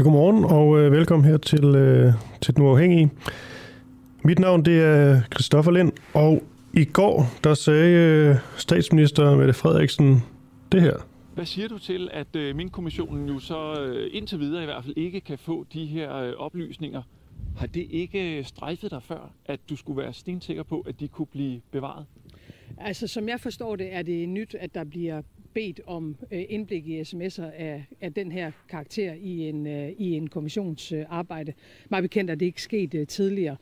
Ja, godmorgen og øh, velkommen her til, øh, til Den Uafhængige. Mit navn det er Christoffer Lind, og i går der sagde øh, statsminister Mette Frederiksen det her. Hvad siger du til, at øh, min kommissionen jo så øh, indtil videre i hvert fald ikke kan få de her øh, oplysninger? Har det ikke strejfet dig før, at du skulle være stensikker på, at de kunne blive bevaret? Altså, som jeg forstår det, er det nyt, at der bliver bedt om øh, indblik i sms'er af, af den her karakter i en, øh, i en kommissionsarbejde. Øh, Meget bekendt er det ikke sket tidligere.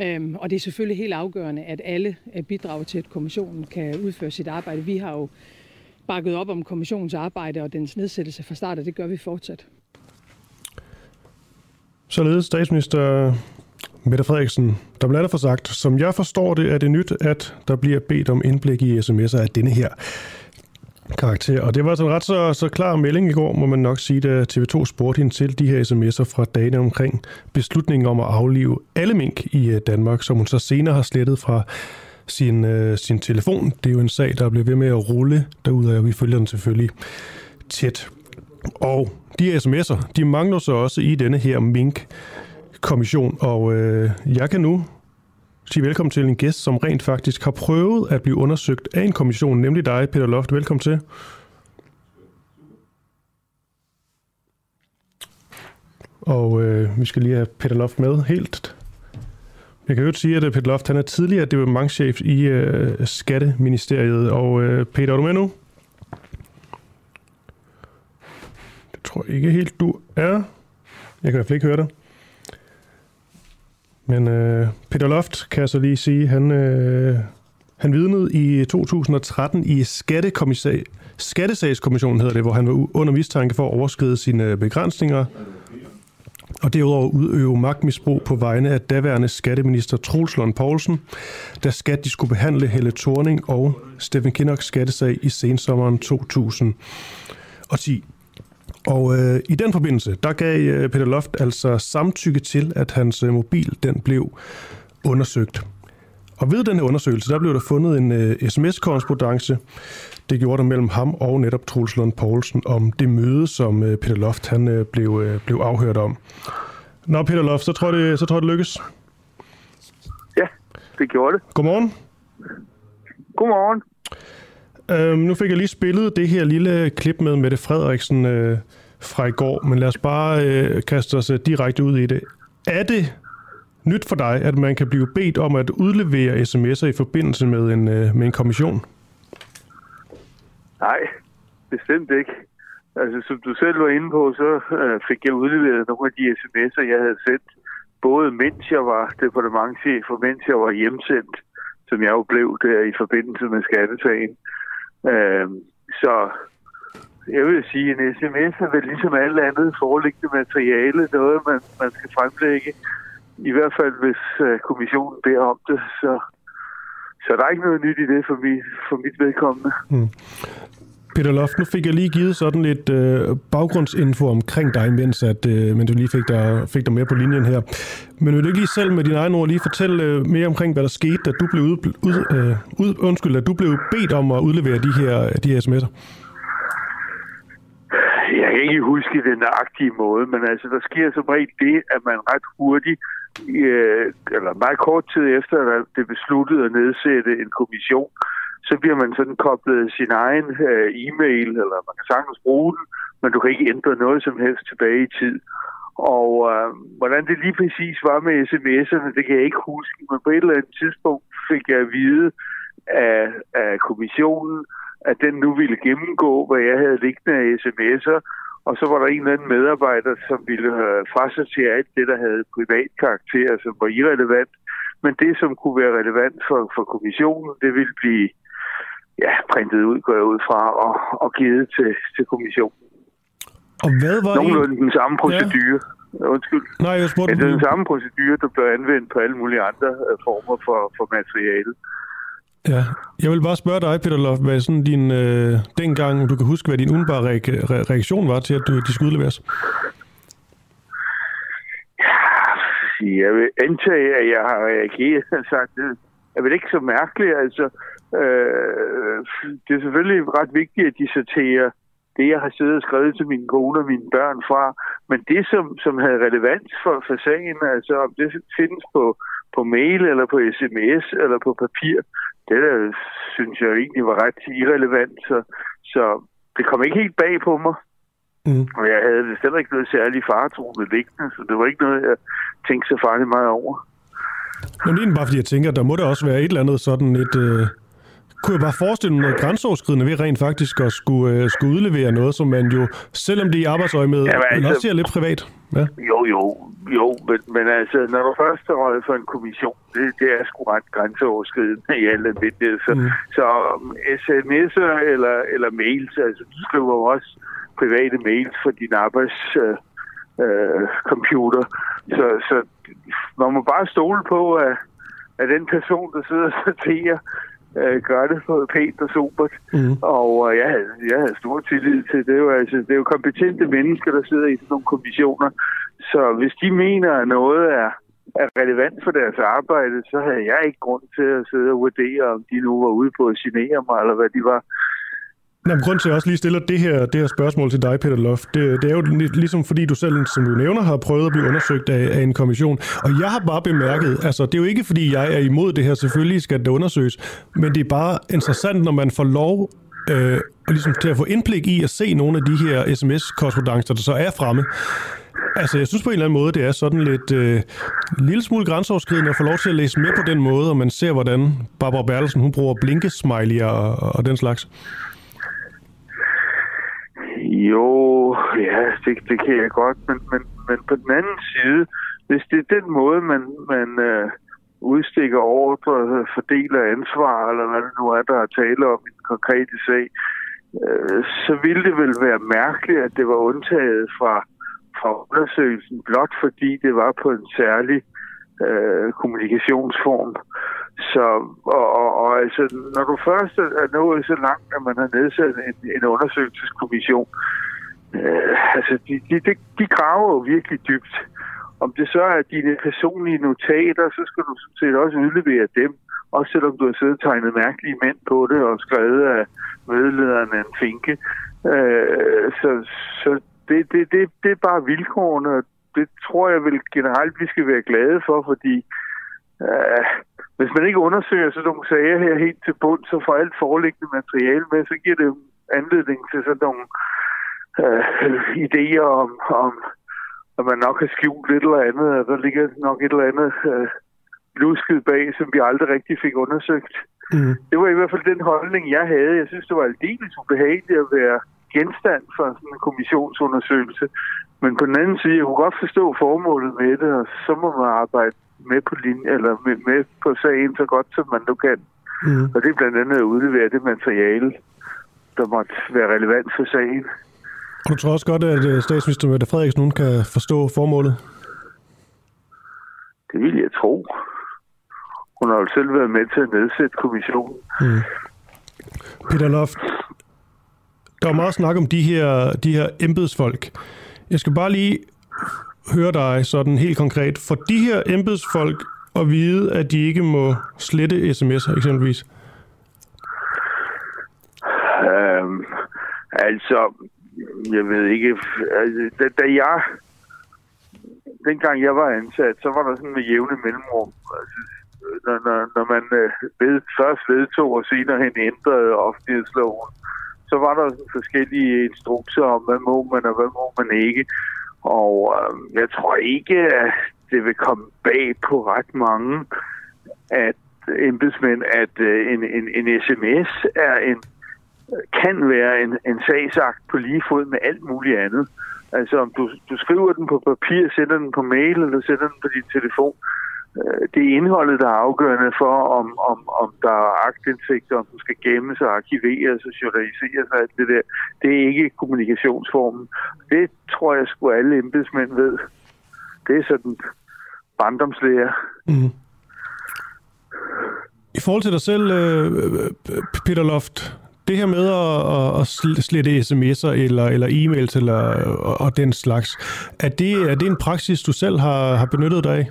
Øhm, og det er selvfølgelig helt afgørende, at alle bidrager til, at kommissionen kan udføre sit arbejde. Vi har jo bakket op om kommissionens arbejde og dens nedsættelse fra start, og det gør vi fortsat. Således statsminister Mette Frederiksen, der bliver der for sagt, som jeg forstår det, er det nyt, at der bliver bedt om indblik i sms'er af denne her karakter. Og det var altså en ret så, så klar melding i går, må man nok sige, da TV2 spurgte hende til de her sms'er fra dagene omkring beslutningen om at aflive alle mink i øh, Danmark, som hun så senere har slettet fra sin, øh, sin telefon. Det er jo en sag, der bliver ved med at rulle derude, og vi følger den selvfølgelig tæt. Og de her sms'er, de mangler så også i denne her mink-kommission, og øh, jeg kan nu sige velkommen til en gæst, som rent faktisk har prøvet at blive undersøgt af en kommission, nemlig dig, Peter Loft. Velkommen til. Og øh, vi skal lige have Peter Loft med helt. Jeg kan jo sige, at øh, Peter Loft han er tidligere departementchef i øh, Skatteministeriet. Og øh, Peter, er du med nu? Det tror jeg ikke helt, du er. Jeg kan i hvert fald ikke høre dig. Men øh, Peter Loft, kan jeg så lige sige, han, øh, han vidnede i 2013 i Skattesagskommissionen, hedder det, hvor han var under mistanke for at overskride sine øh, begrænsninger, og derudover udøve magtmisbrug på vegne af daværende skatteminister Troels Lund Poulsen, da skat de skulle behandle Helle Thorning og Stephen Kinnocks skattesag i sensommeren 2010. Og øh, i den forbindelse, der gav øh, Peter Loft altså samtykke til, at hans øh, mobil den blev undersøgt. Og ved den her undersøgelse, der blev der fundet en øh, sms-korrespondence. Det gjorde der mellem ham og netop Troels Lund Poulsen om det møde, som øh, Peter Loft han, øh, blev, øh, blev afhørt om. Nå, Peter Loft, så tror jeg, det, så tror det lykkes. Ja, det gjorde det. Godmorgen. Godmorgen. Øhm, nu fik jeg lige spillet det her lille klip med Mette Frederiksen øh, fra i går, men lad os bare øh, kaste os øh, direkte ud i det. Er det nyt for dig, at man kan blive bedt om at udlevere sms'er i forbindelse med en, øh, med en kommission? Nej, bestemt ikke. Altså, som du selv var inde på, så øh, fik jeg udleveret nogle af de sms'er, jeg havde sendt, både mens jeg var departementchef og mens jeg var hjemsendt, som jeg jo blev der i forbindelse med skattesagen. Øh, Øhm, så jeg vil sige, en sms er vel ligesom alt andet foreliggende materiale, noget man, man skal fremlægge. I hvert fald, hvis øh, kommissionen beder om det, så, så der er ikke noget nyt i det for, mit, for mit vedkommende. Mm. Peter Loft, nu fik jeg lige givet sådan lidt øh, baggrundsinfo omkring dig, mens at, øh, men du lige fik dig, fik dig med på linjen her. Men vil du ikke lige selv med dine egne ord lige fortælle øh, mere omkring, hvad der skete, da du blev, ud, ud, øh, ud, undskyld, da du blev bedt om at udlevere de her, de her sms'er? Jeg kan ikke huske den nøjagtige måde, men altså, der sker som regel det, at man ret hurtigt, øh, eller meget kort tid efter, at det besluttede at nedsætte en kommission, så bliver man sådan koblet sin egen øh, e-mail, eller man kan sagtens bruge den, men du kan ikke ændre noget som helst tilbage i tid. Og øh, hvordan det lige præcis var med sms'erne, det kan jeg ikke huske, men på et eller andet tidspunkt fik jeg at vide af, af kommissionen, at den nu ville gennemgå, hvad jeg havde liggende af sms'er, og så var der en eller anden medarbejder, som ville øh, frasortere alt det, der havde privat karakter, som var irrelevant. Men det, som kunne være relevant for, for kommissionen, det ville blive ja, printet ud, går jeg ud fra, og, og givet til, til kommissionen. Og hvad var Nogenlunde en... den samme procedure. Ja. Undskyld. Nej, jeg spurgte... Ja, det er den samme procedure, der bliver anvendt på alle mulige andre uh, former for, for materiale. Ja, jeg vil bare spørge dig, Peter Loft, hvad sådan din, øh, dengang, du kan huske, hvad din umiddelbare re- reaktion var til, at du, de skulle udleveres? Ja, jeg vil antage, at jeg har reageret og sagt, er vel ikke så mærkeligt. Altså, øh, det er selvfølgelig ret vigtigt, at de sorterer det, jeg har siddet og skrevet til min kone og mine børn fra. Men det, som, som havde relevans for, for sagen, altså om det findes på, på mail eller på sms eller på papir, det der synes jeg egentlig var ret irrelevant. Så, så det kom ikke helt bag på mig. Mm. Og jeg havde det ikke noget særligt faretroende liggende, så det var ikke noget, jeg tænkte så farligt meget over. Men det er bare fordi, jeg tænker, der må der også være et eller andet sådan et... Øh kunne jeg bare forestille mig noget grænseoverskridende ved rent faktisk at skulle, øh, skulle udlevere noget, som man jo, selvom det er i arbejdsøje med, ja, altså, også ser lidt privat. Ja. Jo, jo, jo, men, men altså, når du først er røget for en kommission, det, det er sgu ret grænseoverskridende i alle almindelighed. Så, mm. så um, sms'er eller, eller mails, altså du skriver også private mails for din arbejds... Øh, øh, computer. Så, så man må bare stole på, at, at den person, der sidder og sorterer, øh, gør det på pænt og supert. Mm. Og øh, jeg, havde, jeg havde stor tillid til det. Jo, altså, det er jo kompetente mennesker, der sidder i sådan nogle kommissioner. Så hvis de mener, at noget er, er relevant for deres arbejde, så havde jeg ikke grund til at sidde og vurdere, om de nu var ude på at genere mig, eller hvad de var. Jamen, grund til, at jeg også lige stiller det her, det her spørgsmål til dig, Peter Loft, det, det er jo ligesom fordi du selv, som du nævner, har prøvet at blive undersøgt af, af en kommission. Og jeg har bare bemærket, altså det er jo ikke fordi, jeg er imod det her, selvfølgelig skal det undersøges, men det er bare interessant, når man får lov øh, ligesom til at få indblik i at se nogle af de her sms-korrespondancer, der så er fremme. Altså, jeg synes på en eller anden måde, det er sådan lidt øh, lille smule grænseoverskridende at få lov til at læse med på den måde, og man ser, hvordan Barbara Bertelsen, hun bruger blinkesmiley og, og den slags. Jo, ja, det, det kan jeg godt, men, men, men på den anden side, hvis det er den måde, man, man øh, udstikker ordre, fordeler ansvar, eller hvad det nu er, der er tale om i den konkrete sag, øh, så ville det vel være mærkeligt, at det var undtaget fra, fra undersøgelsen, blot fordi det var på en særlig øh, kommunikationsform. Så, og, og, og altså, når du først er nået så langt, at man har nedsat en, en undersøgelseskommission, øh, altså, de, de, de, de graver jo virkelig dybt. Om det så er dine personlige notater, så skal du sådan set også udlevere dem. Også selvom du har siddet og tegnet mærkelige mænd på det og skrevet af medlederen af en finke. Øh, så så det, det, det, det er bare vilkårene, og det tror jeg vel generelt, vi skal være glade for, fordi øh, hvis man ikke undersøger sådan nogle sager her helt til bund, så får alt foreliggende materiale med, så giver det anledning til sådan nogle øh, idéer om, om, at man nok har skjult et eller andet, og der ligger nok et eller andet øh, lusket bag, som vi aldrig rigtig fik undersøgt. Mm. Det var i hvert fald den holdning, jeg havde. Jeg synes, det var aldeles ubehageligt at være genstand for sådan en kommissionsundersøgelse. Men på den anden side, jeg kunne godt forstå formålet med det, og så må man arbejde med på linje, eller med, med på sagen så godt, som man nu kan. Mm. Og det er blandt andet at udlevere det materiale, der måtte være relevant for sagen. Og du tror også godt, at øh, statsminister Mette Frederiksen nogen kan forstå formålet? Det vil jeg tro. Hun har jo selv været med til at nedsætte kommissionen. Mm. Peter Loft, der er meget snak om de her, de her embedsfolk. Jeg skal bare lige høre dig sådan helt konkret. For de her embedsfolk at vide, at de ikke må slette sms'er eksempelvis? Øhm, altså, jeg ved ikke, altså, da, da jeg, dengang jeg var ansat, så var der sådan med jævne mellemrum, altså, når, når, når man øh, ved, først vedtog og senere hen ændrede offentlighedsloven, så var der sådan forskellige instrukser om, hvad må man og hvad må man ikke. Og øh, jeg tror ikke, at det vil komme bag på ret mange, at embedsmænd, at øh, en, en, en sms er en, kan være en, en sagsagt på lige fod med alt muligt andet. Altså om du, du skriver den på papir, sender den på mail eller sender den på din telefon, Øh, Øh, det er indholdet, der er afgørende for, om, om, om der er agtindsigt, om den skal gemmes og arkiveres og journaliseres og alt det der. Det er ikke kommunikationsformen. Det tror jeg sgu alle embedsmænd ved. Det er sådan barndomslærer. Mm. I forhold til dig selv, øh, Peter Loft, det her med at, at slette sms'er eller, eller e-mails eller, og, og den slags, er det, er det en praksis, du selv har, har benyttet dig af?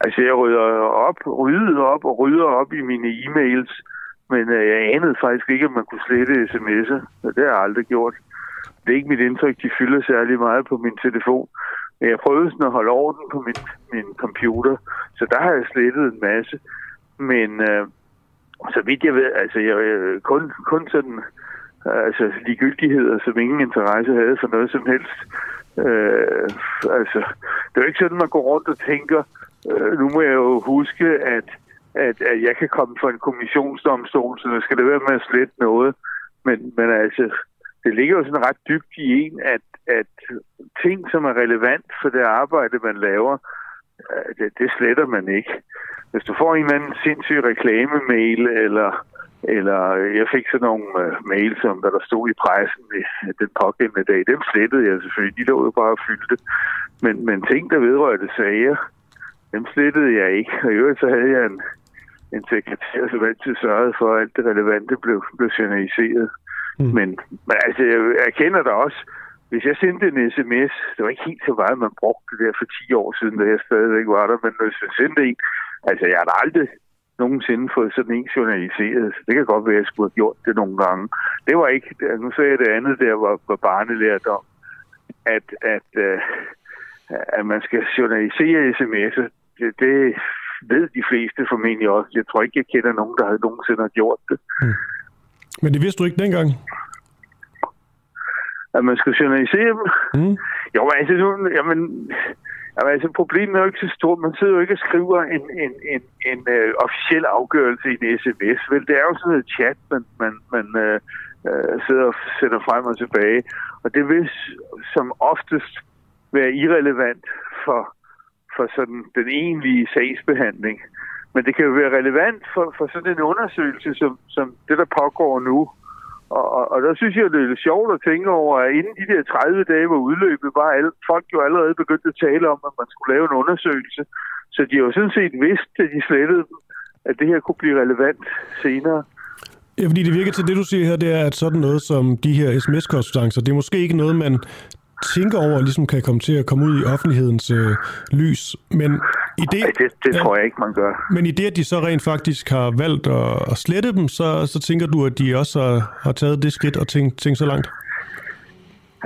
Altså, jeg rydder op, rydder op og rydder op i mine e-mails, men øh, jeg anede faktisk ikke, at man kunne slette sms'er. Det har jeg aldrig gjort. Det er ikke mit indtryk, de fylder særlig meget på min telefon. Men jeg prøvede sådan at holde orden på min, min computer, så der har jeg slettet en masse. Men øh, så vidt jeg ved, altså jeg, kun, kun sådan altså ligegyldigheder, som ingen interesse havde for noget som helst. Øh, altså, det er jo ikke sådan, man går rundt og tænker, øh, nu må jeg jo huske, at, at, at jeg kan komme for en kommissionsdomstol, så der skal det være med at slette noget. Men, men altså, det ligger jo sådan ret dybt i en, at, at ting, som er relevant for det arbejde, man laver, øh, det, det sletter man ikke. Hvis du får en eller anden sindssyg reklamemail, eller, eller jeg fik sådan nogle øh, uh, mails, som der, der stod i pressen den pågældende dag, dem slettede jeg selvfølgelig. De lå jo bare og fyldte. Men, men ting, der vedrørte sager, dem slettede jeg ikke. Og i øvrigt så havde jeg en, en sekretær, som altid sørgede for, at alt det relevante blev, blev journaliseret. Mm. Men, men altså, jeg erkender da også, hvis jeg sendte en sms, det var ikke helt så meget, man brugte det der for 10 år siden, da jeg stadigvæk var der, men hvis jeg sendte en, altså jeg har aldrig nogensinde fået sådan en journaliseret. Det kan godt være, at jeg skulle have gjort det nogle gange. Det var ikke, nu sagde jeg det andet der, var, var barnelærdom, at, at, uh, at man skal journalisere sms'er. Det, det ved de fleste formentlig også. Jeg tror ikke, jeg kender nogen, der havde nogensinde har gjort det. Mm. Men det vidste du ikke dengang? At man skulle journalisere dem? Mm. Jo, altså nu, jamen, jamen, altså problemet er jo ikke så stort. Man sidder jo ikke og skriver en, en, en, en uh, officiel afgørelse i en sms. Vel, det er jo sådan et chat, man, man, man uh, uh, sidder og sætter frem og tilbage. Og det vil som oftest være irrelevant for, for sådan den egentlige sagsbehandling. Men det kan jo være relevant for, for sådan en undersøgelse, som, som det, der pågår nu. Og, og, og der synes jeg, det er lidt sjovt at tænke over, at inden de der 30 dage var udløbet, var alle, folk jo allerede begyndt at tale om, at man skulle lave en undersøgelse. Så de har jo sådan set vidst, at de slettede dem, at det her kunne blive relevant senere. Ja, fordi det virker til, det du siger her, det er, at sådan noget som de her sms-korrespondancer, det er måske ikke noget, man tænker over, ligesom kan komme til at komme ud i offentlighedens øh, lys. Men i det, Ej, det, det tror jeg ikke, man gør. Men i det, at de så rent faktisk har valgt at, at slette dem, så, så tænker du, at de også har, har taget det skridt og tænkt, tænkt så langt?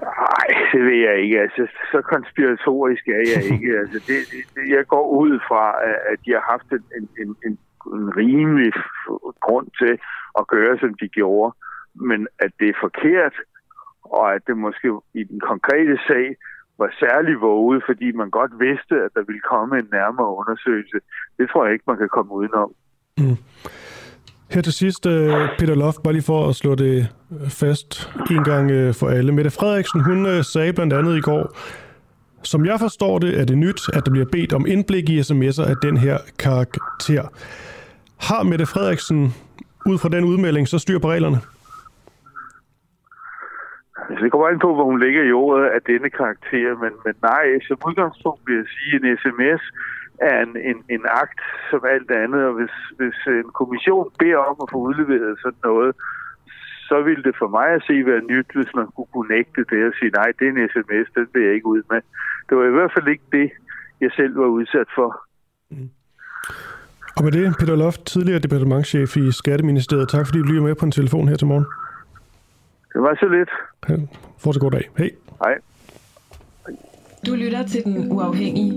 Nej, det ved jeg ikke. Altså, så konspiratorisk er jeg ikke. altså, det, det, jeg går ud fra, at de har haft en, en, en, en rimelig grund til at gøre, som de gjorde. Men at det er forkert, og at det måske i den konkrete sag var særlig våget, fordi man godt vidste, at der ville komme en nærmere undersøgelse. Det tror jeg ikke, man kan komme udenom. Mm. Her til sidst, øh, Peter Loft, bare lige for at slå det øh, fast en gang øh, for alle. Mette Frederiksen, hun sagde blandt andet i går, som jeg forstår det, er det nyt, at der bliver bedt om indblik i sms'er af den her karakter. Har Mette Frederiksen ud fra den udmelding så styr på reglerne? Altså, det kommer an på, hvor hun ligger i ordet af denne karakter, men, men nej, som udgangspunkt vil jeg sige, en sms er en, en, en akt som alt andet, og hvis, hvis en kommission beder om at få udleveret sådan noget, så ville det for mig at se være nyt, hvis man kunne, kunne nægte det og sige, nej, det er en sms, den vil jeg ikke ud med. Det var i hvert fald ikke det, jeg selv var udsat for. Mm. Og med det, Peter Loft, tidligere departementchef i Skatteministeriet. Tak fordi du lyder med på en telefon her til morgen. Det var så lidt. Ja, fortsat god dag. Hej. Hej. Du lytter til Den Uafhængige.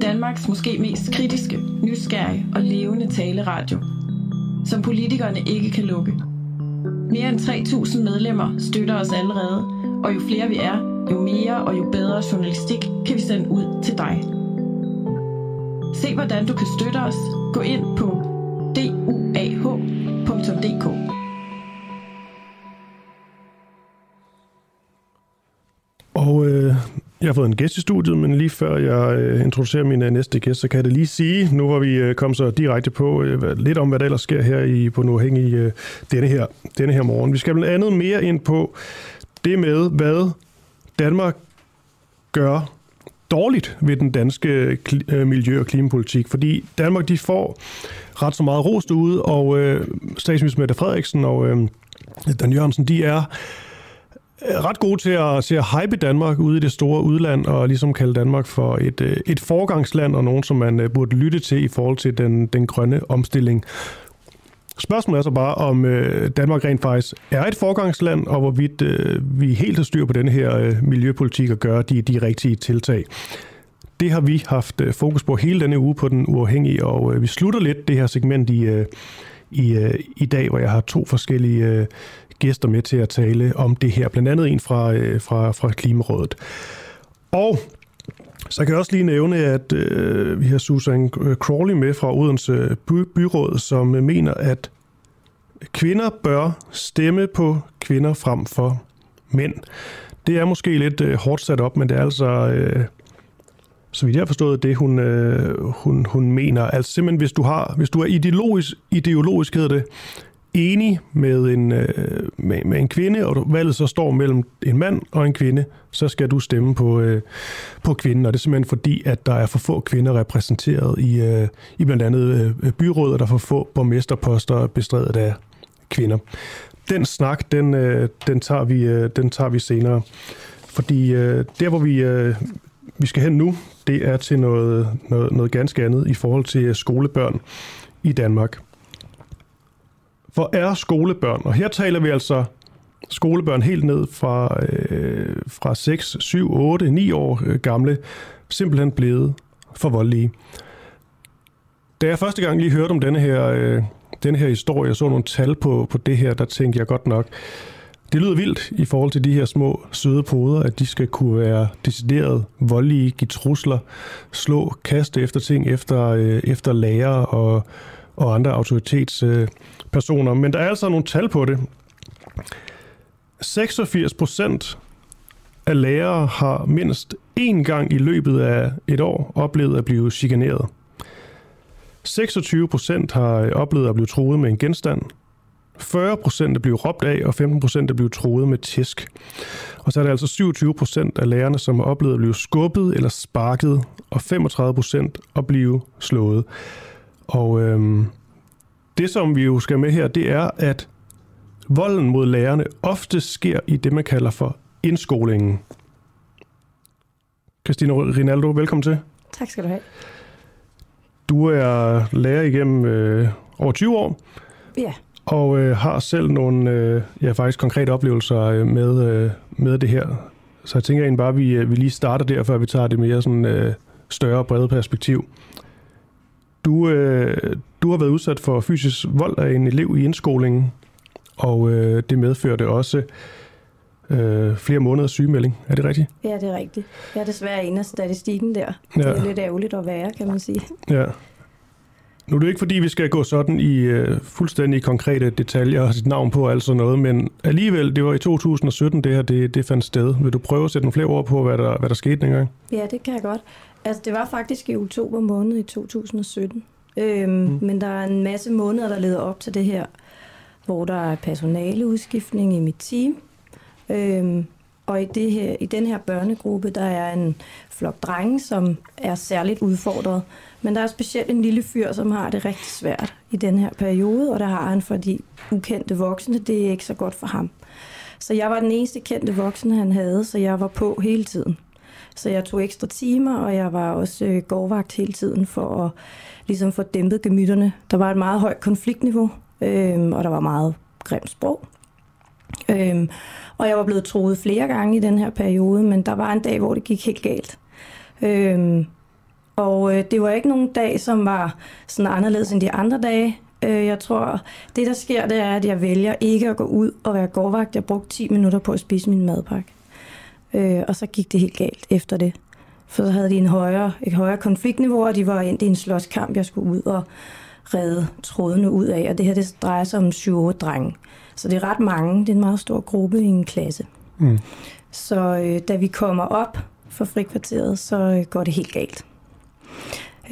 Danmarks måske mest kritiske, nysgerrige og levende taleradio. Som politikerne ikke kan lukke. Mere end 3.000 medlemmer støtter os allerede, og jo flere vi er, jo mere og jo bedre journalistik kan vi sende ud til dig. Se hvordan du kan støtte os. Gå ind på duah.dk. jeg har fået en gæst i studiet, men lige før jeg øh, introducerer min øh, næste gæst, så kan jeg det lige sige, nu hvor vi øh, kom så direkte på lidt om, hvad der ellers sker her i, på Nuhæng i denne, her, denne her morgen. Vi skal blandt andet mere ind på det med, hvad Danmark gør dårligt ved den danske miljø- og klimapolitik, fordi Danmark de får ret så meget rost ude, og øh, statsminister Mette Frederiksen og øh, Dan Jørgensen, de er Øh, ret gode til at, til at hype Danmark ude i det store udland, og ligesom kalde Danmark for et, øh, et forgangsland, og nogen, som man øh, burde lytte til i forhold til den, den grønne omstilling. Spørgsmålet er så bare, om øh, Danmark rent faktisk er et forgangsland, og hvorvidt øh, vi helt har styr på den her øh, miljøpolitik og gør de, de rigtige tiltag. Det har vi haft øh, fokus på hele denne uge på den uafhængige, og øh, vi slutter lidt det her segment i, øh, i, øh, i dag, hvor jeg har to forskellige øh, gæster med til at tale om det her. Blandt andet en fra, øh, fra, fra Klimarådet. Og så kan jeg også lige nævne, at øh, vi har Susan Crawley med fra Odense by, Byråd, som mener, at kvinder bør stemme på kvinder frem for mænd. Det er måske lidt øh, hårdt sat op, men det er altså, øh, så vidt jeg har forstået, det hun, øh, hun, hun mener. Altså simpelthen, hvis du, har, hvis du er ideologisk, ideologisk hedder det, enig med en, øh, med, med en kvinde, og valget så står mellem en mand og en kvinde, så skal du stemme på, øh, på kvinden. Og det er simpelthen fordi, at der er for få kvinder repræsenteret i, øh, i blandt andet øh, øh byrådet, og der er for få borgmesterposter bestredet af kvinder. Den snak, den, øh, den, tager, vi, øh, den tager vi senere. Fordi øh, der, hvor vi, øh, vi skal hen nu, det er til noget, noget, noget ganske andet i forhold til øh, skolebørn i Danmark. For er skolebørn, og her taler vi altså skolebørn helt ned fra, øh, fra 6, 7, 8, 9 år øh, gamle, simpelthen blevet for voldelige. Da jeg første gang lige hørte om denne her, øh, denne her historie, og så nogle tal på, på det her, der tænkte jeg godt nok, det lyder vildt i forhold til de her små søde poder, at de skal kunne være decideret voldelige, give trusler, slå, kaste efter ting efter, øh, efter lærer og, og andre autoritetspersoner. Men der er altså nogle tal på det. 86 procent af lærere har mindst én gang i løbet af et år oplevet at blive chikaneret. 26 procent har oplevet at blive troet med en genstand. 40 procent er blevet råbt af, og 15 procent er blevet troet med tisk. Og så er der altså 27 procent af lærerne, som har oplevet at blive skubbet eller sparket, og 35 procent at blive slået. Og øhm, det, som vi jo skal med her, det er, at volden mod lærerne ofte sker i det, man kalder for indskolingen. Christine Rinaldo, velkommen til. Tak skal du have. Du er lærer igennem øh, over 20 år. Ja. Og øh, har selv nogle øh, ja, faktisk konkrete oplevelser øh, med, øh, med det her. Så jeg tænker egentlig bare, at vi, øh, vi lige starter der, før vi tager det mere sådan, øh, større, brede perspektiv. Du, øh, du har været udsat for fysisk vold af en elev i indskolingen, og øh, det medførte også øh, flere måneders sygemelding. Er det rigtigt? Ja, det er rigtigt. Jeg er desværre en af statistikken der. Ja. Det er lidt ærgerligt at være, kan man sige. Ja. Nu er det ikke fordi, vi skal gå sådan i uh, fuldstændig konkrete detaljer og sit navn på og alt sådan noget, men alligevel, det var i 2017, det her det, det fandt sted. Vil du prøve at sætte nogle flere ord på, hvad der, hvad der skete dengang? Ja, det kan jeg godt. Altså, det var faktisk i oktober måned i 2017. Øhm, mm. Men der er en masse måneder, der leder op til det her, hvor der er personaleudskiftning i mit team. Øhm, og i, det her, i den her børnegruppe, der er en flok drenge, som er særligt udfordret. Men der er specielt en lille fyr, som har det rigtig svært i den her periode, og der har han for de ukendte voksne, det er ikke så godt for ham. Så jeg var den eneste kendte voksne, han havde, så jeg var på hele tiden. Så jeg tog ekstra timer, og jeg var også øh, gårdvagt hele tiden for at ligesom få dæmpet gemytterne. Der var et meget højt konfliktniveau, øh, og der var meget grimt sprog. Øh, og jeg var blevet troet flere gange i den her periode, men der var en dag, hvor det gik helt galt. Øh, og øh, det var ikke nogen dag, som var sådan anderledes end de andre dage. Øh, jeg tror, det der sker, det er, at jeg vælger ikke at gå ud og være gårdvagt. Jeg brugte 10 minutter på at spise min madpakke. Øh, og så gik det helt galt efter det. For så havde de en højere, et højere konfliktniveau, og de var ind i en slåskamp, jeg skulle ud og redde trådene ud af. Og det her det drejer sig om 7 drenge. Så det er ret mange. Det er en meget stor gruppe i en klasse. Mm. Så øh, da vi kommer op for frikvarteret, så øh, går det helt galt.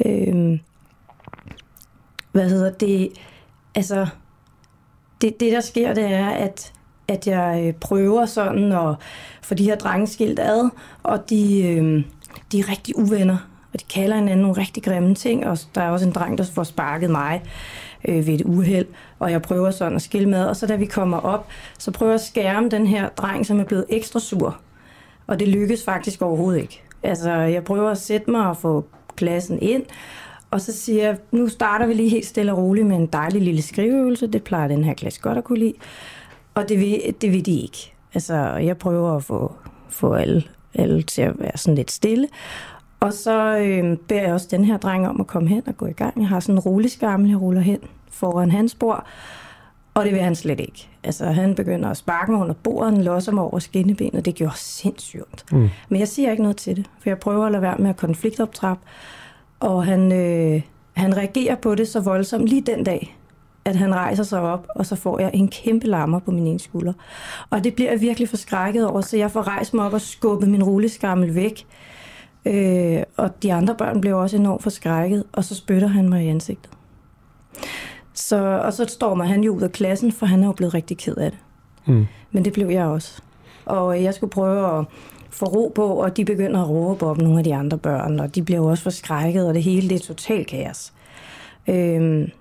Øh, hvad hedder det? Altså, det, det der sker, det er, at, at jeg øh, prøver sådan at få de her drenge skilt ad, og de, øh, de er rigtig uvenner, og de kalder hinanden nogle rigtig grimme ting, og der er også en dreng, der får sparket mig. øh, ved et uheld, og jeg prøver sådan at skille med, og så da vi kommer op, så prøver jeg at skærme den her dreng, som er blevet ekstra sur, og det lykkes faktisk overhovedet ikke. Altså, jeg prøver at sætte mig og få klassen ind, og så siger jeg, nu starter vi lige helt stille og roligt med en dejlig lille skriveøvelse, det plejer den her klasse godt at kunne lide, og det vil, det vil de ikke. Altså, jeg prøver at få, få alle, alle til at være sådan lidt stille, og så øh, beder jeg også den her dreng om at komme hen og gå i gang. Jeg har sådan en rolig skammel, jeg ruller hen foran hans bord, og det vil han slet ikke. Altså, han begynder at sparke mig under bordet, losser mig over skinnebenet, det gjorde sindssygt. Mm. Men jeg siger ikke noget til det, for jeg prøver at lade være med at konfliktoptrappe, og han, øh, han reagerer på det så voldsomt lige den dag, at han rejser sig op, og så får jeg en kæmpe lammer på min ene skulder. Og det bliver jeg virkelig forskrækket over, så jeg får rejst mig op og skubbet min rulleskammel væk. Øh, og de andre børn blev også enormt forskrækket, og så spytter han mig i ansigtet. Så, og så står man han jo ud af klassen, for han er jo blevet rigtig ked af det. Mm. Men det blev jeg også. Og jeg skulle prøve at få ro på, og de begynder at råbe op nogle af de andre børn, og de bliver jo også forskrækket, og det hele det er totalt kaos. Øhm,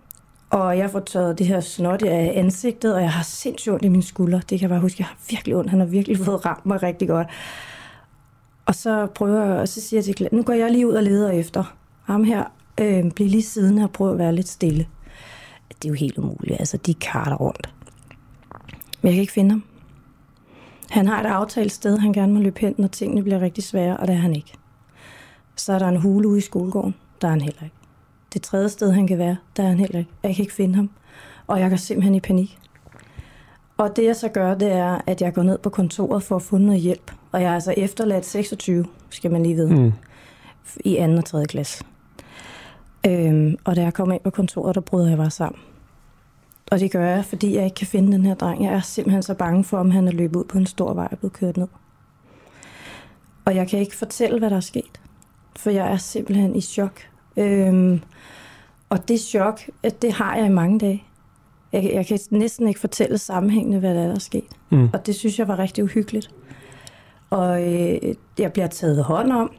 og jeg får taget det her snotte af ansigtet, og jeg har sindssygt ondt i mine skuldre. Det kan jeg bare huske, jeg har virkelig ondt. Han har virkelig fået ramt mig rigtig godt. Og så prøver jeg, og så siger jeg til nu går jeg lige ud og leder efter ham her. Øh, bliver lige siden og prøver at være lidt stille. Det er jo helt umuligt, altså de karter rundt. Men jeg kan ikke finde ham. Han har et aftalt sted, han gerne må løbe hen, når tingene bliver rigtig svære, og det er han ikke. Så er der en hule ude i skolegården, der er han heller ikke. Det tredje sted, han kan være, der er han heller ikke. Jeg kan ikke finde ham, og jeg går simpelthen i panik. Og det jeg så gør, det er, at jeg går ned på kontoret for at få noget hjælp. Og jeg er altså efterladt 26, skal man lige vide, mm. i 2. og 3. klasse. Øhm, og da jeg kommer ind på kontoret, der bryder jeg bare sammen. Og det gør jeg, fordi jeg ikke kan finde den her dreng. Jeg er simpelthen så bange for, om han er løbet ud på en stor vej og blevet kørt ned. Og jeg kan ikke fortælle, hvad der er sket. For jeg er simpelthen i chok. Øhm, og det chok, det har jeg i mange dage. Jeg, jeg kan næsten ikke fortælle sammenhængende, hvad der er, der er sket. Mm. Og det synes jeg var rigtig uhyggeligt. Og øh, jeg bliver taget hånd om,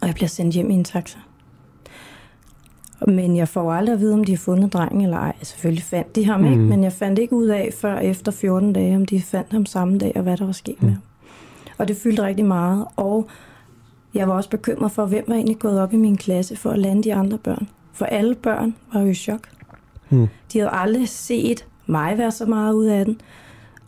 og jeg bliver sendt hjem i en taxa. Men jeg får aldrig at vide, om de har fundet drengen eller ej. Selvfølgelig fandt de ham mm. ikke, men jeg fandt ikke ud af før efter 14 dage, om de fandt ham samme dag, og hvad der var sket mm. med ham. Og det fyldte rigtig meget. Og jeg var også bekymret for, hvem var egentlig gået op i min klasse for at lande de andre børn. For alle børn var jo i chok. Mm. De havde aldrig set mig være så meget ud af den.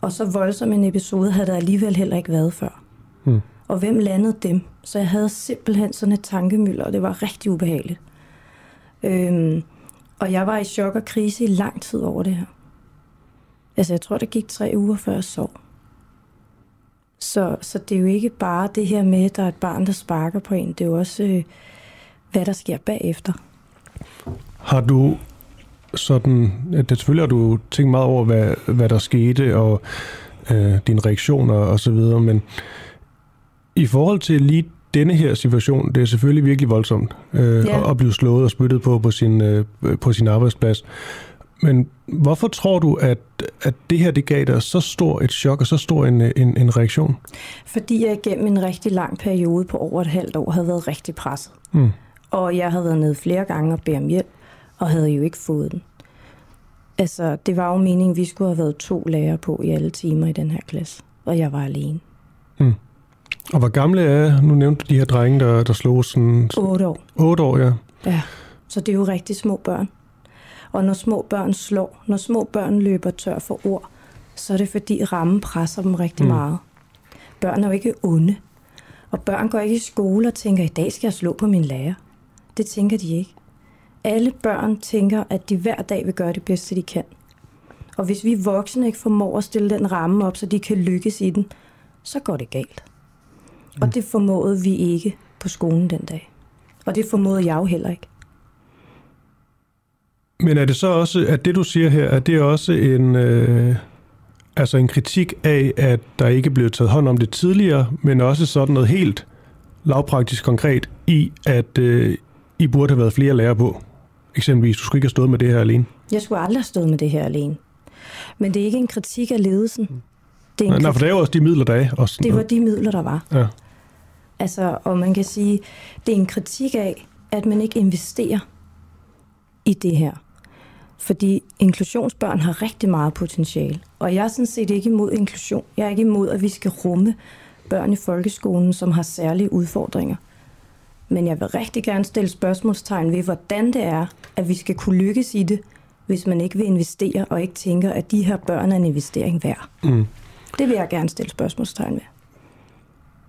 Og så voldsom en episode havde der alligevel heller ikke været før. Mm. Og hvem landede dem? Så jeg havde simpelthen sådan et tankemøller, og det var rigtig ubehageligt. Øhm, og jeg var i chok og krise i lang tid over det her. Altså, jeg tror, det gik tre uger, før jeg sov. Så, så det er jo ikke bare det her med, at der er et barn, der sparker på en. Det er jo også, øh, hvad der sker bagefter. Har du sådan, at det selvfølgelig har du tænkt meget over, hvad, hvad der skete, og øh, dine reaktioner og så videre, men i forhold til lige denne her situation, det er selvfølgelig virkelig voldsomt øh, ja. at blive slået og spyttet på på sin, øh, på sin arbejdsplads. Men hvorfor tror du, at, at det her det gav dig så stor et chok og så stor en, en, en reaktion? Fordi jeg gennem en rigtig lang periode på over et halvt år havde været rigtig presset. Mm. Og jeg havde været nede flere gange og bedt om hjælp og havde jo ikke fået den. Altså, det var jo meningen, at vi skulle have været to lærere på i alle timer i den her klasse, og jeg var alene. Mm. Og hvor gamle er, nu nævnte de her drenge, der, der slog sådan... 8 år. 8 år, ja. Ja, så det er jo rigtig små børn. Og når små børn slår, når små børn løber tør for ord, så er det fordi rammen presser dem rigtig mm. meget. Børn er jo ikke onde. Og børn går ikke i skole og tænker, i dag skal jeg slå på min lærer. Det tænker de ikke alle børn tænker, at de hver dag vil gøre det bedste, de kan. Og hvis vi voksne ikke formår at stille den ramme op, så de kan lykkes i den, så går det galt. Mm. Og det formåede vi ikke på skolen den dag. Og det formåede jeg jo heller ikke. Men er det så også, at det du siger her, er det også en, øh, altså en kritik af, at der ikke blev taget hånd om det tidligere, men også sådan noget helt lavpraktisk konkret i, at øh, I burde have været flere lærere på? Eksempelvis, du skulle ikke have stået med det her alene. Jeg skulle aldrig have stået med det her alene. Men det er ikke en kritik af ledelsen. Det er en Nej, for det er jo også de midler, der er. Også det var de midler, der var. Ja. Altså, og man kan sige, det er en kritik af, at man ikke investerer i det her. Fordi inklusionsbørn har rigtig meget potentiale. Og jeg er sådan set ikke imod inklusion. Jeg er ikke imod, at vi skal rumme børn i folkeskolen, som har særlige udfordringer. Men jeg vil rigtig gerne stille spørgsmålstegn ved, hvordan det er, at vi skal kunne lykkes i det, hvis man ikke vil investere og ikke tænker, at de her børn er en investering værd. Mm. Det vil jeg gerne stille spørgsmålstegn ved.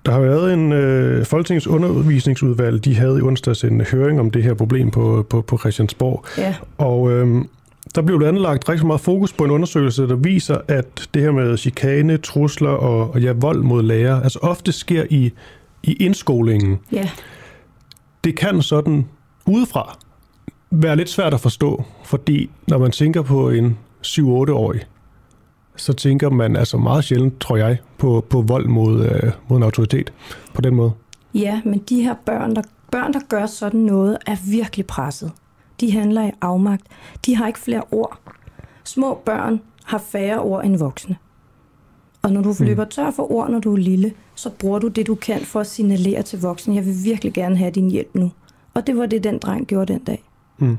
Der har været en øh, Folketingets undervisningsudvalg, de havde i onsdags en høring om det her problem på, på, på Christiansborg. Ja. Og øh, der blev blandt andet lagt rigtig meget fokus på en undersøgelse, der viser, at det her med chikane, trusler og, og ja, vold mod lærere, altså ofte sker i, i indskolingen. Ja. Det kan sådan udefra være lidt svært at forstå, fordi når man tænker på en 7-8-årig, så tænker man altså meget sjældent, tror jeg, på, på vold mod, øh, mod en autoritet på den måde. Ja, men de her børn der, børn, der gør sådan noget, er virkelig presset. De handler i afmagt. De har ikke flere ord. Små børn har færre ord end voksne. Og når du mm. løber tør for ord, når du er lille, så bruger du det, du kan for at signalere til voksne, jeg vil virkelig gerne have din hjælp nu. Og det var det, den dreng gjorde den dag. Mm.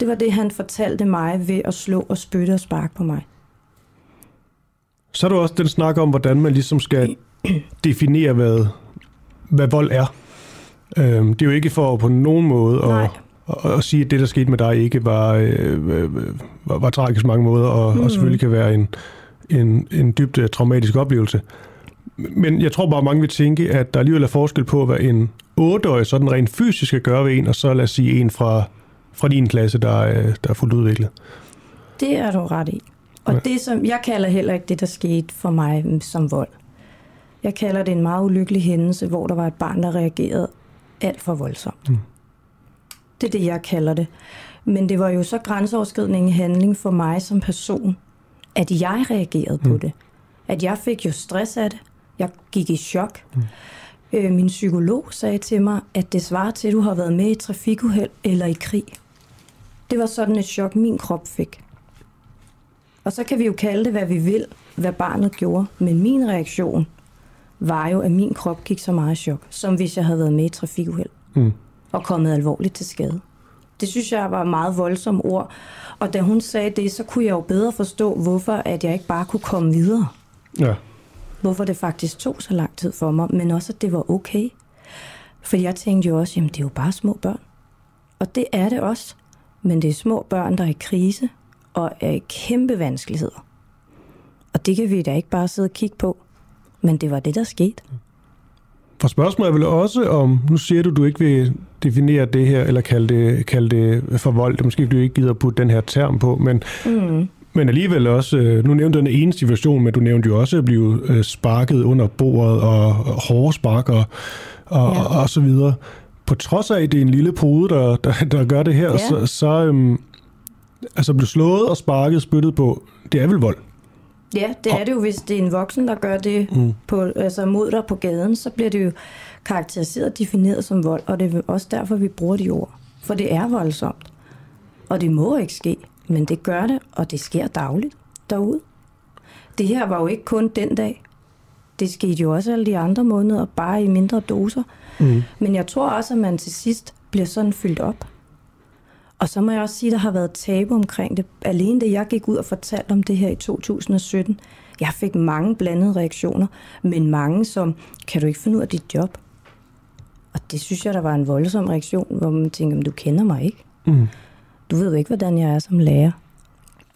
Det var det, han fortalte mig ved at slå og spytte og sparke på mig. Så er der også den snak om, hvordan man ligesom skal definere, hvad, hvad vold er. Øhm, det er jo ikke for på nogen måde at, at, at sige, at det, der skete med dig, ikke var, øh, var, var tragisk på mange måder, og, mm. og selvfølgelig kan være en, en, en dybt øh, traumatisk oplevelse. Men jeg tror bare, mange vil tænke, at der alligevel er forskel på, hvad en 8-årig sådan rent fysisk skal gøre ved en, og så lad os sige en fra, fra din klasse, der, er, der er fuldt udviklet. Det er du ret i. Og ja. det, som jeg kalder heller ikke det, der skete for mig som vold. Jeg kalder det en meget ulykkelig hændelse, hvor der var et barn, der reagerede alt for voldsomt. Mm. Det er det, jeg kalder det. Men det var jo så grænseoverskridende handling for mig som person, at jeg reagerede mm. på det. At jeg fik jo stress af det. Jeg gik i chok. Mm. Øh, min psykolog sagde til mig, at det svarer til, at du har været med i trafikuheld eller i krig. Det var sådan et chok, min krop fik. Og så kan vi jo kalde det, hvad vi vil, hvad barnet gjorde. Men min reaktion var jo, at min krop gik så meget i chok, som hvis jeg havde været med i trafikuheld mm. Og kommet alvorligt til skade. Det synes jeg var meget voldsomme ord. Og da hun sagde det, så kunne jeg jo bedre forstå, hvorfor at jeg ikke bare kunne komme videre. Ja. Hvorfor det faktisk tog så lang tid for mig, men også, at det var okay. For jeg tænkte jo også, jamen det er jo bare små børn. Og det er det også. Men det er små børn, der er i krise, og er i kæmpe vanskeligheder. Og det kan vi da ikke bare sidde og kigge på. Men det var det, der skete. For spørgsmålet er vel også om, nu siger du, du ikke vil definere det her, eller kalde det, kalde det for vold. Det måske, du ikke gider at putte den her term på, men, mm. men alligevel også, øh, nu nævnte du den ene situation, men du nævnte jo også at blive øh, sparket under bordet, og hårde spark, og, og, ja. og, og så videre. På trods af, at det er en lille pude, der, der, der gør det her, ja. så, så, øhm, altså blive slået og sparket, spyttet på, det er vel vold? Ja, det er det jo, hvis det er en voksen, der gør det mm. på, altså mod dig på gaden, så bliver det jo karakteriseret og defineret som vold, og det er også derfor, vi bruger de ord. For det er voldsomt. Og det må ikke ske, men det gør det, og det sker dagligt derude. Det her var jo ikke kun den dag. Det skete jo også alle de andre måneder, bare i mindre doser. Mm. Men jeg tror også, at man til sidst bliver sådan fyldt op. Og så må jeg også sige, at der har været tabu omkring det. Alene det, jeg gik ud og fortalte om det her i 2017, jeg fik mange blandede reaktioner, men mange som, kan du ikke finde ud af dit job? Og det synes jeg, der var en voldsom reaktion, hvor man tænker, du kender mig ikke. Mm. Du ved jo ikke, hvordan jeg er som lærer.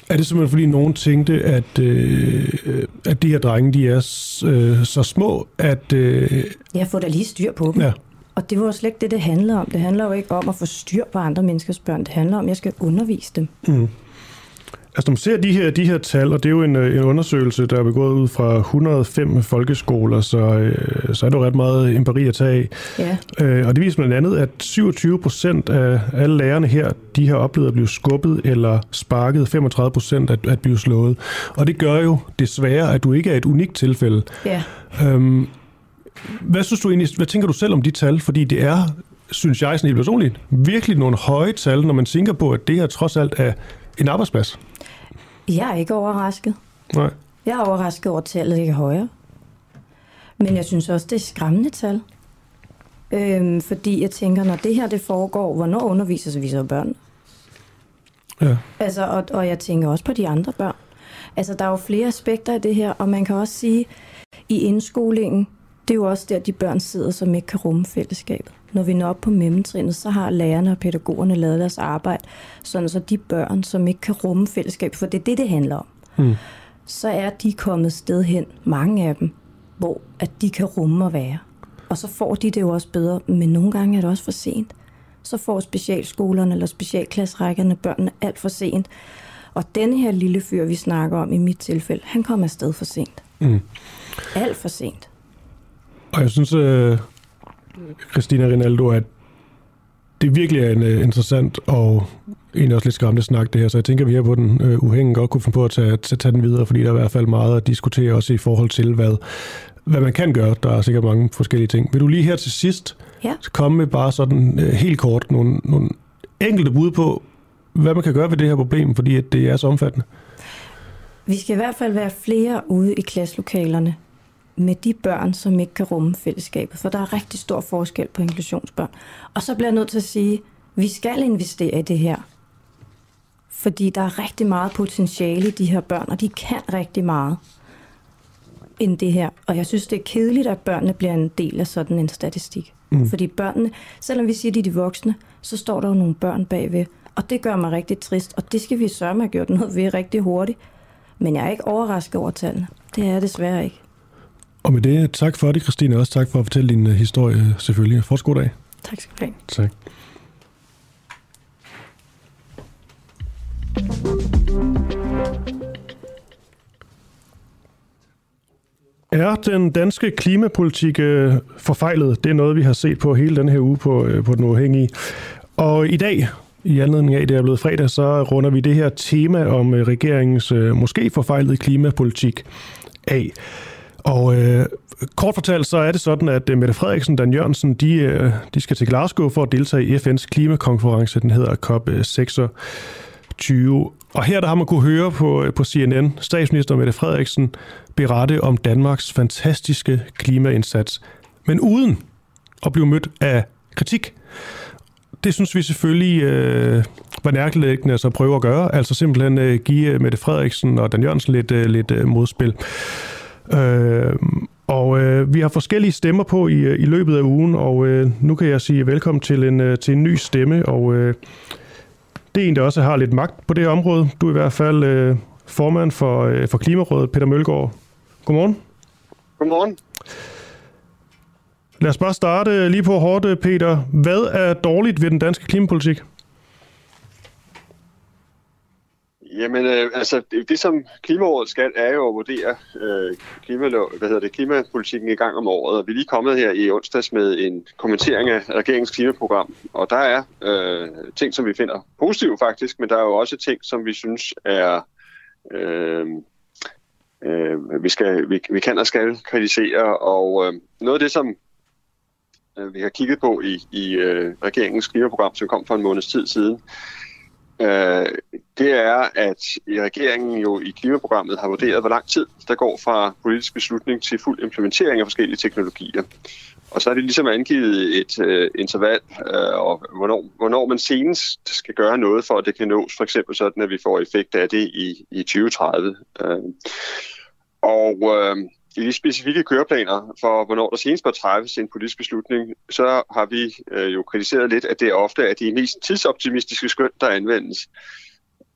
Er det simpelthen, fordi nogen tænkte, at, øh, at de her drenge, de er øh, så små, at... Øh... Jeg får da lige styr på dem. Ja. Og det var jo slet ikke det, det handler om. Det handler jo ikke om at få styr på andre menneskers børn. Det handler om, at jeg skal undervise dem. Mm. Altså, når man ser de her, de her tal, og det er jo en, øh, en undersøgelse, der er begået ud fra 105 folkeskoler, så, øh, så er det jo ret meget empiri at tage af. Ja. Øh, og det viser blandt andet, at 27 procent af alle lærerne her, de har oplevet at blive skubbet eller sparket, 35 procent at, at blive slået. Og det gør jo desværre, at du ikke er et unikt tilfælde. Ja. Øhm, hvad synes du egentlig, hvad tænker du selv om de tal? Fordi det er, synes jeg sådan helt personligt, virkelig nogle høje tal, når man tænker på, at det her trods alt er en arbejdsplads. Jeg er ikke overrasket. Nej. Jeg er overrasket over, at tallet ikke er højere. Men jeg synes også, det er skræmmende tal. Øhm, fordi jeg tænker, når det her det foregår, hvornår underviser vi så børn? Ja. Altså, og, og jeg tænker også på de andre børn. Altså, der er jo flere aspekter af det her, og man kan også sige, i indskolingen, det er jo også der, de børn sidder, som ikke kan rumme fællesskabet. Når vi når op på mellemtrinnet, så har lærerne og pædagogerne lavet deres arbejde, sådan så de børn, som ikke kan rumme fællesskabet, for det er det, det handler om, mm. så er de kommet sted hen, mange af dem, hvor at de kan rumme og være. Og så får de det jo også bedre, men nogle gange er det også for sent. Så får specialskolerne eller specialklasserækkerne børnene alt for sent. Og denne her lille fyr, vi snakker om i mit tilfælde, han kommer afsted for sent. Mm. Alt for sent. Og jeg synes, uh, Christina Rinaldo, at det virkelig er en uh, interessant og egentlig også lidt skræmmende snak, det her. Så jeg tænker, at vi her på den uh, uafhængige godt kunne finde på at tage, tage den videre, fordi der er i hvert fald meget at diskutere også i forhold til, hvad, hvad man kan gøre. Der er sikkert mange forskellige ting. Vil du lige her til sidst ja. komme med bare sådan uh, helt kort nogle, nogle enkelte bud på, hvad man kan gøre ved det her problem, fordi at det er så omfattende? Vi skal i hvert fald være flere ude i klasselokalerne med de børn, som ikke kan rumme fællesskabet, for der er rigtig stor forskel på inklusionsbørn. Og så bliver jeg nødt til at sige, at vi skal investere i det her. Fordi der er rigtig meget potentiale i de her børn, og de kan rigtig meget end det her. Og jeg synes, det er kedeligt, at børnene bliver en del af sådan en statistik. Mm. Fordi børnene, selvom vi siger, de er de voksne, så står der jo nogle børn bagved. Og det gør mig rigtig trist, og det skal vi sørge med at gøre noget ved rigtig hurtigt. Men jeg er ikke overrasket over tallene. Det er jeg desværre ikke. Og med det, tak for det, Christine. Også tak for at fortælle din uh, historie, selvfølgelig. Fortsat god dag. Tak skal du have. Tak. Er den danske klimapolitik øh, forfejlet? Det er noget, vi har set på hele den her uge på, øh, på Den Uafhængige. Og i dag, i anledning af, at det er blevet fredag, så runder vi det her tema om øh, regeringens øh, måske forfejlede klimapolitik af. Og øh, kort fortalt, så er det sådan, at øh, Mette Frederiksen og Dan Jørgensen, de, øh, de skal til Glasgow for at deltage i FN's klimakonference. Den hedder COP26. Øh, og her der har man kunne høre på, øh, på CNN statsminister Mette Frederiksen berette om Danmarks fantastiske klimaindsats, men uden at blive mødt af kritik. Det synes vi selvfølgelig øh, var nærkelæggende at prøve at gøre, altså simpelthen øh, give Mette Frederiksen og Dan Jørgensen lidt, øh, lidt modspil. Øh, og øh, vi har forskellige stemmer på i, i løbet af ugen, og øh, nu kan jeg sige velkommen til en, øh, til en ny stemme, og øh, det er en, der også har lidt magt på det område. Du er i hvert fald øh, formand for, øh, for Klimarådet, Peter Mølgaard. Godmorgen. Godmorgen. Lad os bare starte lige på hårdt, Peter. Hvad er dårligt ved den danske klimapolitik? Jamen, øh, altså, det, det som Klimarådet skal, er jo at vurdere øh, klimalov, hvad hedder det, klimapolitikken i gang om året. Og vi er lige kommet her i onsdags med en kommentering af regeringens klimaprogram. Og der er øh, ting, som vi finder positive faktisk, men der er jo også ting, som vi synes er... Øh, øh, vi, skal, vi, vi kan og skal kritisere. Og øh, noget af det, som øh, vi har kigget på i, i øh, regeringens klimaprogram, som kom for en måneds tid siden, øh, det er, at i regeringen jo i klimaprogrammet har vurderet, hvor lang tid der går fra politisk beslutning til fuld implementering af forskellige teknologier. Og så er det ligesom angivet et øh, interval, øh, og hvornår, hvornår man senest skal gøre noget for, at det kan nås. For eksempel sådan, at vi får effekt af det i, i 2030. Øh, og øh, i de specifikke køreplaner for, hvornår der senest bør træffes en politisk beslutning, så har vi øh, jo kritiseret lidt, at det er ofte er de mest tidsoptimistiske skøn, der anvendes.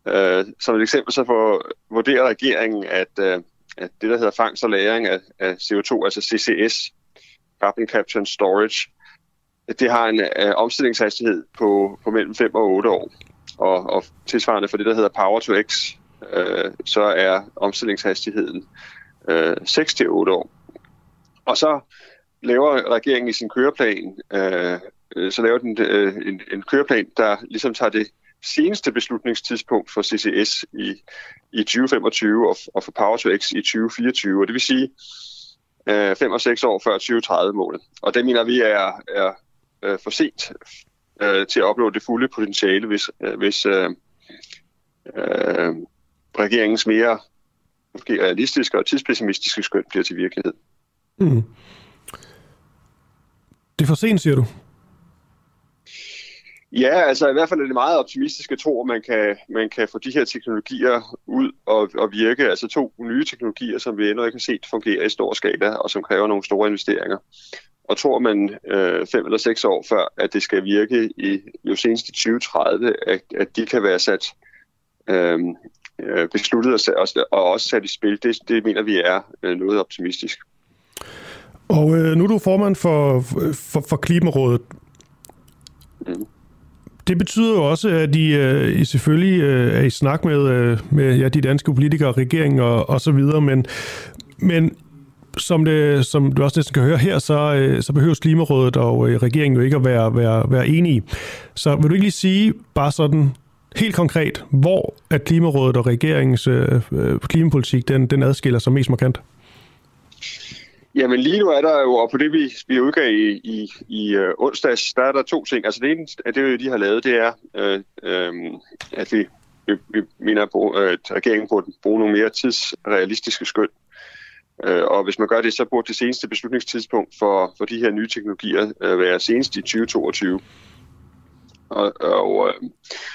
Øh, som et eksempel så for, vurderer regeringen, at, øh, at det, der hedder fangst og lagring af, af CO2, altså CCS, Carbon Capture and Storage, det har en øh, omstillingshastighed på, på mellem 5 og 8 år. Og, og tilsvarende for det, der hedder Power to X, øh, så er omstillingshastigheden øh, 6-8 år. Og så laver regeringen i sin køreplan, øh, så laver den øh, en, en køreplan, der ligesom tager det seneste beslutningstidspunkt for CCS i, i 2025 og, og for Power to X i 2024. Og det vil sige øh, 5 og 6 år før 2030-målet. Og det mener vi er, er øh, for sent øh, til at opnå det fulde potentiale, hvis, øh, hvis øh, øh, regeringens mere måske realistiske og tidspessimistiske skøn bliver til virkelighed. Mm. Det er for sent, siger du? Ja, altså i hvert fald er det meget optimistisk at tro, at man kan, man kan få de her teknologier ud og, og virke. Altså to nye teknologier, som vi endnu ikke har set fungere i stor skala, og som kræver nogle store investeringer. Og tror man øh, fem eller seks år før, at det skal virke i jo senest i 2030, at, at de kan være sat øh, øh besluttet og, og også sat i spil, det, det mener vi er øh, noget optimistisk. Og øh, nu er du formand for, for, for Klimarådet. Mm. Det betyder jo også, at I, uh, I selvfølgelig uh, er i snak med, uh, med ja, de danske politikere, regeringen og, og så videre, men, men som, det, som du også næsten kan høre her, så, uh, så behøves Klimarådet og uh, regeringen jo ikke at være, være, være enige. Så vil du ikke lige sige, bare sådan helt konkret, hvor at Klimarådet og regeringens øh, øh, klimapolitik, den, den adskiller sig mest markant? Jamen lige nu er der jo, og på det vi, vi udgav i, i, i øh, onsdags, der er der to ting. Altså det ene, af det de har lavet, det er, øh, øh, at vi, vi, vi mener, øh, at regeringen burde bruge nogle mere tidsrealistiske skøn. Øh, og hvis man gør det, så burde det seneste beslutningstidspunkt for, for de her nye teknologier øh, være senest i 2022. Og, og, øh,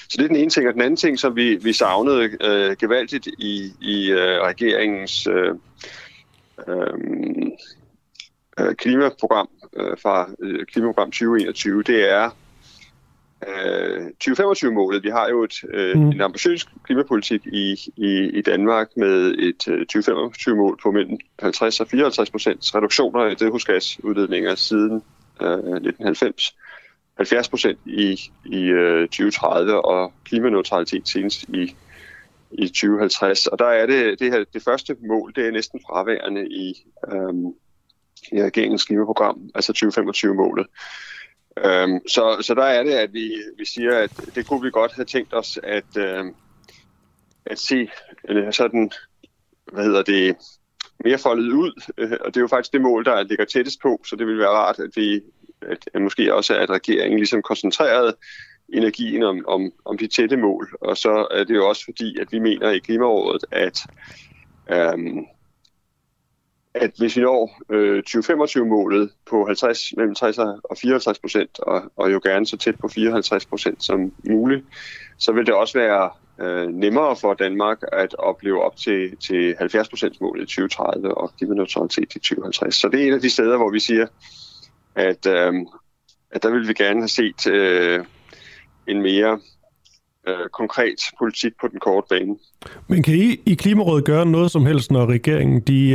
så det er den ene ting. Og den anden ting, som vi, vi savnede øh, gevaldigt i, i øh, regeringens... Øh, øh, øh, klimaprogram øh, fra øh, Klimaprogram 2021, det er øh, 2025-målet. Vi har jo et, øh, mm. en ambitiøs klimapolitik i, i, i Danmark med et øh, 2025-mål på mellem 50 og 54 procent reduktioner af drivhusgasudledninger siden øh, 1990. 70 procent i, i øh, 2030 og klimaneutralitet senest i i 2050. Og der er det, det, her, det første mål, det er næsten fraværende i, øhm, i regeringens klimaprogram, altså 2025-målet. Øhm, så, så der er det, at vi, vi siger, at det kunne vi godt have tænkt os at, øhm, at se øh, sådan, hvad hedder det, mere foldet ud. Øh, og det er jo faktisk det mål, der ligger tættest på, så det ville være rart, at vi at, at måske også, at regeringen ligesom koncentreret energien om, om, om de tætte mål. Og så er det jo også fordi, at vi mener i Klimarådet, at, øhm, at hvis vi når øh, 2025-målet på 50, mellem 60 og 54 procent, og, og jo gerne så tæt på 54 procent som muligt, så vil det også være øh, nemmere for Danmark at opleve op til, til 70 procents målet i 2030 og klimaneutralitet i 2050. Så det er et af de steder, hvor vi siger, at, øh, at der ville vi gerne have set øh, en mere øh, konkret politik på den korte bane. Men kan I i Klimarådet gøre noget som helst, når regeringen de,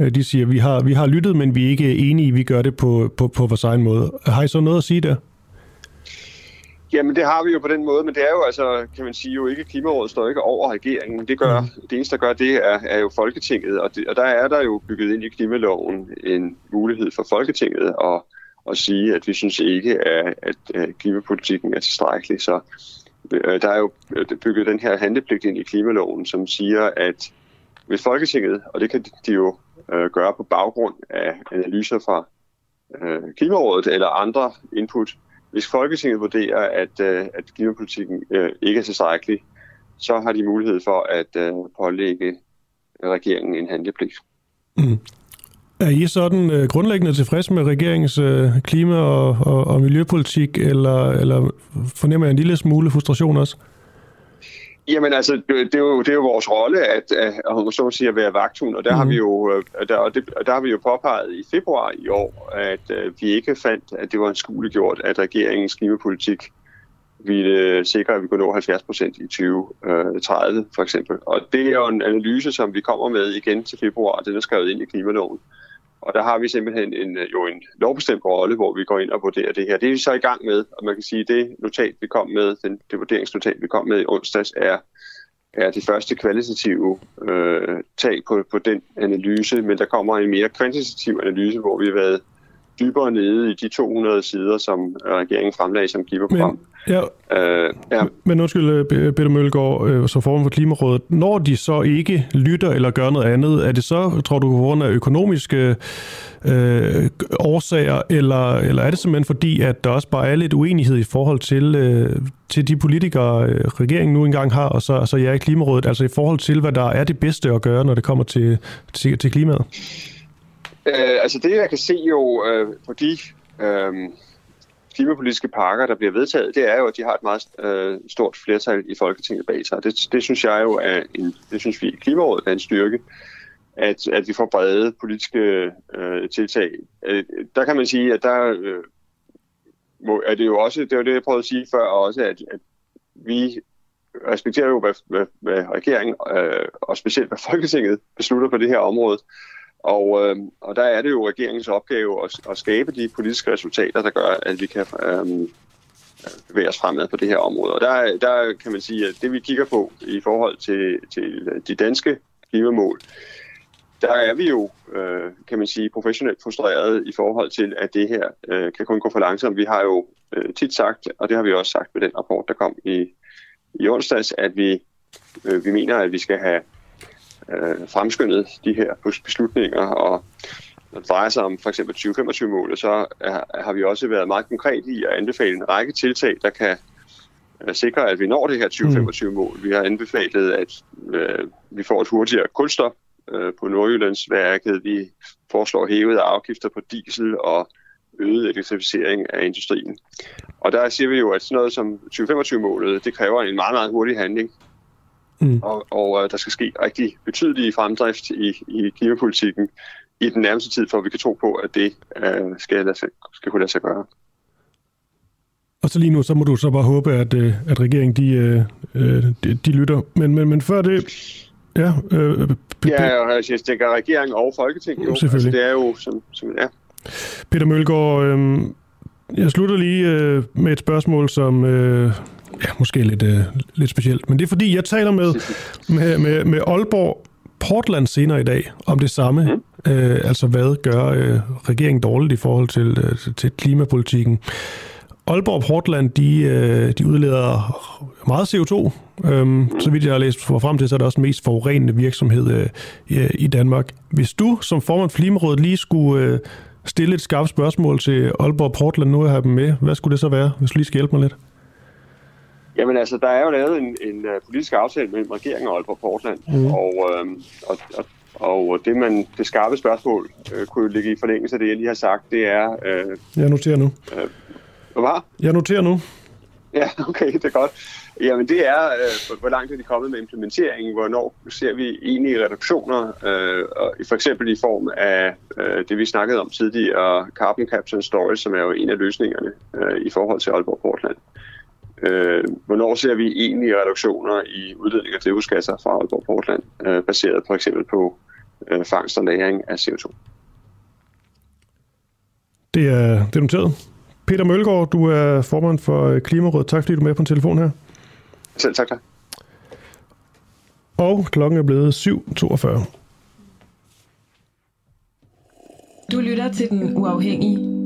øh, de siger, vi har, vi har lyttet, men vi er ikke enige, vi gør det på, på, på vores egen måde? Har I så noget at sige der? Jamen det har vi jo på den måde, men det er jo altså, kan man sige jo ikke, Klimarådet står ikke over regeringen. Det gør, mm. det eneste, der gør det, er, er jo Folketinget, og, det, og der er der jo bygget ind i klimaloven en mulighed for Folketinget at at sige, at vi synes ikke, at, at klimapolitikken er tilstrækkelig. Så øh, der er jo bygget den her handlepligt ind i klimaloven, som siger, at hvis Folketinget, og det kan de jo øh, gøre på baggrund af analyser fra øh, Klimarådet eller andre input, hvis Folketinget vurderer, at, øh, at klimapolitikken øh, ikke er tilstrækkelig, så har de mulighed for at øh, pålægge regeringen en handlepligt. Mm. Er I sådan øh, grundlæggende tilfreds med regeringens øh, klima- og, og, og miljøpolitik, eller, eller fornemmer jeg en lille smule frustration også? Jamen altså, det er jo, det er jo vores rolle at, at, at, så sige, at være vagthund, og der, mm. har vi jo, øh, der, og det, der har vi jo påpeget i februar i år, at uh, vi ikke fandt, at det var en skulegjort, at regeringens klimapolitik ville sikre, at vi kunne nå 70 procent i 2030 for eksempel. Og det er jo en analyse, som vi kommer med igen til februar, den er skrevet ind i klimaloven. Og der har vi simpelthen en, øh, jo en lovbestemt rolle, hvor vi går ind og vurderer det her. Det er vi så i gang med, og man kan sige, at det notat, vi kom med, den, det vurderingsnotat, vi kom med i onsdags, er, er det første kvalitative øh, tag på, på den analyse, men der kommer en mere kvantitativ analyse, hvor vi har været dybere nede i de 200 sider, som regeringen fremlagde som klimaprogram. Men Ja. Øh, ja. Men undskyld, øh, Peter Mølgaard, øh, som formand for Klimarådet, når de så ikke lytter eller gør noget andet, er det så, tror du, på grund af økonomiske øh, årsager, eller, eller er det simpelthen fordi, at der også bare er lidt uenighed i forhold til, øh, til de politikere, øh, regeringen nu engang har, og så, så ja, i Klimarådet, altså i forhold til, hvad der er det bedste at gøre, når det kommer til, til, til klimaet? Øh, altså det, jeg kan se jo øh, på de... Øh, klimapolitiske pakker, der bliver vedtaget, det er jo, at de har et meget øh, stort flertal i Folketinget bag sig. Det, det synes jeg jo er en, det synes vi i Klimarådet er en styrke, at, at vi får brede politiske øh, tiltag. Øh, der kan man sige, at der øh, må, er det jo også, det var det, jeg prøvede at sige før også, at, at vi respekterer jo, hvad, hvad, hvad regeringen øh, og specielt hvad Folketinget beslutter på det her område. Og, øh, og der er det jo regeringens opgave at, at skabe de politiske resultater, der gør, at vi kan øh, bevæge os fremad på det her område. Og der, der kan man sige, at det vi kigger på i forhold til, til de danske klimamål, der er vi jo, øh, kan man sige, professionelt frustreret i forhold til, at det her øh, kan kun gå for langsomt. Vi har jo øh, tit sagt, og det har vi også sagt med den rapport, der kom i, i onsdags, at vi, øh, vi mener, at vi skal have øh, fremskyndet de her beslutninger, og når det drejer sig om for eksempel 2025-målet, så er, har vi også været meget konkret i at anbefale en række tiltag, der kan øh, sikre, at vi når det her 2025-mål. Vi har anbefalet, at øh, vi får et hurtigere kulstop øh, på Nordjyllandsværket. Vi foreslår hævede afgifter på diesel og øget elektrificering af industrien. Og der siger vi jo, at sådan noget som 2025-målet, det kræver en meget, meget hurtig handling. Mm. Og, og uh, der skal ske rigtig betydelig fremdrift i, i klimapolitikken i den nærmeste tid, for at vi kan tro på, at det uh, skal, lade sig, skal kunne lade sig gøre. Og så lige nu, så må du så bare håbe, at, øh, at regeringen de, de, de lytter. Men, men, men før det... Ja, øh, ja og jeg tænker regeringen og Folketinget jo. Selvfølgelig. Altså, det er jo, som, som ja. Peter Mølgaard, øh, jeg slutter lige øh, med et spørgsmål, som øh, ja, måske lidt, øh, lidt specielt. Men det er fordi, jeg taler med, med, med, med Aalborg Portland senere i dag om det samme. Mm. Øh, altså, hvad gør øh, regeringen dårligt i forhold til, øh, til klimapolitikken? Aalborg Portland, de, øh, de udleder meget CO2. Øhm, mm. Så vidt jeg har læst for frem til, så er det også den mest forurenende virksomhed øh, i Danmark. Hvis du som formand for Klimarådet lige skulle øh, stille et skarpt spørgsmål til Aalborg Portland, nu har jeg dem med, hvad skulle det så være, hvis du lige skal hjælpe mig lidt? Jamen altså, der er jo lavet en, en uh, politisk aftale mellem regeringen og Aalborg Portland, mm. og, øh, og, og, og det, man, det skarpe spørgsmål øh, kunne jo ligge i forlængelse af det, jeg lige har sagt, det er... Øh, jeg noterer nu. Øh, hvad Jeg noterer nu. Ja, okay, det er godt. Jamen det er, øh, hvor langt er de kommet med implementeringen, hvornår ser vi enige reduktioner, øh, for eksempel i form af øh, det, vi snakkede om tidligere, carbon capture and storage, som er jo en af løsningerne øh, i forhold til Aalborg Portland. Øh, hvornår ser vi enige reduktioner i udledning af drivhusgasser fra Aalborg Portland, øh, baseret for eksempel på øh, fangst og lagring af CO2? Det er, det er noteret. Peter Mølgaard, du er formand for Klimarådet. Tak fordi du er med på en telefon her. Selv tak, tak. Og klokken er blevet 7.42. Du lytter til Den Uafhængige.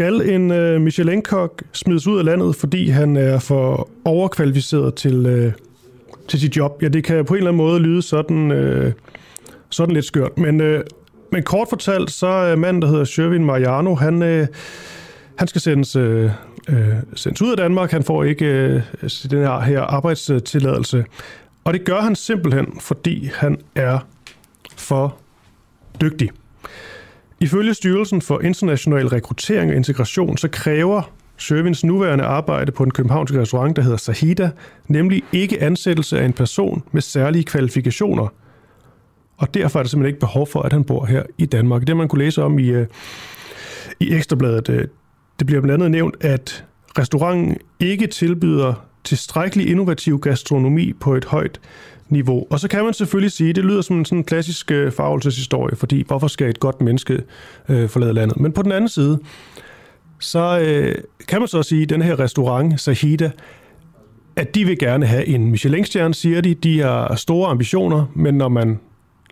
Skal en øh, Michelin-kok smides ud af landet, fordi han er for overkvalificeret til, øh, til sit job? Ja, det kan på en eller anden måde lyde sådan, øh, sådan lidt skørt. Men, øh, men kort fortalt, så er manden, der hedder Shervin Mariano, han, øh, han skal sendes, øh, øh, sendes ud af Danmark. Han får ikke øh, den her, her arbejdstilladelse. Og det gør han simpelthen, fordi han er for dygtig. Ifølge Styrelsen for International Rekruttering og Integration, så kræver Shervins nuværende arbejde på en københavnsk restaurant, der hedder Sahida, nemlig ikke ansættelse af en person med særlige kvalifikationer. Og derfor er der simpelthen ikke behov for, at han bor her i Danmark. Det man kunne læse om i, øh, i Ekstrabladet, øh, det bliver blandt andet nævnt, at restauranten ikke tilbyder tilstrækkelig innovativ gastronomi på et højt niveau. Og så kan man selvfølgelig sige, det lyder som en sådan klassisk øh, farvelseshistorie, fordi hvorfor skal et godt menneske øh, forlade landet? Men på den anden side, så øh, kan man så sige, at den her restaurant, Sahida, at de vil gerne have en Michelin-stjerne, siger de. De har store ambitioner, men når man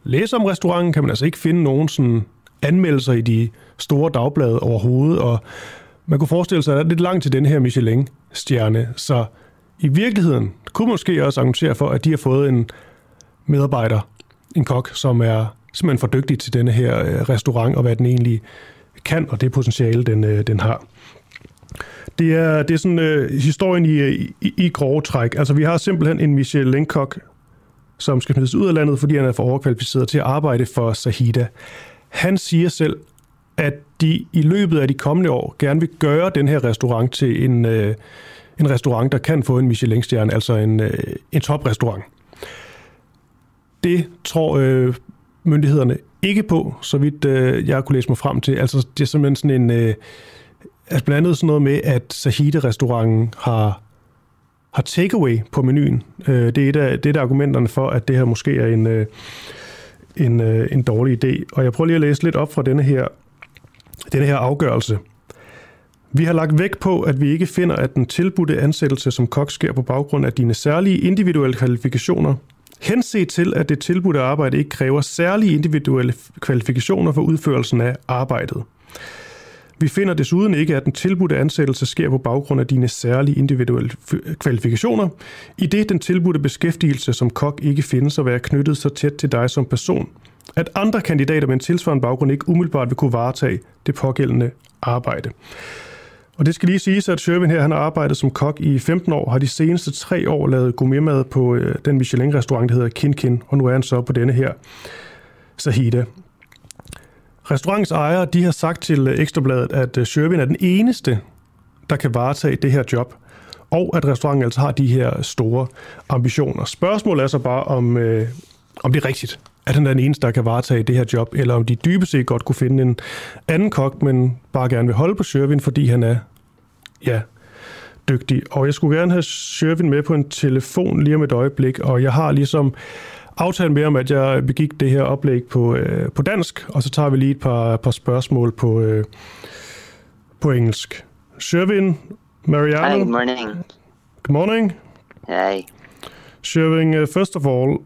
læser om restauranten, kan man altså ikke finde nogen sådan anmeldelser i de store dagblade overhovedet, og man kunne forestille sig, at det er lidt langt til den her Michelin-stjerne, så i virkeligheden kunne måske også argumentere for, at de har fået en medarbejder, en kok, som er simpelthen for dygtig til denne her øh, restaurant, og hvad den egentlig kan, og det potentiale, den, øh, den har. Det er, det er sådan øh, historien i, i, i grove træk. Altså, vi har simpelthen en Michelin-kok, som skal smides ud af landet, fordi han er for overkvalificeret til at arbejde for Sahida. Han siger selv, at de i løbet af de kommende år gerne vil gøre den her restaurant til en, øh, en restaurant, der kan få en Michelin-stjerne, altså en, øh, en toprestaurant. Det tror øh, myndighederne ikke på, så vidt øh, jeg kunne læse mig frem til. Altså, det er simpelthen sådan en... Øh, altså blandt andet sådan noget med, at Sahide-restauranten har, har takeaway på menuen. Øh, det, er et af, det er et af argumenterne for, at det her måske er en, øh, en, øh, en dårlig idé. Og jeg prøver lige at læse lidt op fra denne her, denne her afgørelse. Vi har lagt vægt på, at vi ikke finder, at den tilbudte ansættelse som kok sker på baggrund af dine særlige individuelle kvalifikationer, henset til, at det tilbudte arbejde ikke kræver særlige individuelle kvalifikationer for udførelsen af arbejdet. Vi finder desuden ikke, at den tilbudte ansættelse sker på baggrund af dine særlige individuelle kvalifikationer, i det den tilbudte beskæftigelse som kok ikke findes at være knyttet så tæt til dig som person, at andre kandidater med en tilsvarende baggrund ikke umiddelbart vil kunne varetage det pågældende arbejde. Og det skal lige siges, at Sherwin her han har arbejdet som kok i 15 år, har de seneste tre år lavet gourmetmad på øh, den Michelin-restaurant, der hedder Kin Kin, og nu er han så på denne her Sahida. Restaurants ejere de har sagt til øh, Ekstrabladet, at øh, Sherwin er den eneste, der kan varetage det her job, og at restauranten altså har de her store ambitioner. Spørgsmålet er så bare, om, øh, om det er rigtigt, at han er den eneste, der kan varetage det her job, eller om de dybest set godt kunne finde en anden kok, men bare gerne vil holde på Sherwin, fordi han er, ja, dygtig. Og jeg skulle gerne have Sherwin med på en telefon lige om et øjeblik, og jeg har ligesom aftalt med om, at jeg begik det her oplæg på, øh, på dansk, og så tager vi lige et par, par spørgsmål på, øh, på engelsk. Sherwin, Mariano. Hi, good morning. Good morning. Hi. Sherwin, uh, first of all,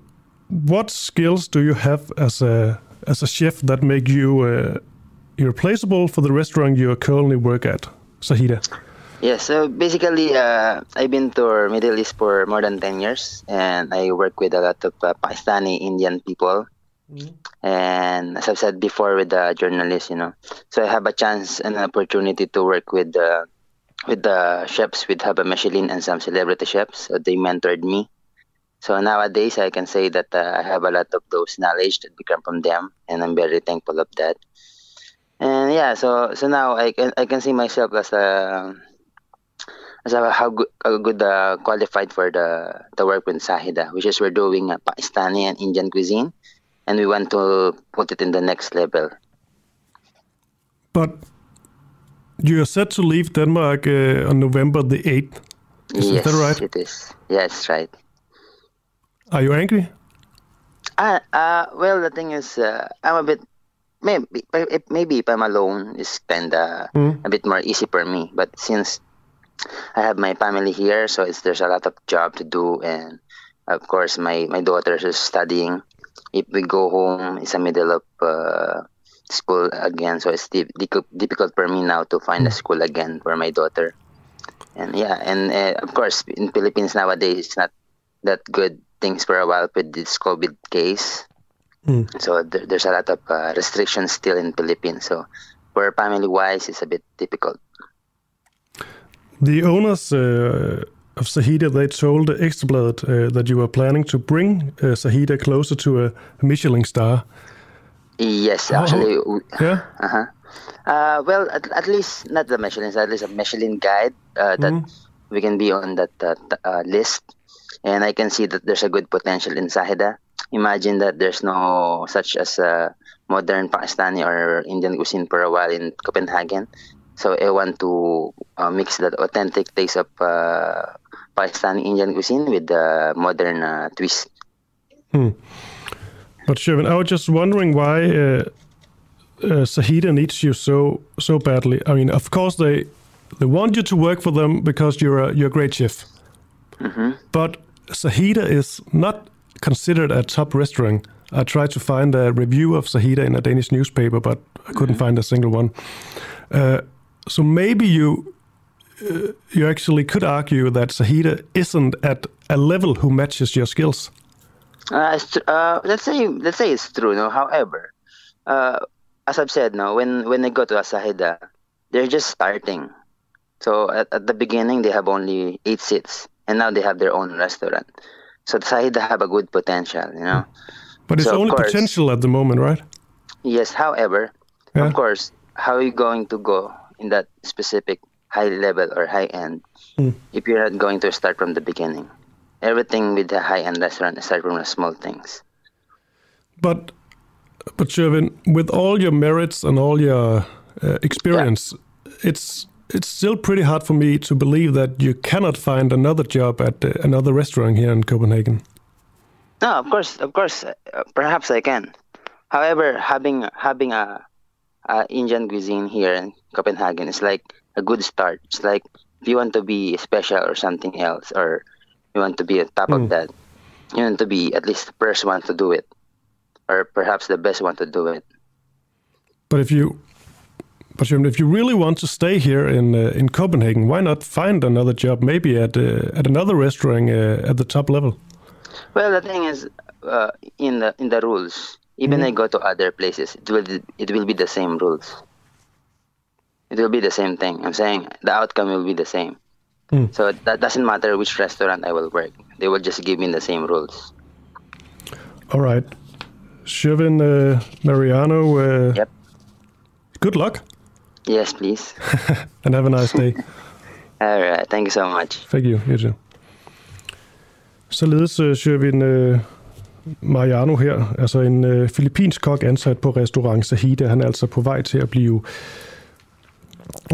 what skills do you have as a as a chef that make you uh, irreplaceable for the restaurant you currently work at, Sahida? Yeah, so basically, uh, I've been to Middle East for more than 10 years, and I work with a lot of uh, Pakistani Indian people. Mm-hmm. And as I've said before with the journalists, you know, so I have a chance and an opportunity to work with the with the chefs with Haba Michelin and some celebrity chefs. So they mentored me. So nowadays, I can say that uh, I have a lot of those knowledge that become from them, and I'm very thankful of that. And yeah, so so now I can I can see myself as a as a, how good, how good uh, qualified for the the work with Sahida, which is we're doing uh, Pakistani and Indian cuisine, and we want to put it in the next level. But you're set to leave Denmark uh, on November the eighth. Is, yes, that right? It is. Yes, right. Are you angry? Uh, uh, well, the thing is, uh, I'm a bit. Maybe, maybe if I'm alone, it's kind of mm. a bit more easy for me. But since I have my family here, so it's there's a lot of job to do, and of course my my daughter is studying. If we go home, it's the middle of uh, school again, so it's di- difficult for me now to find a hmm. school again for my daughter. And yeah, and uh, of course in Philippines nowadays it's not that good things for a while with this COVID case. Mm. So there, there's a lot of uh, restrictions still in Philippines. So for family wise, it's a bit difficult. The owners uh, of Sahida, they told Ekstrabladet uh, that you were planning to bring uh, Sahida closer to a Michelin star. Yes, actually. Oh, yeah. Uh-huh. Uh, well, at, at, least not the Michelin, at least a Michelin guide uh, that mm. we can be on that uh, list. And I can see that there's a good potential in Sahida. Imagine that there's no such as a modern Pakistani or Indian cuisine for a while in Copenhagen. So I want to uh, mix that authentic taste of uh, Pakistani Indian cuisine with the modern uh, twist. Hmm. But Shervin, I was just wondering why uh, uh, Sahida needs you so so badly. I mean, of course they they want you to work for them because you're a you're a great chef. Mm-hmm. But Sahida is not considered a top restaurant. I tried to find a review of Sahida in a Danish newspaper, but I couldn't mm-hmm. find a single one. Uh, so maybe you uh, you actually could argue that Sahida isn't at a level who matches your skills. Uh, uh, let's say let's say it's true. No, however, uh, as I've said, no, when when they go to Asahida, they're just starting. So at, at, the beginning, they have only eight seats, and now they have their own restaurant. So Sahida have a good potential, you know. But it's So, only course- potential at the moment, right? Yes, however, Yeah. of course, how are you going to go in that specific high level or high end if you're not going to start from the beginning? Everything with the high end restaurant is start from the small things. But but Shervin, with all your merits and all your uh, experience, it's it's still pretty hard for me to believe that you cannot find another job at uh, another restaurant here in Copenhagen. No, of course, of course, uh, perhaps I can. However, having having a, a Indian cuisine here in Copenhagen is like a good start. It's like if you want to be special or something else, or you want to be on top of that, you want to be at least the first one to do it, or perhaps the best one to do it. But if you but if you really want to stay here in uh, in Copenhagen, why not find another job, maybe at uh, at another restaurant uh, at the top level? Well, the thing is, uh, in the in the rules, even I go to other places, it will it will be the same rules. It will be the same thing. I'm saying the outcome will be the same. So that doesn't matter which restaurant I will work. They will just give me the same rules. All right, Shervin uh, Mariano. Uh, Yep. Good luck Yes, please. and have a nice day. All right. Thank you so much. Thank you, you too. Således uh, Shervin uh, Mariano her, altså en uh, filippinsk kok ansat på restaurant Sahida. Han er altså på vej til at blive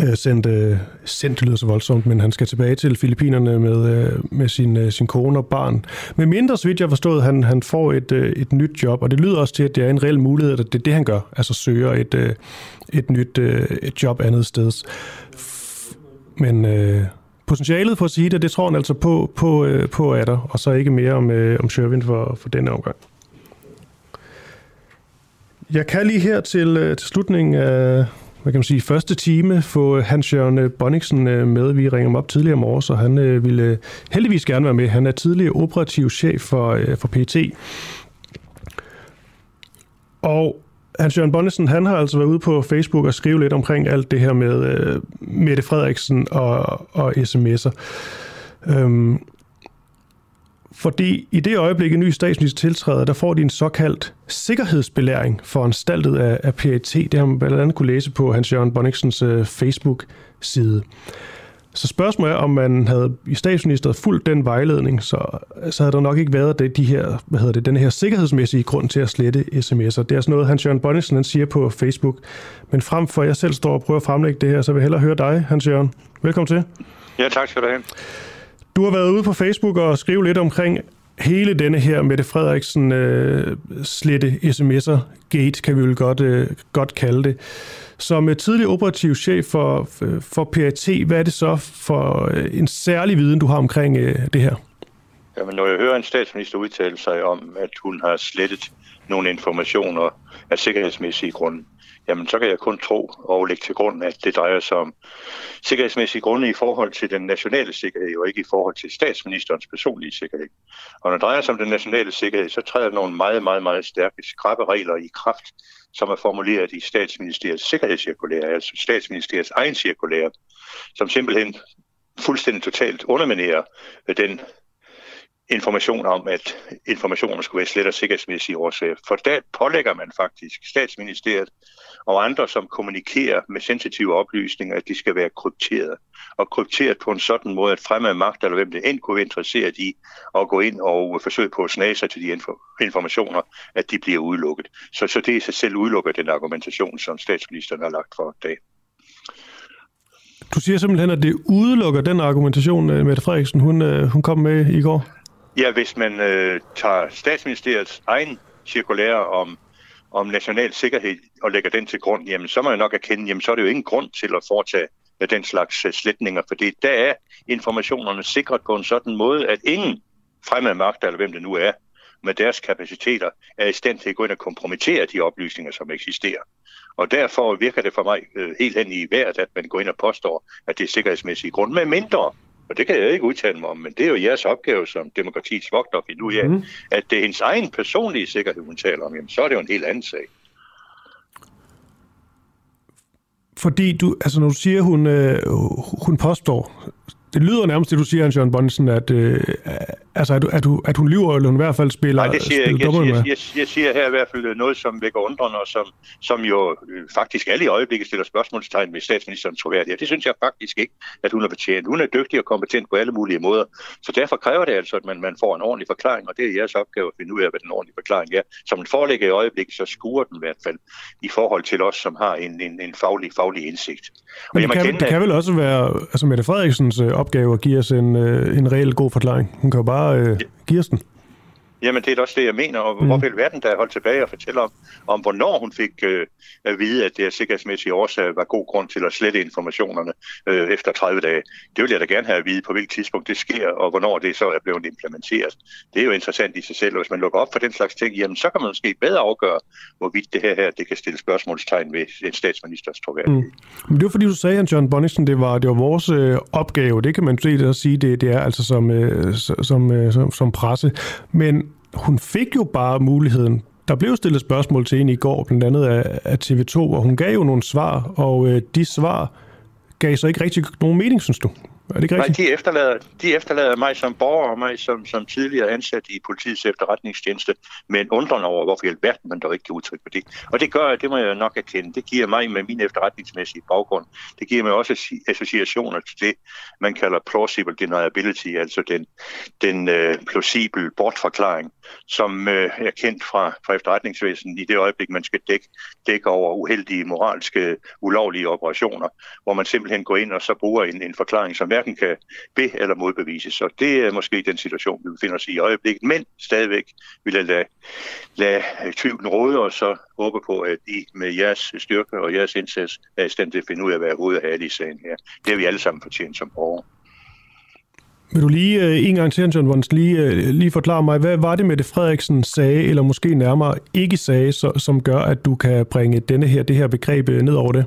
Øh, sendt, øh, sendt, lyder så voldsomt, men han skal tilbage til Filippinerne med, øh, med sin, sin kone og barn. Med mindre, så vidt jeg forstået, han, han får et, et nyt job, og det lyder også til, at det er en reel mulighed, at det er det, han gør, altså søger et, et nyt et job andet sted. Men øh, potentialet for at sige det tror han altså på, på, øh, på er der, og så ikke mere om, øh, om Sherwin for, for denne omgang. Jeg kan lige her til, øh, til slutningen af hvad kan man sige, første time få øh, Hans-Jørgen øh, Bonniksen øh, med. Vi ringer ham op tidligere om morges, så han ville heldigvis gerne være med. Han er tidligere operativ chef for, for PT. Og Hans-Jørgen Bonnesen, han har altså været ude på Facebook og skrive lidt omkring alt det her med øh, Mette Frederiksen og, og sms'er. Øhm, fordi i det øjeblik, en ny statsminister tiltræder, der får de en såkaldt sikkerhedsbelæring foranstaltet af, af PET. Det har man blandt andet kunne læse på Hans-Jørgen Bonniksens øh, Facebook-side. Så spørgsmålet er, om man havde i statsministeriet fulgt den vejledning, så, så havde der nok ikke været det, de her, hvad hedder det, den her sikkerhedsmæssige grund til at slette sms'er. Det er sådan noget, Hans-Jørgen Bonniksen han siger på Facebook. Men frem for at jeg selv står og prøver at fremlægge det her, så vil jeg hellere høre dig, Hans-Jørgen. Velkommen til. Ja, tak skal du have. Du har været ude på Facebook og skrive lidt omkring hele denne her Mette Frederiksen øh, slette sms'er gate, kan vi vel godt, øh, godt kalde det. Som tidlig tidligere operativ chef for, øh, for PAT, hvad er det så for øh, en særlig viden, du har omkring øh, det her? Jamen, når jeg hører en statsminister udtale sig om, at hun har slettet nogle informationer af sikkerhedsmæssige grunde, jamen så kan jeg kun tro og lægge til grund, at det drejer sig om sikkerhedsmæssige grunde i forhold til den nationale sikkerhed, og ikke i forhold til statsministerens personlige sikkerhed. Og når det drejer sig om den nationale sikkerhed, så træder nogle meget, meget, meget stærke, skrappe regler i kraft, som er formuleret i statsministeriets sikkerhedscirkulære, altså statsministeriets egen cirkulære, som simpelthen fuldstændig totalt underminerer den information om, at informationen skulle være slet og sikkerhedsmæssige årsager. For der pålægger man faktisk statsministeriet og andre, som kommunikerer med sensitive oplysninger, at de skal være krypteret. Og krypteret på en sådan måde, at fremme magt, eller hvem det end kunne være interesseret i, at gå ind og forsøge på at snage sig til de info- informationer, at de bliver udelukket. Så, så det i sig selv udelukker den argumentation, som statsministeren har lagt for dag. Du siger simpelthen, at det udelukker den argumentation, øh, Mette Frederiksen hun, øh, hun kom med i går? Ja, hvis man øh, tager statsministeriets egen cirkulære om, om national sikkerhed og lægger den til grund, jamen så må jeg nok erkende, jamen så er det jo ingen grund til at foretage øh, den slags øh, sletninger, fordi der er informationerne sikret på en sådan måde, at ingen fremmede magter, eller hvem det nu er, med deres kapaciteter er i stand til at gå ind og kompromittere de oplysninger, som eksisterer. Og derfor virker det for mig øh, helt hen i vejret, at man går ind og påstår, at det er sikkerhedsmæssige grund, med mindre, og det kan jeg ikke udtale mig om, men det er jo jeres opgave som demokratiets vogter at finde ud af, mm. at det er hendes egen personlige sikkerhed, hun taler om, jamen så er det jo en helt anden sag. Fordi du, altså når du siger, hun, øh, hun påstår, det lyder nærmest det, du siger, Hans-Jørgen Bonnesen, at, øh, altså, at, at, at hun lyver, eller hun i hvert fald spiller Nej, det siger jeg ikke. Jeg, jeg, jeg, jeg siger her i hvert fald noget, som vækker undrende, og som, som jo øh, faktisk alle i øjeblikket stiller spørgsmålstegn ved statsministerens troværdighed. Det synes jeg faktisk ikke, at hun er betjent. Hun er dygtig og kompetent på alle mulige måder. Så derfor kræver det altså, at man, man får en ordentlig forklaring, og det er jeres opgave at finde ud af, hvad den ordentlige forklaring er. Som en forelægger i øjeblikket, så skuer den i hvert fald i forhold til os, som har en, en, en faglig, faglig indsigt. Og Men det, kan, det kan vel også være altså Mette Frederiksens øh, opgave at give os en, øh, en reel god forklaring. Hun kan jo bare øh, give os den. Jamen, det er også det, jeg mener. Og mm. hvorfor i verden, der holdt tilbage og fortælle om, om hvornår hun fik øh, at vide, at det af sikkerhedsmæssige årsager var god grund til at slette informationerne øh, efter 30 dage. Det vil jeg da gerne have at vide, på hvilket tidspunkt det sker, og hvornår det så er blevet implementeret. Det er jo interessant i sig selv, og hvis man lukker op for den slags ting, jamen, så kan man måske bedre afgøre, hvorvidt det her, her det kan stille spørgsmålstegn ved en statsministers troværdighed. Mm. Men det var fordi, du sagde, at John Bonningsen, det var, det var vores øh, opgave. Det kan man se det at sige, det, det er altså som, øh, som, øh, som, som presse. Men hun fik jo bare muligheden. Der blev stillet spørgsmål til hende i går, blandt andet af, af TV2, og hun gav jo nogle svar, og øh, de svar gav så ikke rigtig nogen mening, synes du? Er det ikke Nej, de efterlader, de efterlader mig som borger og mig som, som tidligere ansat i politiets efterretningstjeneste med en undren over, hvorfor i alverden man dog ikke kan udtrykke på det. Og det gør, det må jeg nok erkende, det giver mig med min efterretningsmæssige baggrund, det giver mig også associationer til det, man kalder plausible deniability, altså den, den øh, plausibel bortforklaring, som øh, er kendt fra, fra efterretningsvæsenet i det øjeblik, man skal dække, dække over uheldige, moralske, ulovlige operationer, hvor man simpelthen går ind og så bruger en, en forklaring, som hverken kan be- eller modbevise. Så det er måske den situation, vi befinder os i i øjeblikket. Men stadigvæk vil jeg lade, lade tvivlen råde, og så håbe på, at I med jeres styrke og jeres indsats er i stand til at finde ud af, hvad hovedet er i sagen her. Det er vi alle sammen fortjent som borgere. Vil du lige øh, en gang til, John Vons, lige, uh, lige forklare mig, hvad var det med det Frederiksen sagde, eller måske nærmere ikke sagde, så, som gør, at du kan bringe denne her, det her begreb øh, ned over det?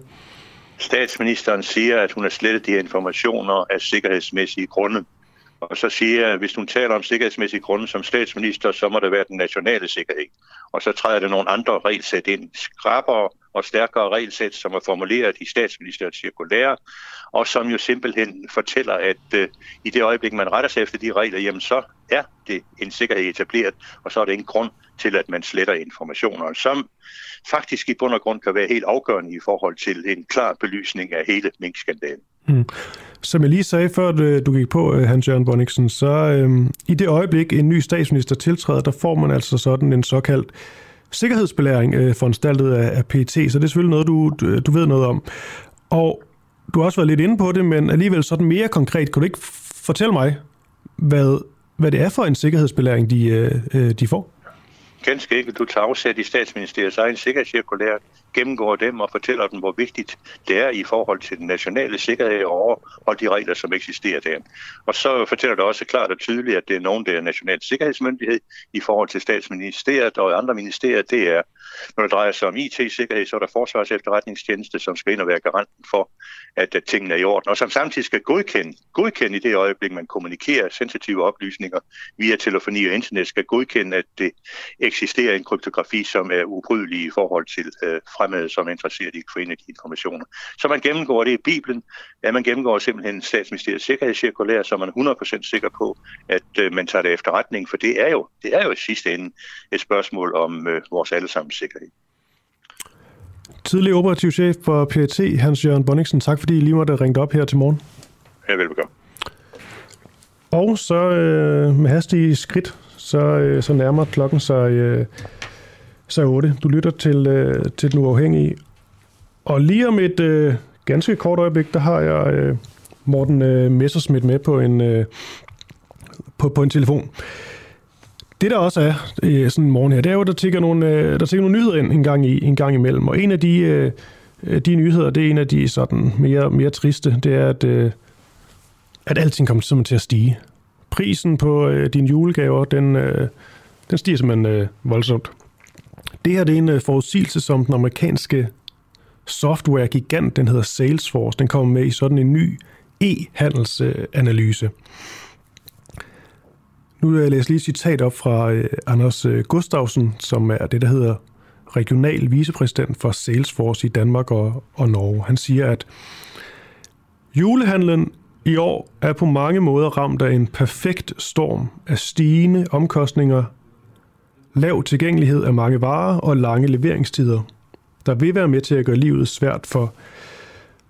Statsministeren siger, at hun har slettet de her informationer af sikkerhedsmæssige grunde. Og så siger at hvis hun taler om sikkerhedsmæssige grunde som statsminister, så må det være den nationale sikkerhed. Og så træder der nogle andre regelsæt ind. Skrabere og stærkere regelsæt, som er formuleret i statsministeriets cirkulære, og som jo simpelthen fortæller, at øh, i det øjeblik, man retter sig efter de regler, jamen så er det en sikkerhed etableret, og så er det en grund til, at man sletter informationer, som faktisk i bund og grund kan være helt afgørende i forhold til en klar belysning af hele minkskandalen. Mm. Som jeg lige sagde før øh, du gik på, øh, Hans-Jørgen Bonniksen, så øhm, i det øjeblik, en ny statsminister tiltræder, der får man altså sådan en såkaldt sikkerhedsbelæring øh, foranstaltet af, af PT, så det er selvfølgelig noget, du, øh, du ved noget om. Og du har også været lidt inde på det, men alligevel sådan mere konkret, kan du ikke fortælle mig, hvad, hvad det er for en sikkerhedsbelæring, de, øh de får? Ganske enkelt, du tager afsæt i statsministeriets egen sikkerhedscirkulær, gennemgår dem og fortæller dem, hvor vigtigt det er i forhold til den nationale sikkerhed og, og de regler, som eksisterer der. Og så fortæller det også klart og tydeligt, at det er nogen, der er national sikkerhedsmyndighed i forhold til statsministeriet og andre ministerier. Det er, når det drejer sig om IT-sikkerhed, så er der forsvars efterretningstjeneste, som skal ind og være garanten for, at, at tingene er i orden, og som samtidig skal godkende, godkende i det øjeblik, man kommunikerer sensitive oplysninger via telefoni og internet, skal godkende, at det eksisterer en kryptografi, som er ubrydelig i forhold til øh, fremmede, som er interesseret i at få ind de informationer. Så man gennemgår det i Bibelen, ja, man gennemgår simpelthen statsministeriets sikkerhedscirkulær, så man er 100% sikker på, at øh, man tager det efterretning, for det er jo, det er jo i sidste ende et spørgsmål om øh, vores allesammens sikkerhed. Tidlig operativ chef for PET, Hans-Jørgen Bonniksen, tak fordi I lige måtte ringe op her til morgen. Ja, velbekomme. Og så øh, med hastige skridt, så, øh, så nærmer klokken sig, øh, sig 8. Du lytter til, øh, til Den Uafhængige. Og lige om et øh, ganske kort øjeblik, der har jeg øh, Morten øh, Messersmith med på en, øh, på, på en telefon. Det der også er øh, sådan en morgen her, det er jo, at der tigger nogle, øh, der tigger nogle nyheder ind en gang, i, en gang imellem. Og en af de, øh, øh de nyheder, det er en af de sådan mere, mere triste, det er, at, øh, at alting kommer simpelthen til at stige. Prisen på øh, dine julegaver, den, øh, Den stiger simpelthen øh, voldsomt. Det her det er en øh, forudsigelse, som den amerikanske software-gigant, den hedder Salesforce, den kommer med i sådan en ny e-handelsanalyse. Nu vil jeg læse lige et citat op fra øh, Anders øh, Gustavsen, som er det, der hedder regional vicepræsident for Salesforce i Danmark og, og Norge. Han siger, at julehandlen i år er på mange måder ramt af en perfekt storm af stigende omkostninger, lav tilgængelighed af mange varer og lange leveringstider, der vil være med til at gøre livet svært for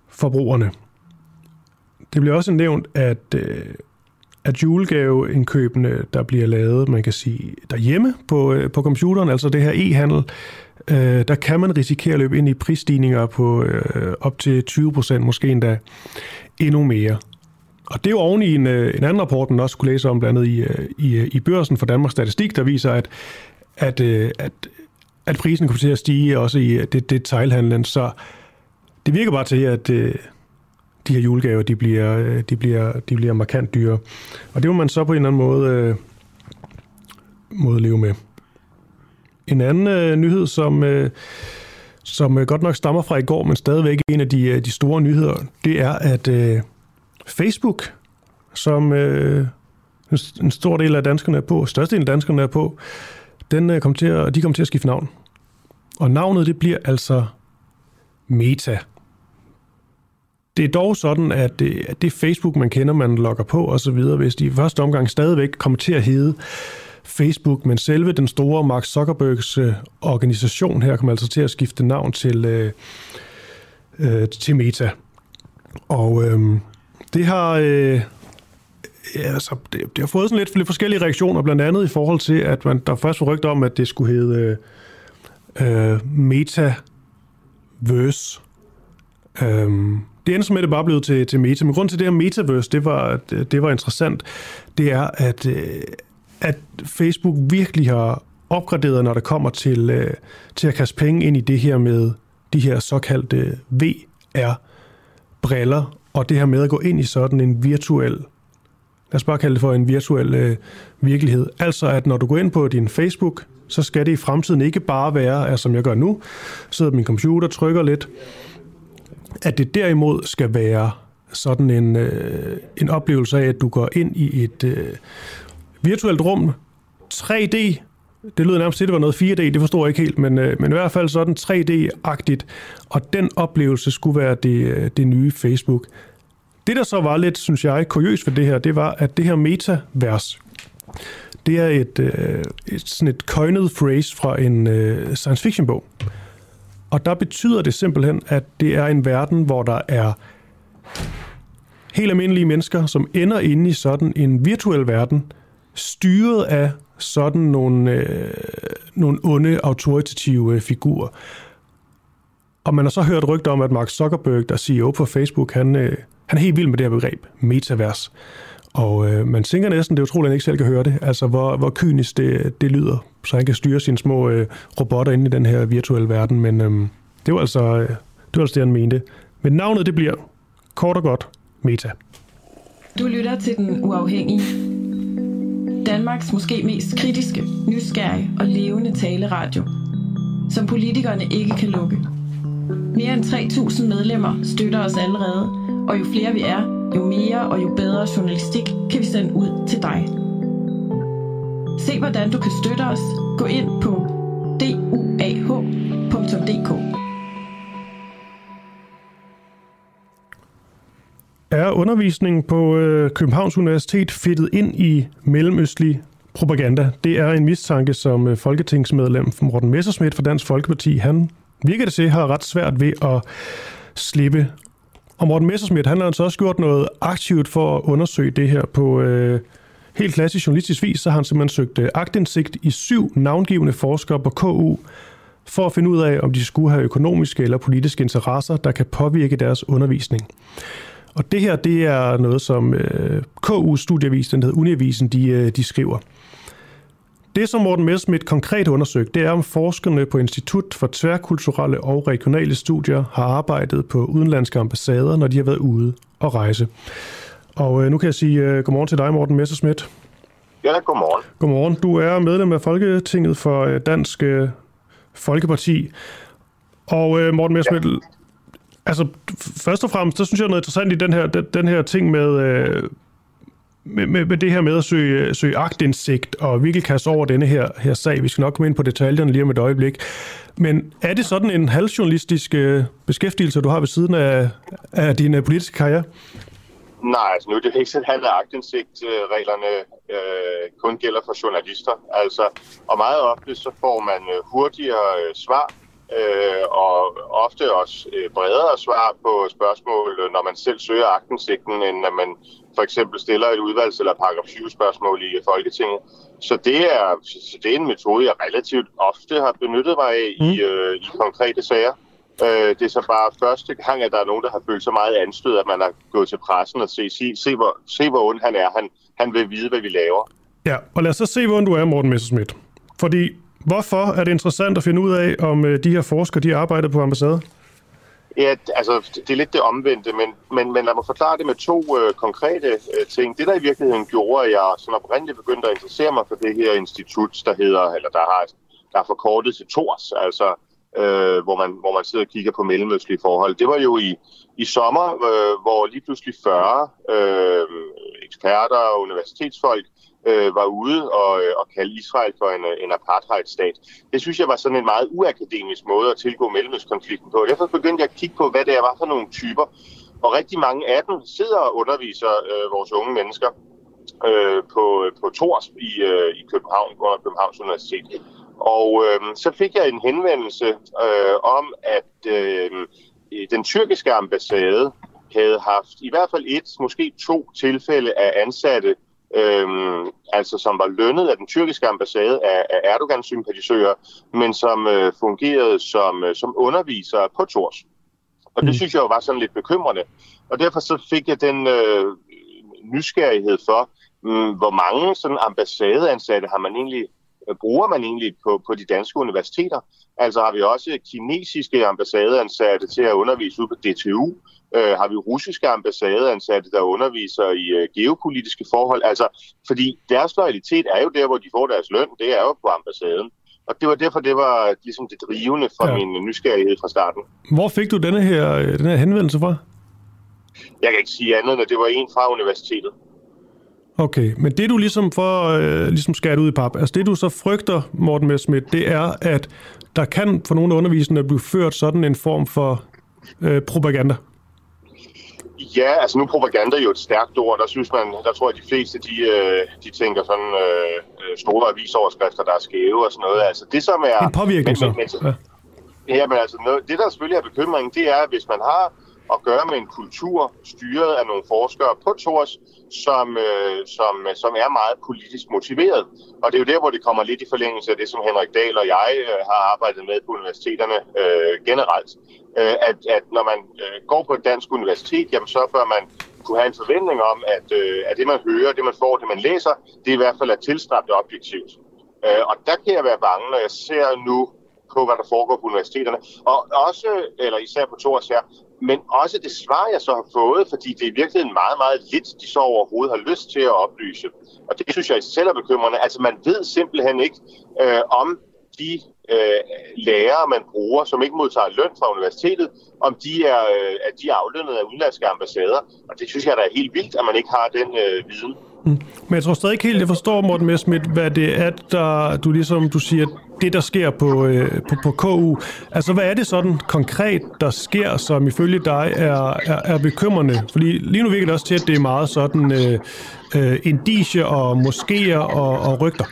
forbrugerne. Det bliver også nævnt, at, øh, at julegaveindkøbene, der bliver lavet, man kan sige, derhjemme på, øh, på computeren, altså det her e-handel, øh, der kan man risikere at løbe ind i prisstigninger på øh, op til 20 procent, måske endda endnu mere. Og det er jo oven i en, øh, en anden rapport, man også kunne læse om, blandt andet i, i, i børsen for Danmarks Statistik, der viser, at, at, at, at prisen kommer til at stige også i det, detailhandlen. Så det virker bare til, at, de her julegaver, de bliver, øh, de bliver, de bliver markant dyre. Og det må man så på en eller anden måde, øh, måde leve med. En anden øh, nyhed, som, øh, som øh, godt nok stammer fra i går, men stadigvæk en af de, øh, de store nyheder, det er, at øh, Facebook, som øh, en stor del af danskerne er på, størstedelen af danskerne er på, den øh, kom til at, de kommer til at skifte navn. Og navnet, det bliver altså Meta. Det er dog sådan, at det, at det Facebook, man kender, man logger på osv., hvis de i første omgang stadigvæk kommer til at hedde Facebook, men selve den store Mark Zuckerbergs øh, organisation her kommer altså til at skifte navn til, øh, øh, til Meta. Og øh, det har... Øh, ja, altså, det, det har fået sådan lidt, lidt forskellige reaktioner, blandt andet i forhold til, at man, der først var rygter om, at det skulle hedde øh, øh Metaverse. Øhm, det endte som med, det bare blev til, til meta. Men grund til det her metaverse, det var, øh, det var interessant, det er, at, øh, at Facebook virkelig har opgraderet, når det kommer til, øh, til at kaste penge ind i det her med de her såkaldte VR-briller, og det her med at gå ind i sådan en virtuel, lad os bare kalde det for en virtuel øh, virkelighed. Altså at når du går ind på din Facebook, så skal det i fremtiden ikke bare være, altså, som jeg gør nu, sidder min computer, trykker lidt, at det derimod skal være sådan en, øh, en oplevelse af, at du går ind i et øh, virtuelt rum, 3D, det lyder nærmest til, at det var noget 4D, det forstår jeg ikke helt, men, øh, men i hvert fald sådan 3D-agtigt, og den oplevelse skulle være det, øh, det nye Facebook. Det, der så var lidt, synes jeg, kuriøst ved det her, det var, at det her metavers, det er et, øh, et, sådan et coined phrase fra en øh, science fiction bog. Og der betyder det simpelthen, at det er en verden, hvor der er helt almindelige mennesker, som ender inde i sådan en virtuel verden, styret af sådan nogle, øh, nogle onde, autoritative øh, figurer. Og man har så hørt rygter om, at Mark Zuckerberg, der CEO på Facebook, han, øh, han er helt vild med det her begreb, metavers. Og øh, man tænker næsten, det er utroligt, at han ikke selv kan høre det, altså hvor, hvor kynisk det, det lyder, så han kan styre sine små øh, robotter ind i den her virtuelle verden. Men øh, det var altså øh, det, var altså det, han mente. Men navnet, det bliver kort og godt Meta. Du lytter til Den Uafhængige. Danmarks måske mest kritiske, nysgerrige og levende taleradio, som politikerne ikke kan lukke. Mere end 3.000 medlemmer støtter os allerede, og jo flere vi er, jo mere og jo bedre journalistik kan vi sende ud til dig. Se hvordan du kan støtte os. Gå ind på duah.dk. Er undervisningen på øh, Københavns Universitet fedtet ind i mellemøstlig propaganda? Det er en mistanke, som øh, folketingsmedlem Morten Messersmith fra Dansk Folkeparti, han virker det til, har ret svært ved at slippe og Morten Messersmith, han har altså også gjort noget aktivt for at undersøge det her på øh, helt klassisk journalistisk vis. Så har han simpelthen søgt øh, agtindsigt i syv navngivende forskere på KU, for at finde ud af, om de skulle have økonomiske eller politiske interesser, der kan påvirke deres undervisning. Og det her, det er noget, som øh, KU Studieavis, den hedder Uniavisen, de, øh, de skriver. Det, som Morten Messerschmidt konkret undersøgt, det er, om forskerne på Institut for Tværkulturelle og Regionale Studier har arbejdet på udenlandske ambassader, når de har været ude og rejse. Og øh, nu kan jeg sige uh, godmorgen til dig, Morten Messerschmidt. Ja, godmorgen. Godmorgen. Du er medlem af Folketinget for øh, Dansk øh, Folkeparti. Og øh, Morten Messerschmidt, ja. altså først og fremmest, så synes jeg noget interessant i den her, den, den her ting med, øh, med, med, med det her med at søge, søge agtindsigt og virkelig kaste over denne her, her sag. Vi skal nok komme ind på detaljerne lige om et øjeblik. Men er det sådan en halvjournalistisk øh, beskæftigelse, du har ved siden af, af din øh, politiske karriere? Nej, altså nu er det ikke sådan, at agtindsigtreglerne øh, kun gælder for journalister. Altså, og meget ofte så får man øh, hurtigere øh, svar, øh, og ofte også øh, bredere svar på spørgsmål, når man selv søger agtindsigten, end når man for eksempel stiller et udvalgs- eller paragraf 7 spørgsmål i Folketinget. Så det er, så det er en metode, jeg relativt ofte har benyttet mig af mm. i, øh, i konkrete sager. Øh, det er så bare første gang, at der er nogen, der har følt så meget anstød, at man har gået til pressen og se, se, se, hvor, se hvor ond han er. Han, han vil vide, hvad vi laver. Ja, og lad os så se, hvor du er, Morten Messerschmidt. Fordi hvorfor er det interessant at finde ud af, om øh, de her forskere, de arbejder på ambassaden? Ja, altså, det er lidt det omvendte, men, men, men lad mig forklare det med to øh, konkrete øh, ting. Det, der i virkeligheden gjorde, at jeg sådan oprindeligt begyndte at interessere mig for det her institut, der hedder, eller der har der er forkortet til TORS, altså øh, hvor, man, hvor man sidder og kigger på mellemøstlige forhold. Det var jo i, i sommer, øh, hvor lige pludselig 40 øh, eksperter og universitetsfolk øh, var ude og, øh, og kalde Israel for en, en apartheidstat. Det synes jeg var sådan en meget uakademisk måde at tilgå mellemøstkonflikten på. Derfor begyndte jeg at kigge på, hvad det var for nogle typer. Og rigtig mange af dem sidder og underviser øh, vores unge mennesker øh, på, på Tors i, øh, i København, under Københavns Universitet. Og øh, så fik jeg en henvendelse øh, om, at øh, den tyrkiske ambassade havde haft i hvert fald et, måske to tilfælde af ansatte, øh, altså som var lønnet af den tyrkiske ambassade af, af Erdogans sympatisører, men som øh, fungerede som, øh, som undervisere på Tors. Og det mm. synes jeg jo var sådan lidt bekymrende. Og derfor så fik jeg den øh, nysgerrighed for, øh, hvor mange sådan ambassadeansatte har man egentlig bruger man egentlig på, på de danske universiteter? Altså har vi også kinesiske ambassadeansatte til at undervise ud på DTU? Øh, har vi russiske ambassadeansatte, der underviser i øh, geopolitiske forhold? Altså, fordi deres loyalitet er jo der, hvor de får deres løn, det er jo på ambassaden. Og det var derfor, det var ligesom det drivende for ja. min nysgerrighed fra starten. Hvor fik du denne her, øh, denne her henvendelse fra? Jeg kan ikke sige andet, end at det var en fra universitetet. Okay, men det du ligesom for øh, ligesom skært ud i pap, altså det du så frygter, Morten Messerschmidt, det er, at der kan for nogle undervisende blive ført sådan en form for øh, propaganda. Ja, altså nu propaganda er jo et stærkt ord. Der synes man, der tror jeg, at de fleste, de, øh, de tænker sådan øh, øh store avisoverskrifter, der er skæve og sådan noget. Altså det som er... En påvirkning så. Men, men, ja. ja, men altså noget, det der selvfølgelig er bekymringen, det er, hvis man har at gøre med en kultur styret af nogle forskere på Tors, som, øh, som, øh, som er meget politisk motiveret. Og det er jo der, hvor det kommer lidt i forlængelse af det, som Henrik Dahl og jeg øh, har arbejdet med på universiteterne øh, generelt. Øh, at, at når man øh, går på et dansk universitet, jamen, så bør man kunne have en forventning om, at, øh, at det man hører, det man får, det man læser, det i hvert fald er tilstræbt objektivt. Øh, og der kan jeg være bange, når jeg ser nu på, hvad der foregår på universiteterne. Og også, eller især på Tors her, men også det svar, jeg så har fået, fordi det er i virkeligheden meget, meget lidt, de så overhovedet har lyst til at oplyse. Og det synes jeg selv er bekymrende. Altså man ved simpelthen ikke, øh, om de øh, lærere, man bruger, som ikke modtager løn fra universitetet, om de er, øh, at de er aflønnet af udenlandske ambassader. Og det synes jeg, der er helt vildt, at man ikke har den øh, viden. Mm. Men jeg tror stadig ikke helt, jeg forstår, Morten Messmith, hvad det er, der, du ligesom, du siger, det der sker på, øh, på, på KU. Altså, hvad er det sådan konkret, der sker, som ifølge dig er, er, er bekymrende? Fordi lige nu virker det også til, at det er meget sådan øh, øh, indicie og moskéer og, og rygter.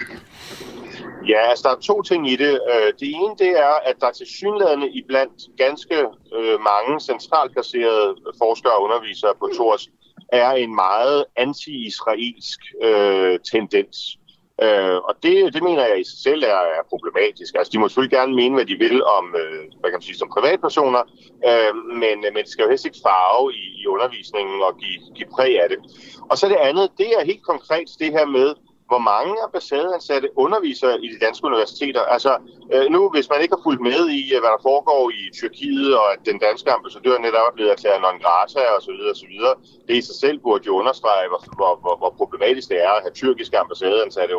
Ja, altså der er to ting i det. Øh, det ene det er, at der til synlædende iblandt ganske øh, mange centralt placerede forskere og undervisere på Tors er en meget anti-israelsk øh, tendens. Øh, og det, det mener jeg i sig selv er, er problematisk. Altså, de må selvfølgelig gerne mene, hvad de vil om, øh, hvad kan man sige, som privatpersoner, øh, men, men det skal jo helst ikke farve i, i undervisningen og give, give præg af det. Og så det andet, det er helt konkret det her med, hvor mange ambassadeansatte underviser i de danske universiteter. Altså øh, nu, hvis man ikke har fulgt med i, øh, hvad der foregår i Tyrkiet, og at den danske ambassadør netop er blevet erklæret non grata osv., osv., det i sig selv burde jo understrege, hvor, hvor, hvor, hvor problematisk det er at have tyrkiske ambassadeansatte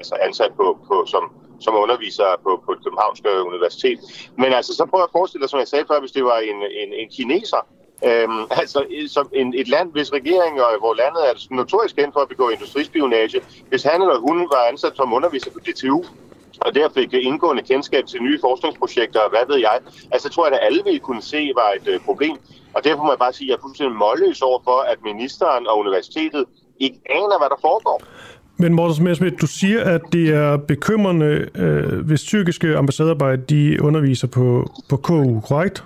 altså ansat på, på, som, som underviser på, på et københavnske universitet. Men altså, så prøv at forestille dig, som jeg sagde før, hvis det var en, en, en kineser, Øhm, altså som en, et land, hvis regering og hvor landet er notorisk kendt for at begå industrispionage, hvis han eller hun var ansat som underviser på DTU, og der fik indgående kendskab til nye forskningsprojekter, og hvad ved jeg, altså tror jeg, at alle ville kunne se var et øh, problem. Og derfor må jeg bare sige, at jeg er fuldstændig målløs over for, at ministeren og universitetet ikke aner, hvad der foregår. Men Morten Messerschmidt, du siger, at det er bekymrende, øh, hvis tyrkiske ambassadearbejde de underviser på, på KU, korrekt?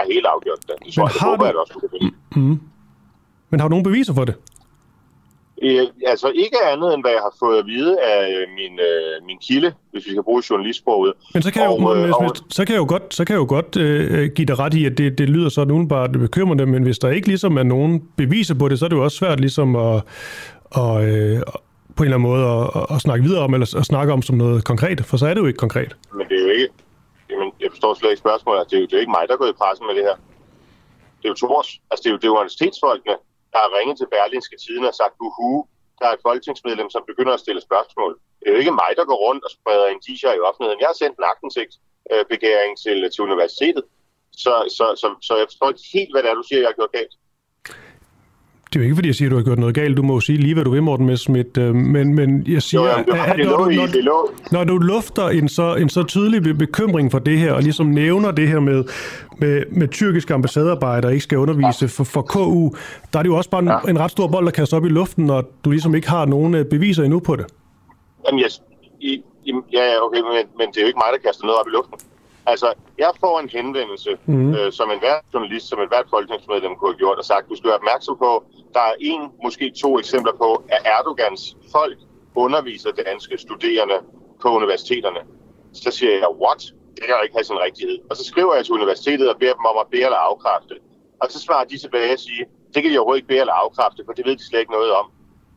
Er helt afgjort. Det, så Men har håber, du... også, du kan mm. Men har du nogen beviser for det? Øh, altså ikke andet, end hvad jeg har fået at vide af øh, min, øh, min kilde, hvis vi skal bruge journalistsproget. Men så kan, og, jeg, jo, og, så kan jeg jo godt, så kan jeg jo godt øh, give dig ret i, at det, det lyder sådan udenbart bekymrende, men hvis der ikke ligesom er nogen beviser på det, så er det jo også svært ligesom at, og, øh, på en eller anden måde at, at snakke videre om, eller at snakke om som noget konkret, for så er det jo ikke konkret. Men det er jo ikke, forstår slet ikke spørgsmålet. Altså, det, er jo, det er jo ikke mig, der er gået i pressen med det her. Det er jo Tors. Altså, det er jo, det er jo universitetsfolkene, der har ringet til Berlinske Tiden og sagt, uhu, der er et folketingsmedlem, som begynder at stille spørgsmål. Det er jo ikke mig, der går rundt og spreder indicier i offentligheden. Jeg har sendt en agtensigt øh, begæring til, til universitetet. Så, så, så, så jeg forstår ikke helt, hvad det er, du siger, jeg har gjort galt det er jo ikke, fordi jeg siger, at du har gjort noget galt. Du må jo sige lige, hvad du vil, Morten Messerschmidt. Øh, men, men jeg siger, jo, jamen, at, når, du, når, når du lufter en så, en så tydelig bekymring for det her, og ligesom nævner det her med, med, med tyrkiske ambassadearbejdere ikke skal undervise for, for KU, der er det jo også bare en, ja. en ret stor bold, der kaster op i luften, når du ligesom ikke har nogen øh, beviser endnu på det. Jamen, yes. I, ja, okay, men, men det er jo ikke mig, der kaster noget op i luften. Altså, jeg får en henvendelse, mm. øh, som en hver journalist, som et hvert folketingsmedlem kunne have gjort, og sagt, du skal være opmærksom på, der er en, måske to eksempler på, at Erdogans folk underviser danske studerende på universiteterne. Så siger jeg, what? Det kan jo ikke have sin rigtighed. Og så skriver jeg til universitetet og beder dem om at bede eller afkræfte. Og så svarer de tilbage og siger, det kan de overhovedet ikke bede eller afkræfte, for det ved de slet ikke noget om.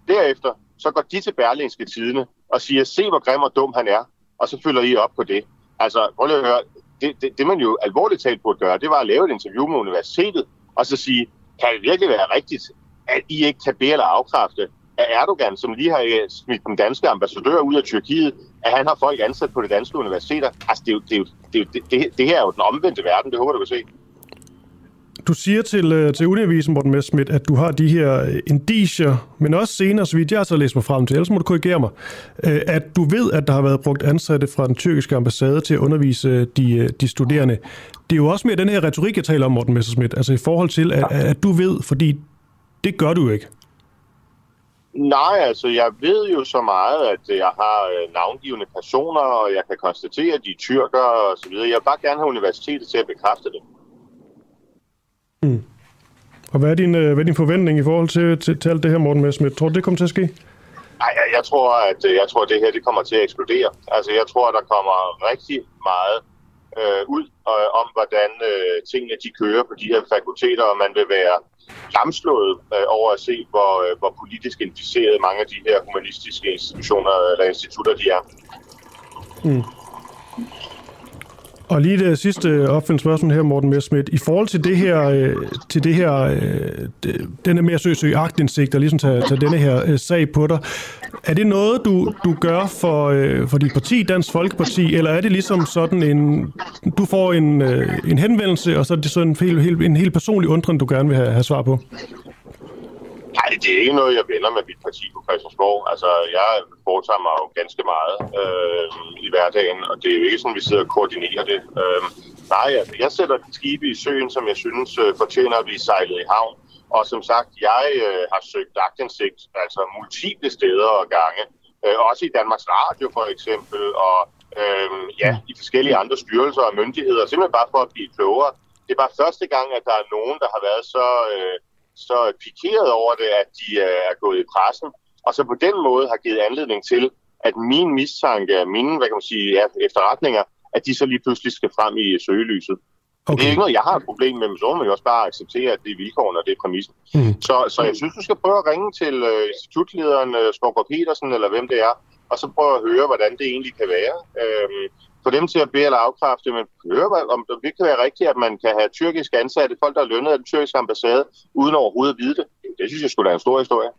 Derefter så går de til Berlingske Tidene og siger, se hvor grim og dum han er, og så følger I op på det. Altså, prøv lige at høre, det, det, det man jo alvorligt talt burde gøre, det var at lave et interview med universitetet, og så sige, kan det virkelig være rigtigt, at I ikke kan bede eller afkræfte, at Erdogan, som lige har øh, smidt den danske ambassadør ud af Tyrkiet, at han har folk ansat på det danske universiteter. Altså, det, er jo, det, er jo, det, det, det her er jo den omvendte verden, det håber du kan se. Du siger til, øh, til Uniavisen, Morten Messerschmidt, at du har de her øh, indicier, men også senere, så vidt jeg så læst mig frem til, ellers må du korrigere mig, øh, at du ved, at der har været brugt ansatte fra den tyrkiske ambassade til at undervise de, de studerende. Det er jo også mere den her retorik, jeg taler om, Morten Messerschmidt, altså i forhold til, at, at du ved, fordi det gør du jo ikke. Nej, altså jeg ved jo så meget, at jeg har navngivende personer, og jeg kan konstatere, at de er tyrker og så videre. Jeg vil bare gerne have universitetet til at bekræfte det. Mm. Og hvad er, din, øh, hvad er din forventning i forhold til, til, til alt det her, Morten Messerschmidt? Tror du, det kommer til at ske? Nej, jeg, jeg, tror, at øh, jeg tror, at det her det kommer til at eksplodere. Altså, jeg tror, at der kommer rigtig meget øh, ud øh, om, hvordan øh, tingene de kører på de her fakulteter, og man vil være lamslået øh, over at se, hvor, øh, hvor politisk inficeret mange af de her humanistiske institutioner eller institutter de er. Mm. Og lige det sidste opfindende spørgsmål her, Morten Messerschmidt. I forhold til det her, øh, til det her øh, denne mere søge, søge agtindsigt, og ligesom tage, tage denne her øh, sag på dig, er det noget, du, du gør for, for dit parti, Dansk Folkeparti, eller er det ligesom sådan en, du får en, en henvendelse, og så er det sådan en helt, en helt personlig undren, du gerne vil have, have svar på? Nej, det er ikke noget, jeg vender med mit parti på Christiansborg. Altså, jeg foretager mig jo ganske meget øh, i hverdagen, og det er jo ikke sådan, vi sidder og koordinerer det. Øh, nej, altså, jeg sætter de skibe i søen, som jeg synes øh, fortjener at blive sejlet i havn. Og som sagt, jeg øh, har søgt agtindsigt, altså multiple steder og gange. Øh, også i Danmarks Radio for eksempel, og øh, ja, i forskellige andre styrelser og myndigheder, simpelthen bare for at blive klogere. Det er bare første gang, at der er nogen, der har været så... Øh, så pikeret over det, at de øh, er gået i pressen, og så på den måde har givet anledning til, at min mistanke, mine hvad kan man sige, efterretninger, at de så lige pludselig skal frem i søgelyset. Okay. Det er ikke noget, jeg har et problem med, men så må jo også bare acceptere, at det er vilkårene, og det er præmissen. Mm. Så, så jeg synes, du skal prøve at ringe til uh, institutlederen uh, Smågaard Petersen, eller hvem det er, og så prøve at høre, hvordan det egentlig kan være. Øhm, få dem til at bede eller afkræfte, men høre, om det kan være rigtigt, at man kan have tyrkiske ansatte, folk, der er lønnet af den tyrkiske ambassade, uden overhovedet at vide det. Det synes jeg skulle være en stor historie.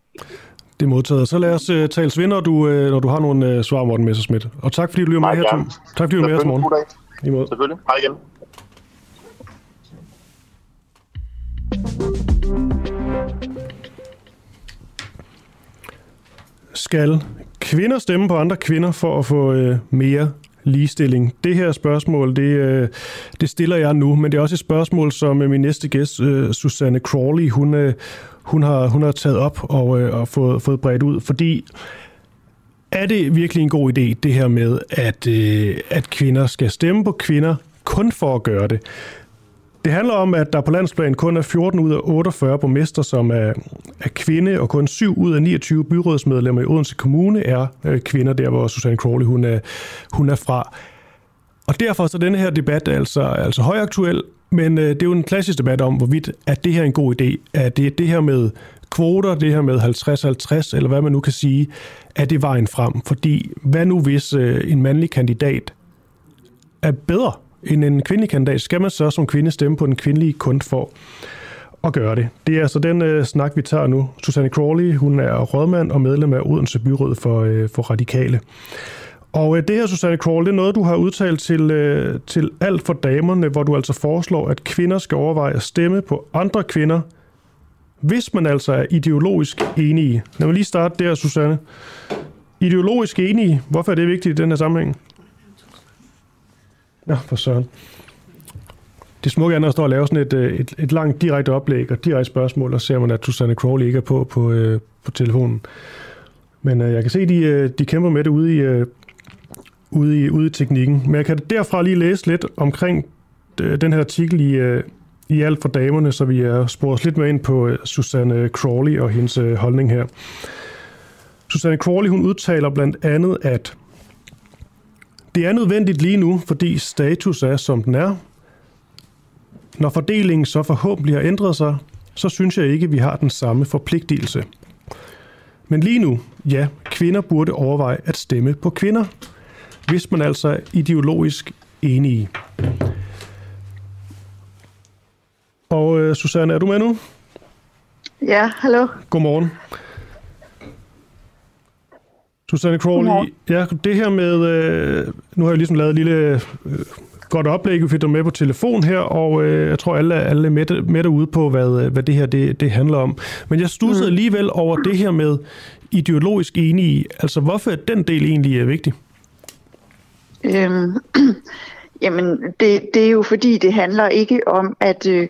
Det er modtaget. Så lad os uh, tale svinde, når du, uh, når du har nogle uh, svar, Morten Messersmith. Og tak fordi du lytter med her. Tom. Tak fordi du med os, morgen. Selvfølgelig. Hej igen. Skal kvinder stemme på andre kvinder for at få øh, mere ligestilling? Det her spørgsmål, det, øh, det stiller jeg nu, men det er også et spørgsmål, som øh, min næste gæst, øh, Susanne Crawley, hun, hun, har, hun har taget op og, og fået, fået bredt ud, fordi er det virkelig en god idé, det her med, at, at kvinder skal stemme på kvinder kun for at gøre det? Det handler om, at der på landsplan kun er 14 ud af 48 borgmester, som er, er kvinde, og kun 7 ud af 29 byrådsmedlemmer i Odense Kommune er øh, kvinder, der hvor Susanne Crawley hun er, hun er fra. Og derfor så denne her debat altså, altså højaktuel, men øh, det er jo en klassisk debat om, hvorvidt at det her er en god idé. Er det det her med kvoter, det her med 50-50, eller hvad man nu kan sige, er det vejen frem? Fordi hvad nu hvis øh, en mandlig kandidat er bedre end en kvindelig kandidat, skal man så som kvinde stemme på den kvindelige kun for at gøre det. Det er altså den øh, snak, vi tager nu. Susanne Crawley, hun er rådmand og medlem af Odense Byråd for, øh, for Radikale. Og øh, det her, Susanne Crawley, det er noget, du har udtalt til, øh, til alt for damerne, hvor du altså foreslår, at kvinder skal overveje at stemme på andre kvinder, hvis man altså er ideologisk enige. Lad mig lige starte der, Susanne. Ideologisk enige, hvorfor er det vigtigt i den her sammenhæng? Nå, for søren. Det smukke er, når jeg står og laver sådan et, øh, et, et langt direkte oplæg og direkte spørgsmål, og ser man, at Susanne Crowley ikke er på på, øh, på telefonen. Men øh, jeg kan se, at de, øh, de kæmper med det ude i, øh, ude, i, ude i teknikken. Men jeg kan derfra lige læse lidt omkring øh, den her artikel i, øh, i Alt for Damerne, så vi øh, er sporet lidt med ind på øh, Susanne Crawley og hendes øh, holdning her. Susanne Crawley hun udtaler blandt andet, at det er nødvendigt lige nu, fordi status er, som den er. Når fordelingen så forhåbentlig har ændret sig, så synes jeg ikke, at vi har den samme forpligtelse. Men lige nu, ja, kvinder burde overveje at stemme på kvinder, hvis man altså er ideologisk enige. Og uh, Susanne, er du med nu? Ja, hallo. Godmorgen. Susanne Crawley, ja, det her med, øh, nu har jeg ligesom lavet et lille øh, godt oplæg, vi fik dig med på telefon her, og øh, jeg tror alle, alle er med, med derude på, hvad, hvad det her det, det handler om. Men jeg stussede mm. alligevel over det her med ideologisk enige. Altså, hvorfor er den del egentlig er vigtig? Øhm, jamen, det, det er jo fordi, det handler ikke om, at, øh,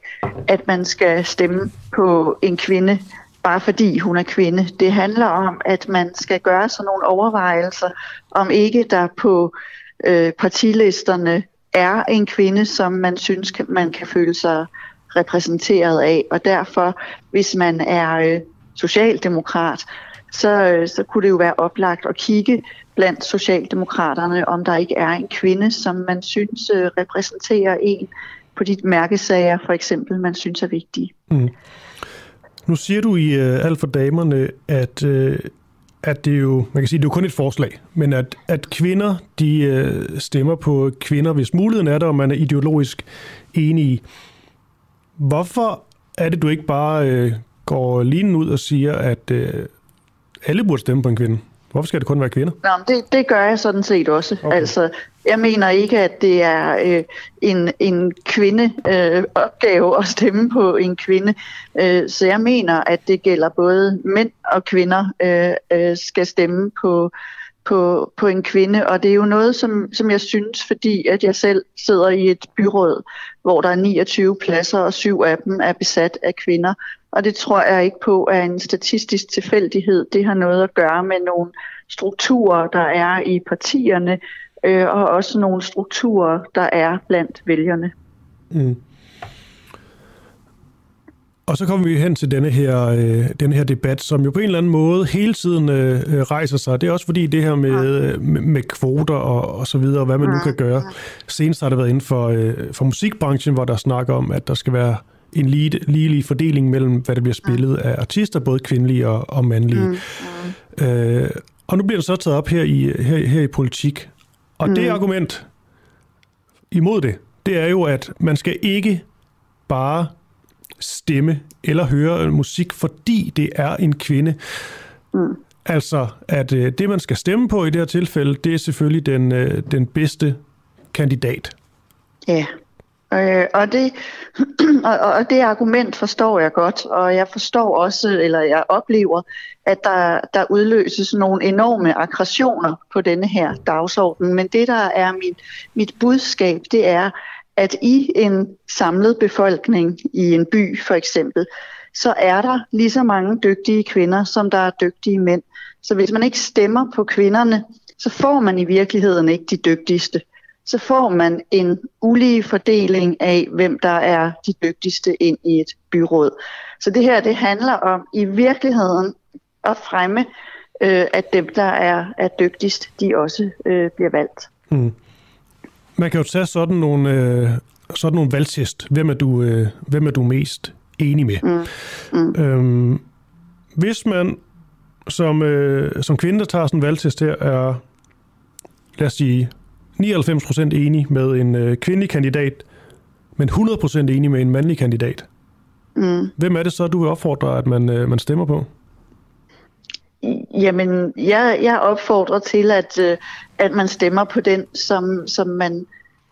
at man skal stemme på en kvinde, bare fordi hun er kvinde. Det handler om, at man skal gøre sådan nogle overvejelser, om ikke der på øh, partilisterne er en kvinde, som man synes, man kan føle sig repræsenteret af. Og derfor, hvis man er øh, socialdemokrat, så, øh, så kunne det jo være oplagt at kigge blandt socialdemokraterne, om der ikke er en kvinde, som man synes øh, repræsenterer en på de mærkesager, for eksempel, man synes er vigtige. Mm. Nu siger du i uh, Alt for damerne, at, uh, at det er jo, man kan sige, det er jo kun et forslag, men at, at kvinder, de uh, stemmer på kvinder, hvis muligheden er der, og man er ideologisk enige. Hvorfor er det, du ikke bare uh, går lige ud og siger, at uh, alle burde stemme på en kvinde? Hvorfor skal det kun være kvinder? Nå, det, det gør jeg sådan set også. Okay. Altså, jeg mener ikke, at det er øh, en, en kvinde øh, opgave at stemme på en kvinde. Øh, så jeg mener, at det gælder både mænd og kvinder øh, øh, skal stemme på, på, på en kvinde. Og det er jo noget, som, som jeg synes, fordi at jeg selv sidder i et byråd, hvor der er 29 pladser, og syv af dem er besat af kvinder. Og det tror jeg ikke på er en statistisk tilfældighed. Det har noget at gøre med nogle strukturer, der er i partierne, øh, og også nogle strukturer, der er blandt vælgerne. Mm. Og så kommer vi hen til denne her, øh, denne her debat, som jo på en eller anden måde hele tiden øh, øh rejser sig. Det er også fordi det her med, øh, med, med kvoter og, og så videre, og hvad man nu kan gøre. Senest har det været inden for, øh, for musikbranchen, hvor der snakker om, at der skal være en lige, ligelig fordeling mellem, hvad der bliver spillet af artister, både kvindelige og, og mandlige. Mm. Mm. Øh, og nu bliver det så taget op her i, her, her i politik. Og mm. det argument imod det, det er jo, at man skal ikke bare stemme eller høre musik, fordi det er en kvinde. Mm. Altså, at øh, det, man skal stemme på i det her tilfælde, det er selvfølgelig den, øh, den bedste kandidat. Ja, øh, og, det, og, og det argument forstår jeg godt, og jeg forstår også, eller jeg oplever, at der, der udløses nogle enorme aggressioner på denne her dagsorden. Men det, der er mit, mit budskab, det er, at i en samlet befolkning i en by for eksempel, så er der lige så mange dygtige kvinder, som der er dygtige mænd. Så hvis man ikke stemmer på kvinderne, så får man i virkeligheden ikke de dygtigste. Så får man en ulige fordeling af, hvem der er de dygtigste ind i et byråd. Så det her, det handler om i virkeligheden at fremme, øh, at dem, der er, er dygtigst, de også øh, bliver valgt. Mm. Man kan jo tage sådan nogle, øh, sådan nogle valgtest. Hvem er, du, øh, hvem er du mest enig med? Mm. Mm. Øhm, hvis man som, øh, som kvinde, der tager sådan en valgtest her, er, lad os sige, 99% enig med en øh, kvindelig kandidat, men 100% enig med en mandlig kandidat. Mm. Hvem er det så, du vil opfordre, at man, øh, man stemmer på? Jamen, jeg, jeg opfordrer til, at, øh, at man stemmer på den, som, som man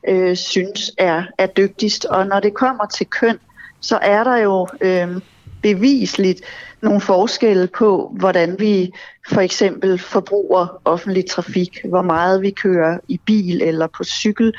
øh, synes er, er dygtigst. Og når det kommer til køn, så er der jo øh, bevisligt nogle forskelle på, hvordan vi for eksempel forbruger offentlig trafik, hvor meget vi kører i bil eller på cykel,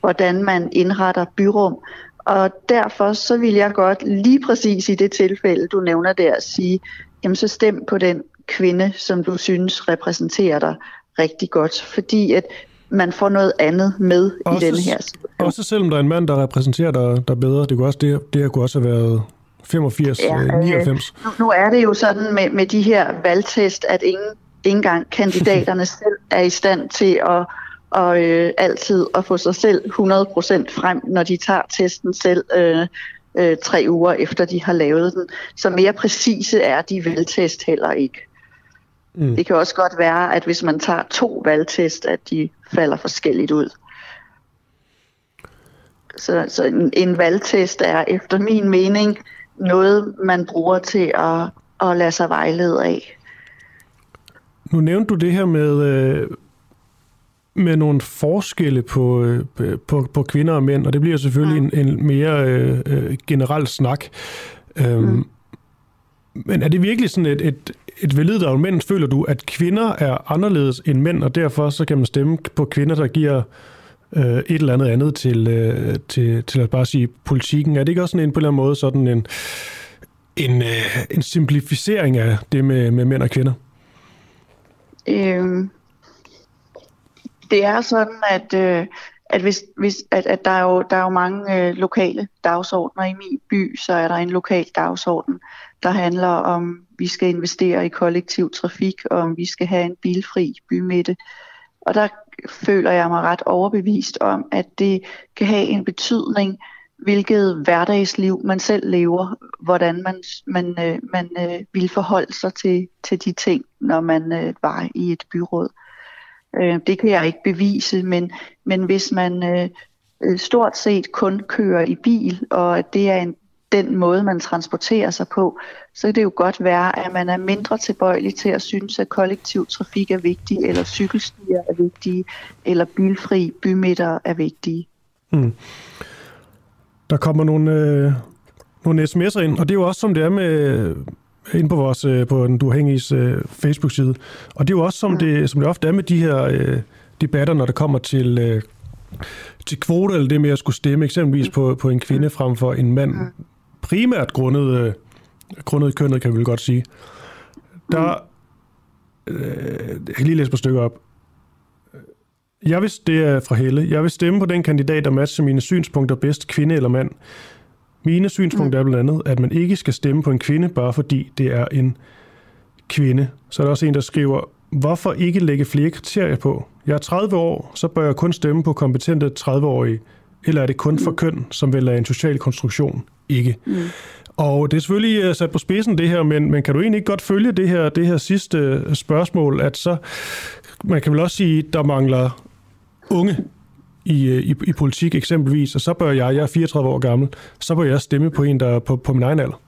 hvordan man indretter byrum. Og derfor så vil jeg godt lige præcis i det tilfælde, du nævner der, sige, jamen så stem på den kvinde, som du synes repræsenterer dig rigtig godt. Fordi at man får noget andet med også, i den her situation. Også selvom der er en mand, der repræsenterer dig, der bedre. Det kunne også, det, det kunne også have været 85, ja, 99. Øh, nu, nu er det jo sådan med, med de her valgtest, at ingen, ikke engang kandidaterne selv er i stand til at og øh, altid at få sig selv 100% frem, når de tager testen selv øh, øh, tre uger efter de har lavet den. Så mere præcise er de valgtest heller ikke. Mm. Det kan også godt være, at hvis man tager to valgtest, at de falder forskelligt ud. Så, så en, en valgtest er efter min mening noget, man bruger til at, at lade sig vejlede af. Nu nævnte du det her med, øh, med nogle forskelle på, øh, på, på kvinder og mænd, og det bliver selvfølgelig mm. en, en mere øh, øh generel snak. Øhm, mm. Men er det virkelig sådan et, et, et validt argument, føler du, at kvinder er anderledes end mænd, og derfor så kan man stemme på kvinder, der giver øh, et eller andet andet til, øh, til, til at bare sige politikken? Er det ikke også sådan en på en eller anden måde sådan en, en, øh, en simplificering af det med, med mænd og kvinder? Øhm, det er sådan, at, øh, at, hvis, hvis, at, at der, er jo, der er jo mange øh, lokale dagsordner i min by, så er der en lokal dagsorden, der handler om, vi skal investere i kollektiv trafik, og om vi skal have en bilfri bymidte. Og der føler jeg mig ret overbevist om, at det kan have en betydning, hvilket hverdagsliv man selv lever, hvordan man, man, øh, man øh, vil forholde sig til, til de ting, når man øh, var i et byråd. Øh, det kan jeg ikke bevise, men, men hvis man øh, øh stort set kun kører i bil, og at det er en den måde, man transporterer sig på, så kan det jo godt være, at man er mindre tilbøjelig til at synes, at kollektiv trafik er vigtig, eller cykelstier er vigtige, eller bilfri bymidter er vigtige. Mm. Der kommer nogle, øh, nogle sms'er ind, og det er jo også som det er med ind på vores øh, på den duafhængige øh, Facebook-side. Og det er jo også som, mm. det, som det ofte er med de her øh, debatter, når det kommer til, øh, til kvoter, eller det med at skulle stemme eksempelvis på, på en kvinde frem for en mand. Mm primært grundet, øh, grundet kønnet, kan vi vel godt sige. Der, øh, jeg kan lige læse på stykker op. Jeg vil, det er fra Helle. Jeg vil stemme på den kandidat, der matcher mine synspunkter bedst, kvinde eller mand. Mine synspunkt er blandt andet, at man ikke skal stemme på en kvinde, bare fordi det er en kvinde. Så er der også en, der skriver, hvorfor ikke lægge flere kriterier på? Jeg er 30 år, så bør jeg kun stemme på kompetente 30-årige. Eller er det kun for køn, som vel er en social konstruktion? Ikke. Mm. Og det er selvfølgelig øh, sat på spidsen det her, men, men kan du egentlig ikke godt følge det her, det her sidste øh, spørgsmål, at så, man kan vel også sige, der mangler unge i, øh, i, i politik eksempelvis, og så bør jeg, jeg er 34 år gammel, så bør jeg stemme på en, der er på, på min egen alder.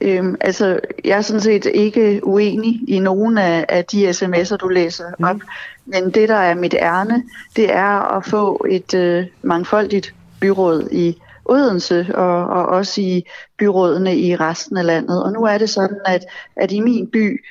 Øhm, altså, jeg er sådan set ikke uenig i nogen af, af de sms'er, du læser mm. op, men det, der er mit ærne, det er at få et øh, mangfoldigt byråd i Odense og, og også i byrådene i resten af landet. Og nu er det sådan, at, at i min by,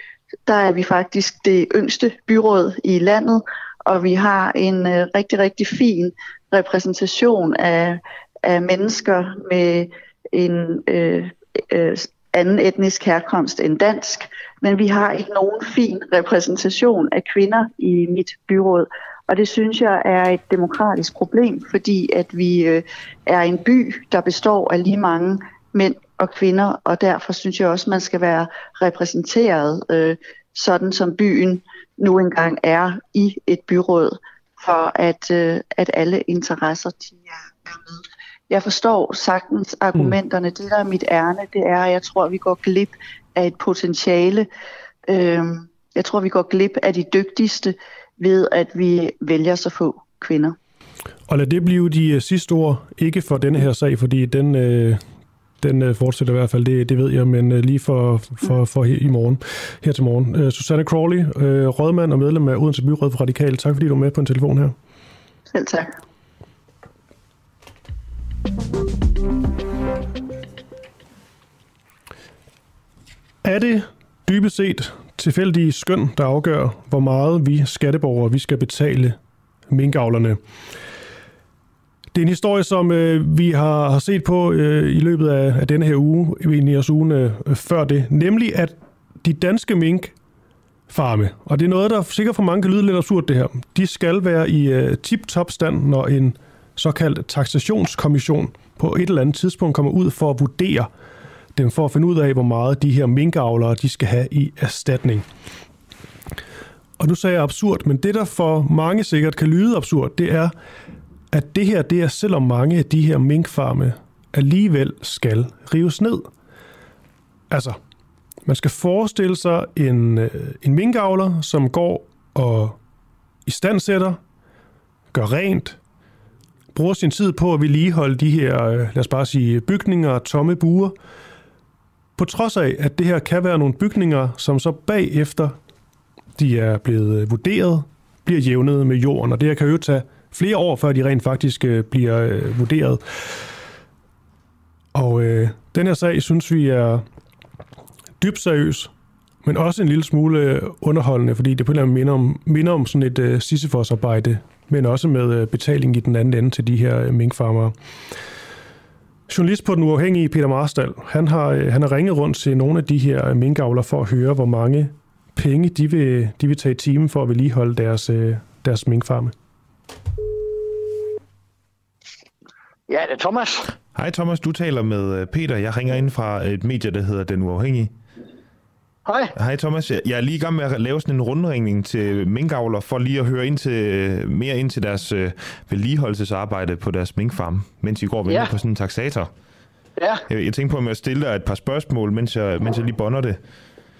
der er vi faktisk det yngste byråd i landet, og vi har en øh, rigtig, rigtig fin repræsentation af, af mennesker med en øh, øh, anden etnisk herkomst end dansk, men vi har ikke nogen fin repræsentation af kvinder i mit byråd. Og det synes jeg er et demokratisk problem, fordi at vi øh, er en by, der består af lige mange mænd og kvinder, og derfor synes jeg også, man skal være repræsenteret øh, sådan som byen nu engang er i et byråd, for at, øh, at alle interesser de er, med. Jeg forstår sagtens argumenterne. Mm. Det, der er mit ærne, det er, at jeg tror, at vi går glip af et potentiale. Øh, jeg tror, vi går glip af de dygtigste ved, at vi vælger så få kvinder. Og lad det blive de øh, sidste ord, ikke for denne her sag, fordi den, øh, den øh, fortsætter i hvert fald, det, det ved jeg, men øh, lige for, for, for her, i morgen, her til morgen. Øh, Susanne Crawley, øh, rådmand og medlem af Odense Byråd for Radikal, tak fordi du er med på en telefon her. Selv tak. Er det dybest set tilfældige skøn, der afgør, hvor meget vi skatteborgere vi skal betale minkavlerne? Det er en historie, som øh, vi har, har set på øh, i løbet af, af denne her uge, egentlig også ugen øh, før det, nemlig at de danske mink farme, og det er noget, der sikkert for mange kan lyde lidt absurd det her, de skal være i øh, tip-top stand, når en såkaldt taxationskommission på et eller andet tidspunkt kommer ud for at vurdere dem, for at finde ud af, hvor meget de her minkavlere de skal have i erstatning. Og nu sagde jeg absurd, men det, der for mange sikkert kan lyde absurd, det er, at det her, det er selvom mange af de her minkfarme alligevel skal rives ned. Altså, man skal forestille sig en, øh, en minkavler, som går og i standsætter, gør rent, bruger sin tid på at vedligeholde de her, øh, lad os bare sige, bygninger og tomme buer, på trods af, at det her kan være nogle bygninger, som så bagefter de er blevet øh, vurderet, bliver jævnet med jorden, og det her kan jo tage flere år, før de rent faktisk øh, bliver øh, vurderet. Og øh, den her sag synes vi er dybt seriøs, men også en lille smule øh, underholdende, fordi det på en eller anden minder om, minder om sådan et øh, Sisyfos-arbejde, men også med øh, betaling i den anden ende til de her øh, minkfarmere. Journalist på Den Uafhængige, Peter Marstal, han har, øh, han har ringet rundt til nogle af de her øh, minkavler for at høre, hvor mange penge de vil, de vil tage i timen for at vedligeholde deres, øh, deres minkfarme. Ja, det er Thomas. Hej Thomas, du taler med øh, Peter. Jeg ringer ind fra et medie, der hedder Den Uafhængige. Hej. Hej Thomas. Jeg er lige i gang med at lave sådan en rundringning til minkavler, for lige at høre ind til, øh, mere ind til deres øh, vedligeholdelsesarbejde på deres minkfarm, mens I går og ja. på sådan en taxator. Ja. Jeg, jeg tænker på, at jeg stiller dig et par spørgsmål, mens jeg, mens jeg lige bonder det.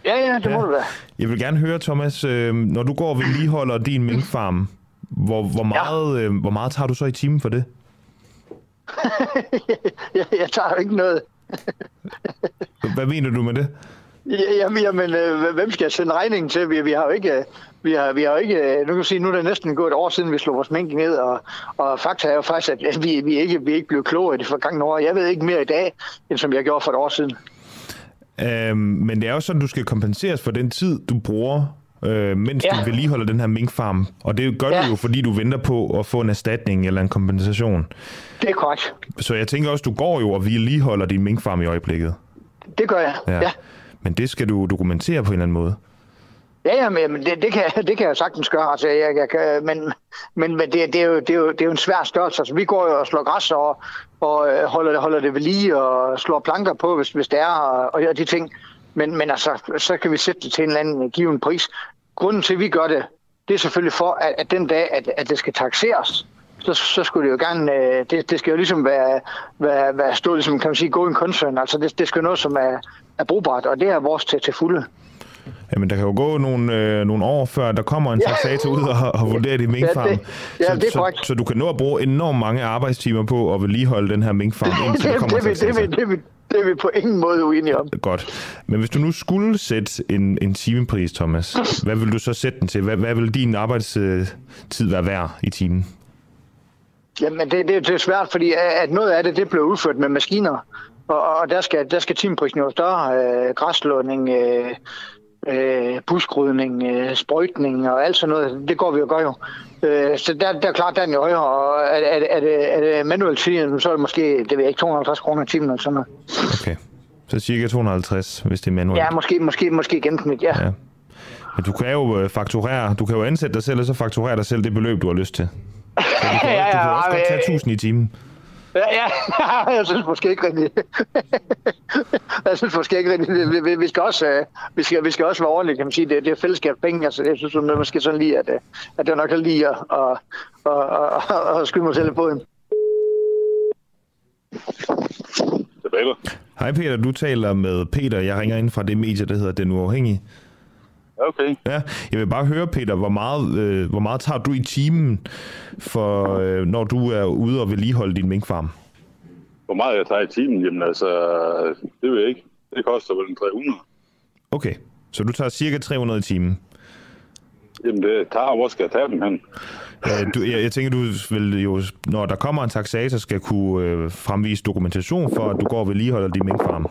Ja, ja, det ja. må du være. Jeg vil gerne høre, Thomas, når du går og vedligeholder din minkfarm, hvor, hvor, meget, ja. øh, hvor meget tager du så i timen for det? jeg, jeg tager jo ikke noget. Hvad mener du med det? Jamen, jamen øh, hvem skal jeg sende regningen til? Vi, vi har jo ikke... Vi har, vi har jo ikke, nu kan sige, nu er det næsten gået et år siden, vi slog vores mink ned, og, og fakta er jo faktisk, at vi, vi, ikke, vi ikke blevet klogere i det forgangne år. Jeg ved ikke mere i dag, end som jeg gjorde for et år siden. Øhm, men det er jo sådan, du skal kompenseres for den tid, du bruger, øh, mens ja. du vedligeholder den her minkfarm. Og det gør ja. du jo, fordi du venter på at få en erstatning eller en kompensation. Det er korrekt. Så jeg tænker også, du går jo og vedligeholder din minkfarm i øjeblikket. Det gør jeg, ja. ja. Men det skal du dokumentere på en eller anden måde. Ja, ja, men det, det, kan, det kan jeg sagtens gøre. Altså, jeg, jeg kan, men men, men det, det, er jo, det, er jo, det er jo en svær størrelse. Altså, vi går jo og slår græs og, og øh, holder, holder det ved lige og slår planker på, hvis, hvis det er, og, og de ting. Men, men altså, så kan vi sætte det til en eller anden given pris. Grunden til, at vi gør det, det er selvfølgelig for, at, at den dag, at, at det skal taxeres, så, så skulle det jo gerne, øh, det, det skal jo ligesom være, være, være stå, ligesom, kan man sige, gå en concern. Altså det, det skal noget, som er, er brugbart, og det er vores til, til fulde. Jamen, der kan jo gå nogle, øh, nogle år, før der kommer en taxator ud og, og vurderer det minkfarm. Ja, det, ja, så, det er så, korrekt. så, du kan nå at bruge enormt mange arbejdstimer på at vedligeholde den her minkfarm, indtil der det, kommer det, det, det, det, det, det, er vi på ingen måde uenige om. Godt. Men hvis du nu skulle sætte en, en timepris, Thomas, hvad vil du så sætte den til? Hvad, hvad vil din arbejdstid være værd i timen? Jamen, det, det, det er svært, fordi at noget af det, det blev udført med maskiner. Og, og der skal, der skal timeprisen jo større. Øh, græslåning, øh, øh, buskrydning, øh, sprøjtning og alt sådan noget. Det går vi jo gør jo. Øh, så der, der er klart, der er den jo højere. Og er, er, er, det, er det manuelt tiden, så er det måske, det ved jeg ikke, 250 kroner i timen eller sådan noget. Okay. Så cirka 250, hvis det er manuelt. Ja, måske, måske, måske gennemsnit, ja. ja. Men du kan jo øh, fakturere, du kan jo ansætte dig selv, og så fakturere dig selv det beløb, du har lyst til. Så du kan, ja, ja, du kan også ja, godt tage ja. 1000 i timen. Ja, ja, jeg synes måske ikke rigtigt. jeg synes måske ikke rigtigt. Vi, vi, vi, skal også, øh, vi, skal, vi skal også være ordentlige, kan man sige. Det, det er fællesskab penge, altså jeg synes er måske sådan lige, at, øh, at det er nok lige at, at, at, at, at skyde mig selv er Peter. Hej Peter, du taler med Peter. Jeg ringer ind fra det medie, der hedder Den Uafhængige. Okay. Ja, jeg vil bare høre, Peter, hvor meget, øh, hvor meget tager du i timen, for, øh, når du er ude og vedligeholde din minkfarm? Hvor meget jeg tager i timen? Jamen altså, det ved jeg ikke. Det koster vel en 300. Okay, så du tager cirka 300 i timen. Jamen det tager, hvor skal jeg tage dem hen? Øh, du, jeg, jeg tænker, du vil jo, når der kommer en taxator, skal kunne øh, fremvise dokumentation for, at du går og vedligeholder din minkfarm.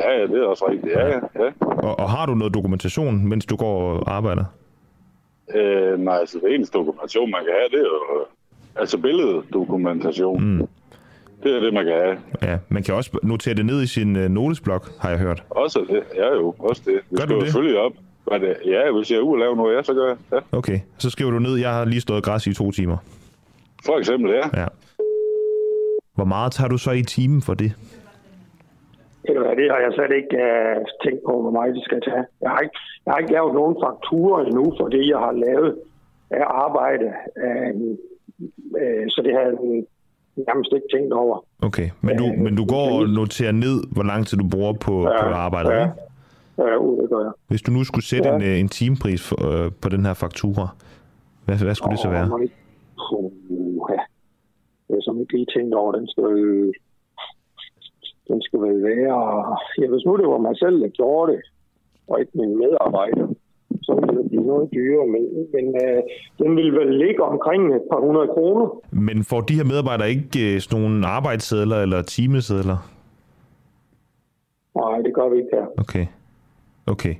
Ja, ja, det er også rigtigt. Ja, ja. ja. Og, og har du noget dokumentation, mens du går og arbejder? Øh, nej, altså det eneste dokumentation, man kan have, det er jo altså billeddokumentation. Mm. Det er det, man kan have. Ja, man kan også notere det ned i sin øh, notesblok, har jeg hørt. Også det. Ja, jo. Også det. Vi Gør du det? følge op. Det, ja, hvis jeg er ude og lave noget, ja, så gør jeg. Ja. Okay, så skriver du ned, jeg har lige stået græs i to timer. For eksempel, ja. Ja. Hvor meget tager du så i timen for det? Det har jeg slet ikke uh, tænkt på, hvor meget de skal tage. Jeg har, ikke, jeg har ikke lavet nogen fakturer endnu for det, jeg har lavet af arbejde. Uh, uh, så det har jeg nærmest ikke tænkt over. Okay, men du, men du går og noterer ned, hvor lang tid du bruger på, Ja, på arbejdet, ja. ikke? Ja, det gør jeg. Hvis du nu skulle sætte Ja. en, øh, en timepris for, øh, på den her faktura, hvad, hvad skulle det så være? Åh, Puh, ja. Jeg har sådan ikke lige tænkt over, den skal den skal vel være... Ja, hvis nu det var mig selv, der gjorde det, og ikke min medarbejder, så ville det blive noget dyrere, men, men øh, den vil vel ligge omkring et par hundrede kroner. Men får de her medarbejdere ikke øh, sådan nogle arbejdssedler eller timesedler? Nej, det gør vi ikke her. Okay. Okay.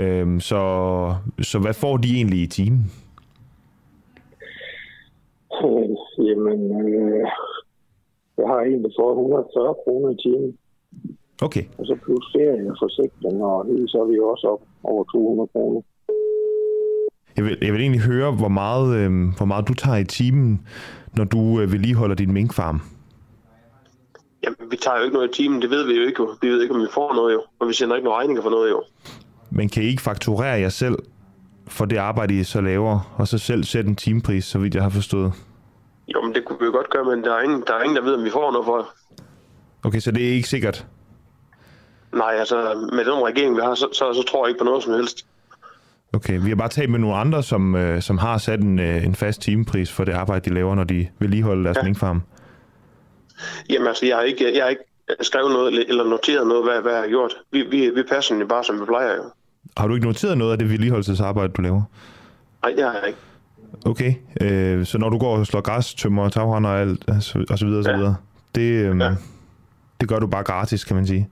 Øhm, så, så hvad får de egentlig i timen? Øh, jamen, øh, jeg har en, der får 140 kroner i timen. Okay. Og så plus ferie og forsikring, og det, så er vi jo også op over 200 kroner. Jeg vil, jeg vil egentlig høre, hvor meget, øh, hvor meget du tager i timen, når du øh, vedligeholder din minkfarm. Jamen, vi tager jo ikke noget i timen, det ved vi jo ikke. jo. Vi ved ikke, om vi får noget jo, og vi sender ikke nogen regninger for noget jo. Men kan I ikke fakturere jer selv for det arbejde, I så laver, og så selv sætte en timepris, så vidt jeg har forstået? Jo, men det kunne vi jo godt gøre, men der er ingen, der, er ingen, der ved, om vi får noget for det. Okay, så det er ikke sikkert? Nej, altså, med den regering, vi har, så, så, så tror jeg ikke på noget som helst. Okay, vi har bare talt med nogle andre, som, øh, som har sat en, øh, en fast timepris for det arbejde, de laver, når de vedligeholder deres ja. minkfarm. Jamen altså, jeg har ikke, jeg har ikke skrevet noget eller noteret noget, hvad, hvad jeg har gjort. Vi, vi, vi passer den bare, som vi plejer jo. Har du ikke noteret noget af det vedligeholdelsesarbejde, du laver? Nej, det har jeg ikke. Okay, øh, så når du går og slår græs, tømmer taghånd og alt, og så videre, og så Ja. videre, det, øh, ja. det gør du bare gratis, kan man sige.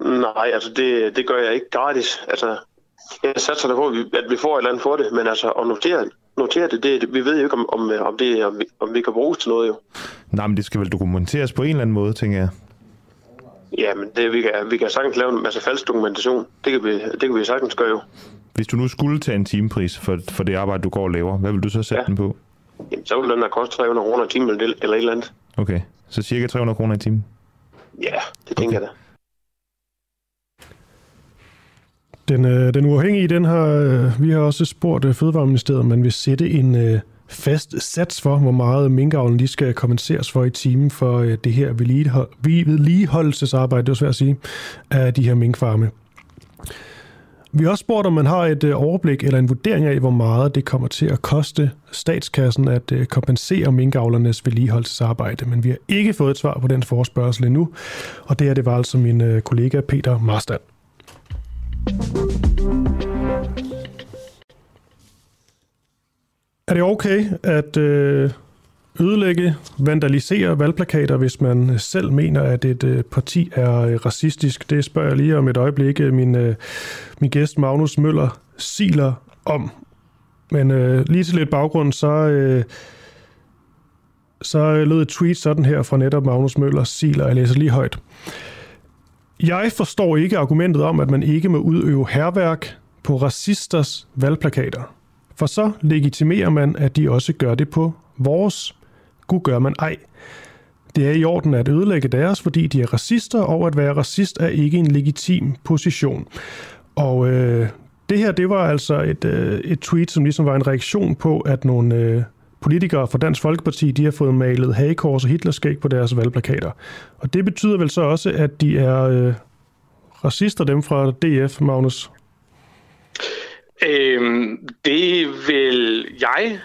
Nej, altså det, det gør jeg ikke gratis. Altså, jeg satser da på, at vi, at vi får et eller andet for det, men altså at notere, notere det, det, det, vi ved jo ikke, om, om, om, det, om, vi, om vi kan bruges til noget jo. Nej, men det skal vel dokumenteres på en eller anden måde, tænker jeg. Ja, men det, vi, kan, vi kan sagtens lave en masse falsk dokumentation. Det kan vi, det kan vi sagtens gøre jo. Hvis du nu skulle tage en timepris for, for det arbejde, du går og laver, hvad vil du så sætte ja. den på? Jamen, så vil den have koste 300 kroner i timen eller, eller et eller andet. Okay, så cirka 300 kroner i timen? Ja, det tænker okay. jeg da. Den, øh, den uafhængige, den har, øh, vi har også spurgt øh, Fødevareministeriet, om man vil sætte en øh, fast sats for, hvor meget minkavlen lige skal kompenseres for i timen for øh, det her vedligeholdelsesarbejde, det er svært at sige, af de her minkfarme. Vi har også spurgt, om man har et øh, overblik eller en vurdering af, hvor meget det kommer til at koste statskassen at øh, kompensere minkavlernes vedligeholdelsesarbejde, men vi har ikke fået et svar på den forespørgsel endnu, og det er det var altså min øh, kollega Peter Marstand. Er det okay at øh, ødelægge, vandalisere valgplakater, hvis man øh, selv mener, at et øh, parti er øh, racistisk? Det spørger jeg lige om et øjeblik min, min gæst Magnus Møller siler om. Men øh, lige til lidt baggrund, så, øh, så lød et tweet sådan her fra netop Magnus Møller siler. Jeg læser lige højt. Jeg forstår ikke argumentet om, at man ikke må udøve herværk på racisters valgplakater. For så legitimerer man, at de også gør det på vores. Gud gør man ej. Det er i orden at ødelægge deres, fordi de er racister, og at være racist er ikke en legitim position. Og øh, det her, det var altså et, øh, et tweet, som ligesom var en reaktion på, at nogle øh, politikere fra Dansk Folkeparti, de har fået malet hagekors og Hitlerskæg på deres valgplakater. Og det betyder vel så også, at de er øh, racister, dem fra DF, Magnus? Øhm, det vil jeg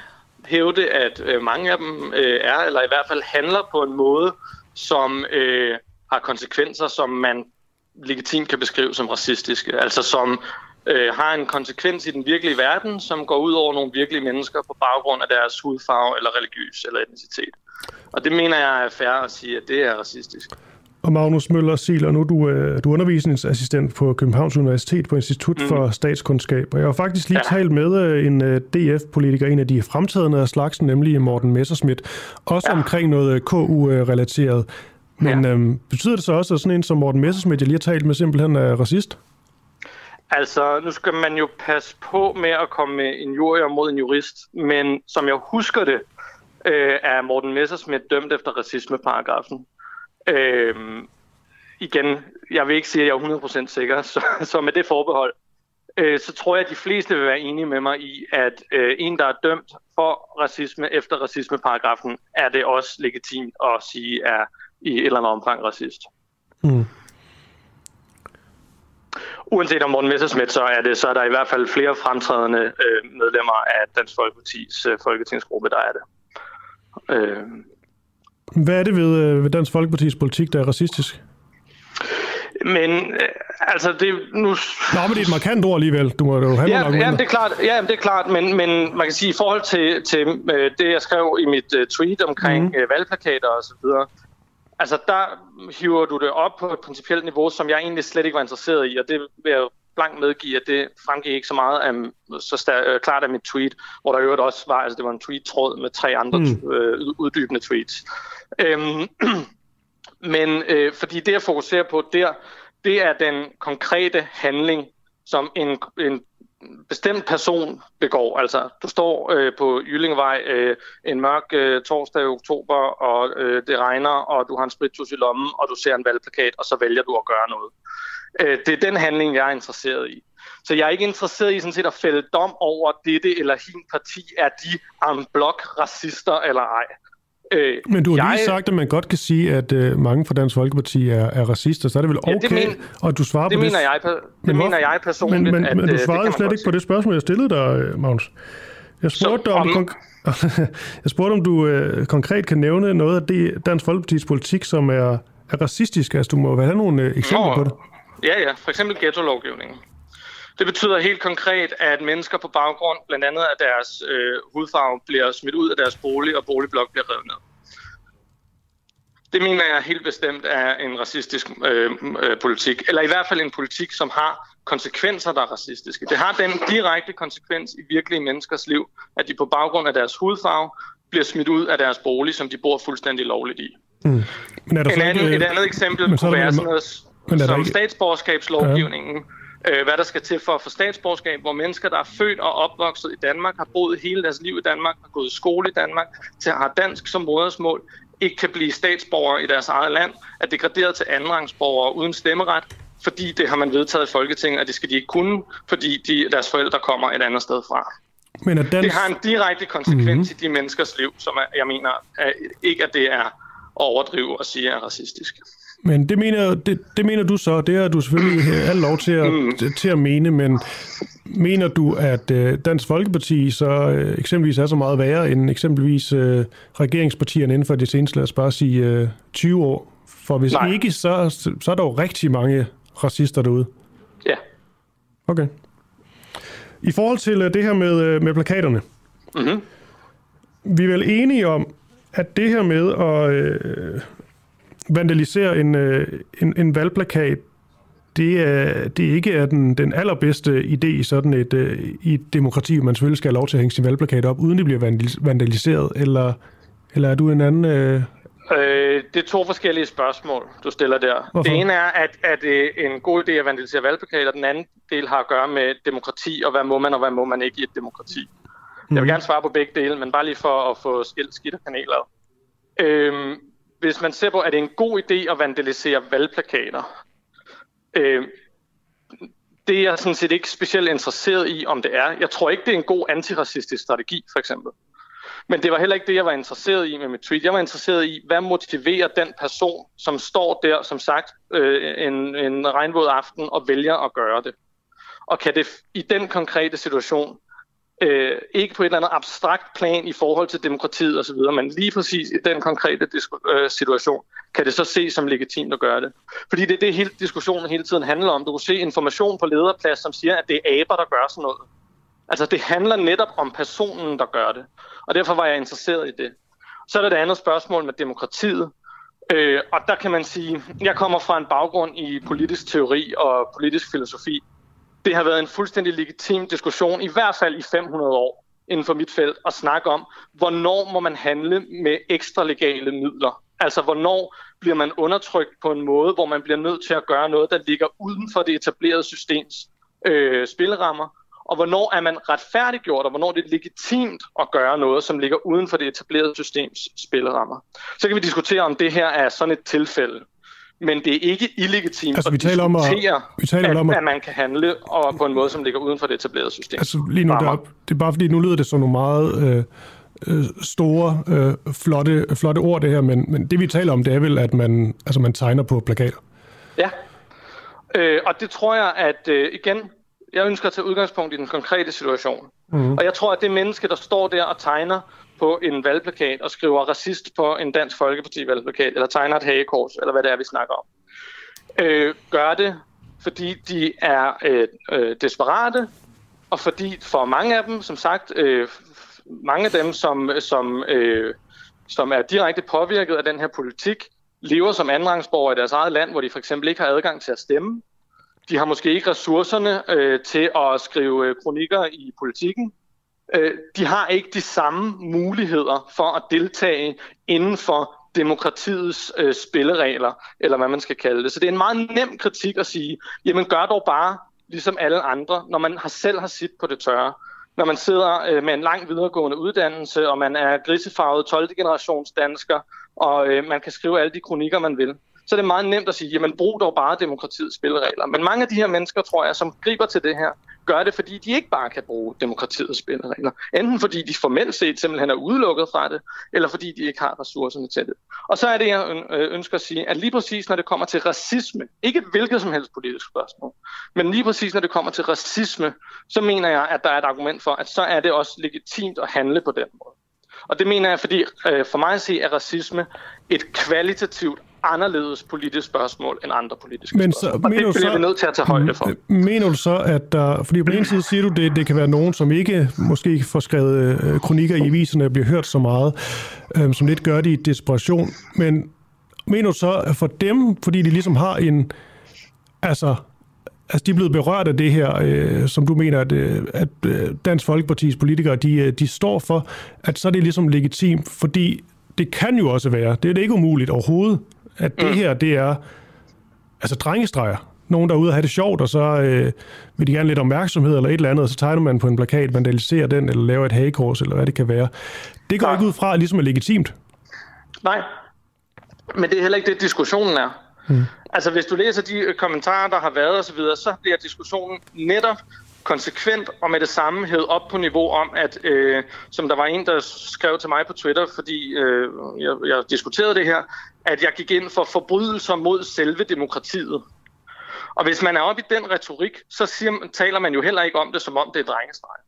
hævde, at øh, mange af dem øh, er, eller i hvert fald handler på en måde, som øh, har konsekvenser, som man legitimt kan beskrive som racistiske. Altså som øh, har en konsekvens i den virkelige verden, som går ud over nogle virkelige mennesker på baggrund af deres hudfarve eller religiøs eller etnicitet. Og det mener jeg er fair at sige, at det er racistisk. Og Magnus Møller Siler, nu er du, øh, du er undervisningsassistent på Københavns Universitet på Institut mm. for Statskundskab. Og jeg har faktisk lige ja. talt med øh, en øh, DF-politiker, en af de fremtrædende af slagsen, nemlig Morten Messerschmidt, også ja. omkring noget KU-relateret. Men ja. øhm, betyder det så også, at sådan en som Morten Messerschmidt, jeg lige har talt med, simpelthen er racist? Altså, nu skal man jo passe på med at komme med en jurier mod en jurist, men som jeg husker det, øh, er Morten Messerschmidt dømt efter racismeparagrafen. Øh, igen, jeg vil ikke sige, at jeg er 100% sikker, så, så med det forbehold, øh, så tror jeg, at de fleste vil være enige med mig i, at øh, en, der er dømt for racisme efter racismeparagrafen, er det også legitimt at sige, er i et eller andet omfang racist. Mm. Uanset om Morten Messersmith, så er, det, så er der i hvert fald flere fremtrædende øh, medlemmer af Dansk Folkepartis øh, folketingsgruppe, der er det. Øh, hvad er det ved, øh, ved Dansk Folkepartis politik, der er racistisk? Men øh, altså det nu... Nå, men det er et markant ord alligevel. Du må jo have ja, nogle ja, det er klart, ja, det er klart men, men man kan sige, i forhold til, til øh, det, jeg skrev i mit uh, tweet omkring mm. uh, valgplakater og så videre, altså der hiver du det op på et principielt niveau, som jeg egentlig slet ikke var interesseret i, og det vil jeg blankt medgive, at det fremgik ikke så meget af, så stær, klart af mit tweet, hvor der øvrigt også var, altså det var en tweet-tråd med tre andre mm. øh, uddybende tweets. Øhm, men øh, fordi det, jeg fokuserer på der, det er den konkrete handling, som en, en bestemt person begår. Altså, du står øh, på Jyllingevej øh, en mørk øh, torsdag i oktober, og øh, det regner, og du har en spritus i lommen, og du ser en valgplakat, og så vælger du at gøre noget. Øh, det er den handling, jeg er interesseret i. Så jeg er ikke interesseret i sådan set at fælde dom over dette eller hin parti, er de en blok racister eller ej. Øh, Men du har jeg, lige sagt, at man godt kan sige, at øh, mange fra Dansk Folkeparti er, er racister, så er det vel okay, ja, det men, og du svarer det på mener det. Jeg, det men, mener jeg personligt. Men, men, at, men du øh, svarede slet ikke på det spørgsmål, jeg stillede dig, øh, Magnus. Jeg spurgte, så, om, om, jeg spurgte, om du øh, konkret kan nævne noget af det Dansk Folkepartis politik, som er, er racistisk. Altså, du må have nogle øh, eksempler Nå, på det. Ja, ja. For eksempel ghetto-lovgivningen. Det betyder helt konkret, at mennesker på baggrund blandt andet af deres øh, hudfarve bliver smidt ud af deres bolig, og boligblok bliver revet ned. Det mener jeg helt bestemt er en racistisk øh, øh, politik, eller i hvert fald en politik, som har konsekvenser, der er racistiske. Det har den direkte konsekvens i virkelige menneskers liv, at de på baggrund af deres hudfarve bliver smidt ud af deres bolig, som de bor fuldstændig lovligt i. Mm. Men er der en anden, et andet eksempel kunne være sådan noget som ikke... statsborgerskabslovgivningen. Ja øh, hvad der skal til for at få statsborgerskab, hvor mennesker, der er født og opvokset i Danmark, har boet hele deres liv i Danmark, har gået i skole i Danmark, til har dansk som modersmål, ikke kan blive statsborger i deres eget land, er degraderet til andenrangsborgere uden stemmeret, fordi det har man vedtaget i Folketinget, at det skal de ikke kunne, fordi de, deres forældre kommer et andet sted fra. Men at den... Det har en direkte konsekvens mm-hmm. i de menneskers liv, som er, jeg mener er, ikke, at det er at overdrive og sige er racistisk. Men det mener, det, det mener du så, det har du selvfølgelig alt lov til at, mm. til at mene, men mener du, at øh, Dansk Folkeparti så øh, eksempelvis er så meget værre end eksempelvis øh, regeringspartierne inden for det seneste, lad os bare sige øh, 20 år? For hvis Nej. ikke, så, så er der jo rigtig mange racister derude. Ja. Okay. I forhold til øh, det her med, øh, med plakaterne. Mm-hmm. Vi er vel enige om, at det her med at øh, vandalisere en, øh, en, en valgplakat, det er, det ikke er den, den allerbedste idé i sådan et, øh, i et demokrati, man selvfølgelig skal have lov til at hænge sin valgplakat op, uden det bliver vandaliseret, eller, eller er du en anden... Øh... Øh, det er to forskellige spørgsmål, du stiller der. Hvorfor? Det ene er, at, at det er en god idé at vandalisere valgplakater, den anden del har at gøre med demokrati, og hvad må man og hvad må man ikke i et demokrati. Mm. Jeg vil mhm. gerne svare på begge dele, men bare lige for at få skilt skidt og kanaler. Øhm, hvis man ser på, at det er en god idé at vandalisere valgplakater, øh, det er jeg sådan set ikke specielt interesseret i, om det er. Jeg tror ikke, det er en god antiracistisk strategi, for eksempel. Men det var heller ikke det, jeg var interesseret i med mit tweet. Jeg var interesseret i, hvad motiverer den person, som står der, som sagt, øh, en, en regnvåd aften og vælger at gøre det. Og kan det i den konkrete situation øh, ikke på et eller andet abstrakt plan i forhold til demokratiet osv., men lige præcis i den konkrete øh, situation, kan det så ses som legitimt at gøre det. Fordi det er det, hele diskussionen hele tiden handler om. Du kan se information på lederplads, som siger, at det er aber, der gør sådan noget. Altså det handler netop om personen, der gør det. Og derfor var jeg interesseret i det. Så er der det andet spørgsmål med demokratiet. Øh, og der kan man sige, jeg kommer fra en baggrund i politisk teori og politisk filosofi det har været en fuldstændig legitim diskussion, i hvert fald i 500 år inden for mit felt, at snakke om, hvornår må man handle med ekstra legale midler. Altså, hvornår bliver man undertrykt på en måde, hvor man bliver nødt til at gøre noget, der ligger uden for det etablerede systems øh, spillerammer, og hvornår er man retfærdiggjort, og hvornår det er legitimt at gøre noget, som ligger uden for det etablerede systems spillerammer. Så kan vi diskutere, om det her er sådan et tilfælde men det er ikke illegitimt altså, vi taler om at, vi taler at, om at, at man kan handle og på en måde, som ligger uden for det etablerede system. Altså lige nu, der, det er bare fordi, nu lyder det som nogle meget øh, øh, store, øh, flotte, flotte ord det her, men, men det vi taler om, det er vel, at man, altså, man tegner på plakater. Ja, øh, og det tror jeg, at øh, igen, jeg ønsker at tage udgangspunkt i den konkrete situation. Mm. Og jeg tror, at det menneske, der står der og tegner, på en valgplakat og skriver racist på en Dansk Folkeparti-valgplakat, eller tegner et hagekors, eller hvad det er, vi snakker om. Øh, gør det, fordi de er øh, øh, desperate, og fordi for mange af dem, som sagt, øh, mange af dem, som, som, øh, som er direkte påvirket af den her politik, lever som andenrangsborgere i deres eget land, hvor de for eksempel ikke har adgang til at stemme. De har måske ikke ressourcerne øh, til at skrive øh, kronikker i politikken øh, de har ikke de samme muligheder for at deltage inden for demokratiets øh, spilleregler, eller hvad man skal kalde det. Så det er en meget nem kritik at sige, jamen gør dog bare ligesom alle andre, når man har selv har sit på det tørre. Når man sidder øh, med en lang videregående uddannelse, og man er grisefarvet 12. generations dansker, og øh, man kan skrive alle de kronikker, man vil så er det meget nemt at sige, jamen brug dog bare demokratiets spilleregler. Men mange af de her mennesker, tror jeg, som griber til det her, gør det, fordi de ikke bare kan bruge demokratiets spilleregler. Enten fordi de formelt set simpelthen er udelukket fra det, eller fordi de ikke har ressourcerne til det. Og så er det, jeg øh, ønsker at sige, at lige præcis når det kommer til racisme, ikke hvilket som helst politisk spørgsmål, men lige præcis når det kommer til racisme, så mener jeg, at der er et argument for, at så er det også legitimt at handle på den måde. Og det mener jeg, fordi øh, for mig at se er racisme et kvalitativt anderledes politisk spørgsmål end andre politiske Men så, spørgsmål. Og det bliver så, vi nødt til at tage højde for. Mener du så, at der... Fordi på den ene side siger du, det, det kan være nogen, som ikke måske får skrevet øh, kronikker i aviserne og bliver hørt så meget, øh, som lidt gør det i desperation. Men mener du så, at for dem, fordi de ligesom har en... Altså, Altså, de er blevet berørt af det her, øh, som du mener, at, øh, at øh, Dansk Folkepartis politikere, de, øh, de står for, at så er det ligesom legitimt, fordi det kan jo også være, det er det ikke umuligt overhovedet, at det mm. her, det er altså drengestreger. nogen, der er ude og have det sjovt, og så øh, vil de gerne lidt opmærksomhed eller et eller andet, og så tegner man på en plakat, vandaliserer den, eller laver et hagekors, eller hvad det kan være. Det går Nej. ikke ud fra, at ligesom er legitimt. Nej, men det er heller ikke det, diskussionen er. Hmm. Altså, hvis du læser de kommentarer, der har været osv., så, så bliver diskussionen netop konsekvent og med det samme hævet op på niveau om, at øh, som der var en, der skrev til mig på Twitter, fordi øh, jeg, jeg diskuterede det her, at jeg gik ind for forbrydelser mod selve demokratiet. Og hvis man er oppe i den retorik, så siger, taler man jo heller ikke om det, som om det er drengestreg.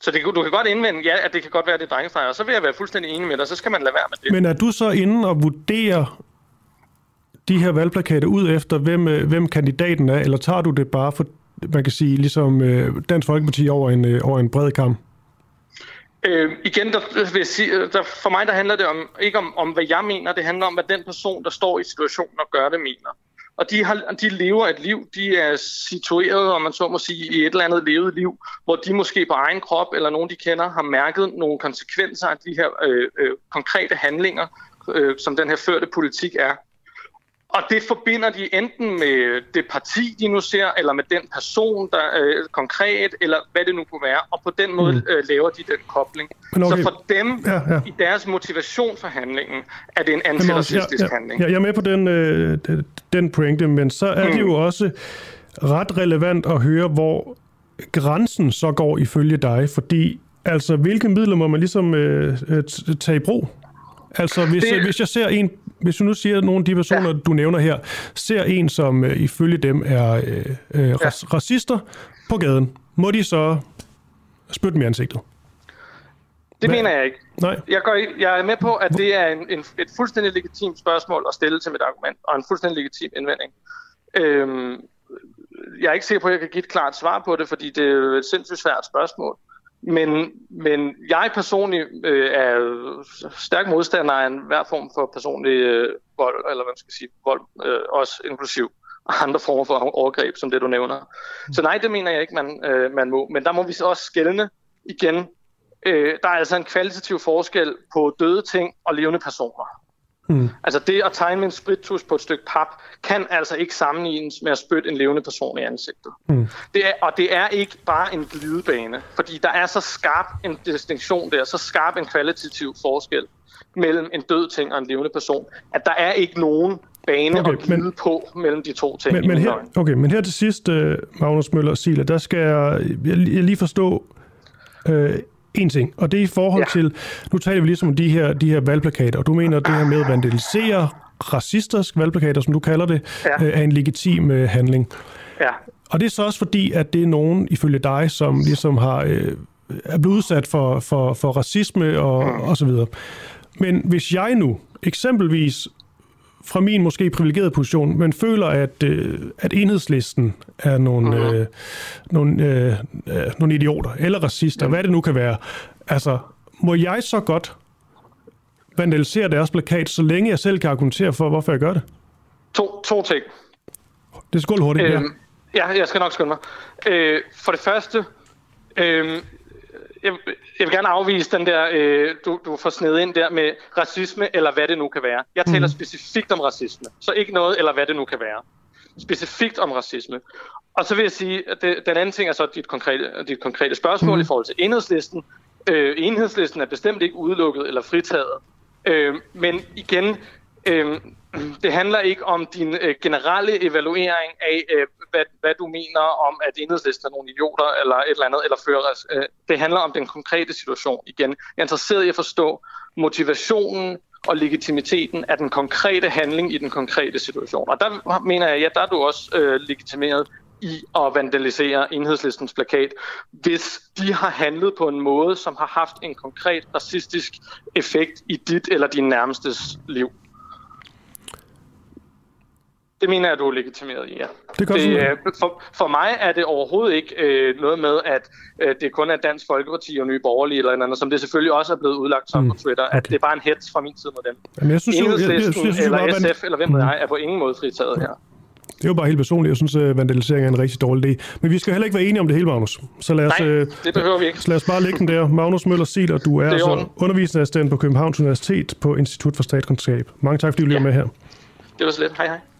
Så det, du kan godt indvende, ja, at det kan godt være, at det er og så vil jeg være fuldstændig enig med dig, så skal man lade være med det. Men er du så inde og vurdere de her valgplakater ud efter, hvem, øh, hvem kandidaten er, eller tager du det bare for, man kan sige, ligesom øh, Dansk Folkeparti over en, øh, over en bred kamp? Øh, igen, der, vil jeg sige, øh, der, for mig der handler det om, ikke om, om, hvad jeg mener, det handler om, hvad den person, der står i situationen og gør det, mener. Og de, har, de lever et liv, de er situeret, om man så må sige, i et eller andet levet liv, hvor de måske på egen krop, eller nogen de kender, har mærket nogle konsekvenser af de her øh, øh, konkrete handlinger, øh, som den her førte politik er. Og det forbinder de enten med det parti, de nu ser, eller med den person, der er øh, konkret, eller hvad det nu kunne være. Og på den måde mm. øh, laver de den kobling. Okay. Så for dem, ja, ja. i deres motivation for handlingen, er det en antiracistisk ja, ja, handling. Ja, jeg er med på den, øh, den pointe, men så er mm. det jo også ret relevant at høre, hvor grænsen så går ifølge dig, fordi altså, hvilke midler må man ligesom øh, øh tage i brug? Altså, hvis, det... hvis jeg ser en, hvis du nu siger, at nogle af de personer, ja. du nævner her, ser en, som uh, ifølge dem er uh, uh, ja. racister på gaden, må de så spytte dem i ansigtet? Det Hvad? mener jeg ikke. Nej. Jeg, går, jeg er med på, at det er en, en, et fuldstændig legitimt spørgsmål at stille til mit argument, og en fuldstændig legitim indvending. Øhm, jeg er ikke sikker på, at jeg kan give et klart svar på det, fordi det er et sindssygt svært spørgsmål. Men, men jeg personligt øh, er stærk modstander af en hver form for personlig øh, vold, eller hvad man skal sige, vold, øh, også inklusiv andre former for overgreb, som det du nævner. Mm. Så nej, det mener jeg ikke, man, øh, man må. Men der må vi så også skælne igen. Øh, der er altså en kvalitativ forskel på døde ting og levende personer. Mm. Altså det at tegne med en sprittus på et stykke pap, kan altså ikke sammenlignes med at spytte en levende person i ansigtet. Mm. Det er, og det er ikke bare en glidebane, fordi der er så skarp en distinktion der, så skarp en kvalitativ forskel mellem en død ting og en levende person, at der er ikke nogen bane okay, at glide men, på mellem de to ting. Men, men her, okay, men her til sidst, uh, Magnus Møller og Sila, der skal jeg, jeg lige forstå, uh, en ting, og det er i forhold ja. til, nu taler vi ligesom om de her, de her valgplakater, og du mener, at det her med at vandalisere racistisk valgplakater, som du kalder det, ja. øh, er en legitim øh, handling. Ja. Og det er så også fordi, at det er nogen, ifølge dig, som ligesom har, øh, er blevet udsat for, for, for racisme og, mm. og så videre. Men hvis jeg nu eksempelvis fra min måske privilegerede position, men føler, at, øh, at enhedslisten er nogle, mm. øh, nogle, øh, øh, nogle idioter, eller racister, mm. hvad det nu kan være. Altså, må jeg så godt vandalisere deres plakat, så længe jeg selv kan argumentere for, hvorfor jeg gør det? To, to ting. Det skal gå hurtigt, øhm, ja. Ja, jeg skal nok skynde mig. Øh, for det første, øh, jeg, jeg vil gerne afvise den der, øh, du, du får sned ind der med racisme, eller hvad det nu kan være. Jeg taler mm. specifikt om racisme, så ikke noget, eller hvad det nu kan være. Specifikt om racisme. Og så vil jeg sige, at det, den anden ting er så dit konkrete, dit konkrete spørgsmål mm. i forhold til enhedslisten. Øh, enhedslisten er bestemt ikke udelukket eller fritaget. Øh, men igen, øh, det handler ikke om din øh, generelle evaluering af, øh, hvad, hvad du mener om, at enhedslisten er nogle idioter eller et eller andet, eller fører. Øh, det handler om den konkrete situation igen. Jeg er interesseret i at forstå motivationen og legitimiteten af den konkrete handling i den konkrete situation. Og der mener jeg, ja, der er du også øh, legitimeret i at vandalisere enhedslistens plakat, hvis de har handlet på en måde, som har haft en konkret racistisk effekt i dit eller din nærmestes liv. Det mener jeg, du er legitimeret i, ja. Det, det øh, for, for mig er det overhovedet ikke øh, noget med, at øh, det kun er Dansk Folkeparti og Nye Borgerlige eller andet, som det selvfølgelig også er blevet udlagt som mm, på Twitter, okay. at det er bare en hets fra min side mod dem. Jamen, jeg synes, Enhedslisten jeg, jeg, jeg, synes, eller SF, man... eller hvem mm. jeg, er på ingen måde fritaget her. Det er jo bare helt personligt. Jeg synes, at vandalisering er en rigtig dårlig idé. Men vi skal heller ikke være enige om det hele, Magnus. Så lad os, Nej, øh, det behøver vi ikke. Så lad os bare lægge den der. Magnus Møller Siler, du er, er altså undervisningsassistent på Københavns Universitet på Institut for Statskundskab. Mange tak, fordi du ja. med her. Det var så lidt. Hej hej.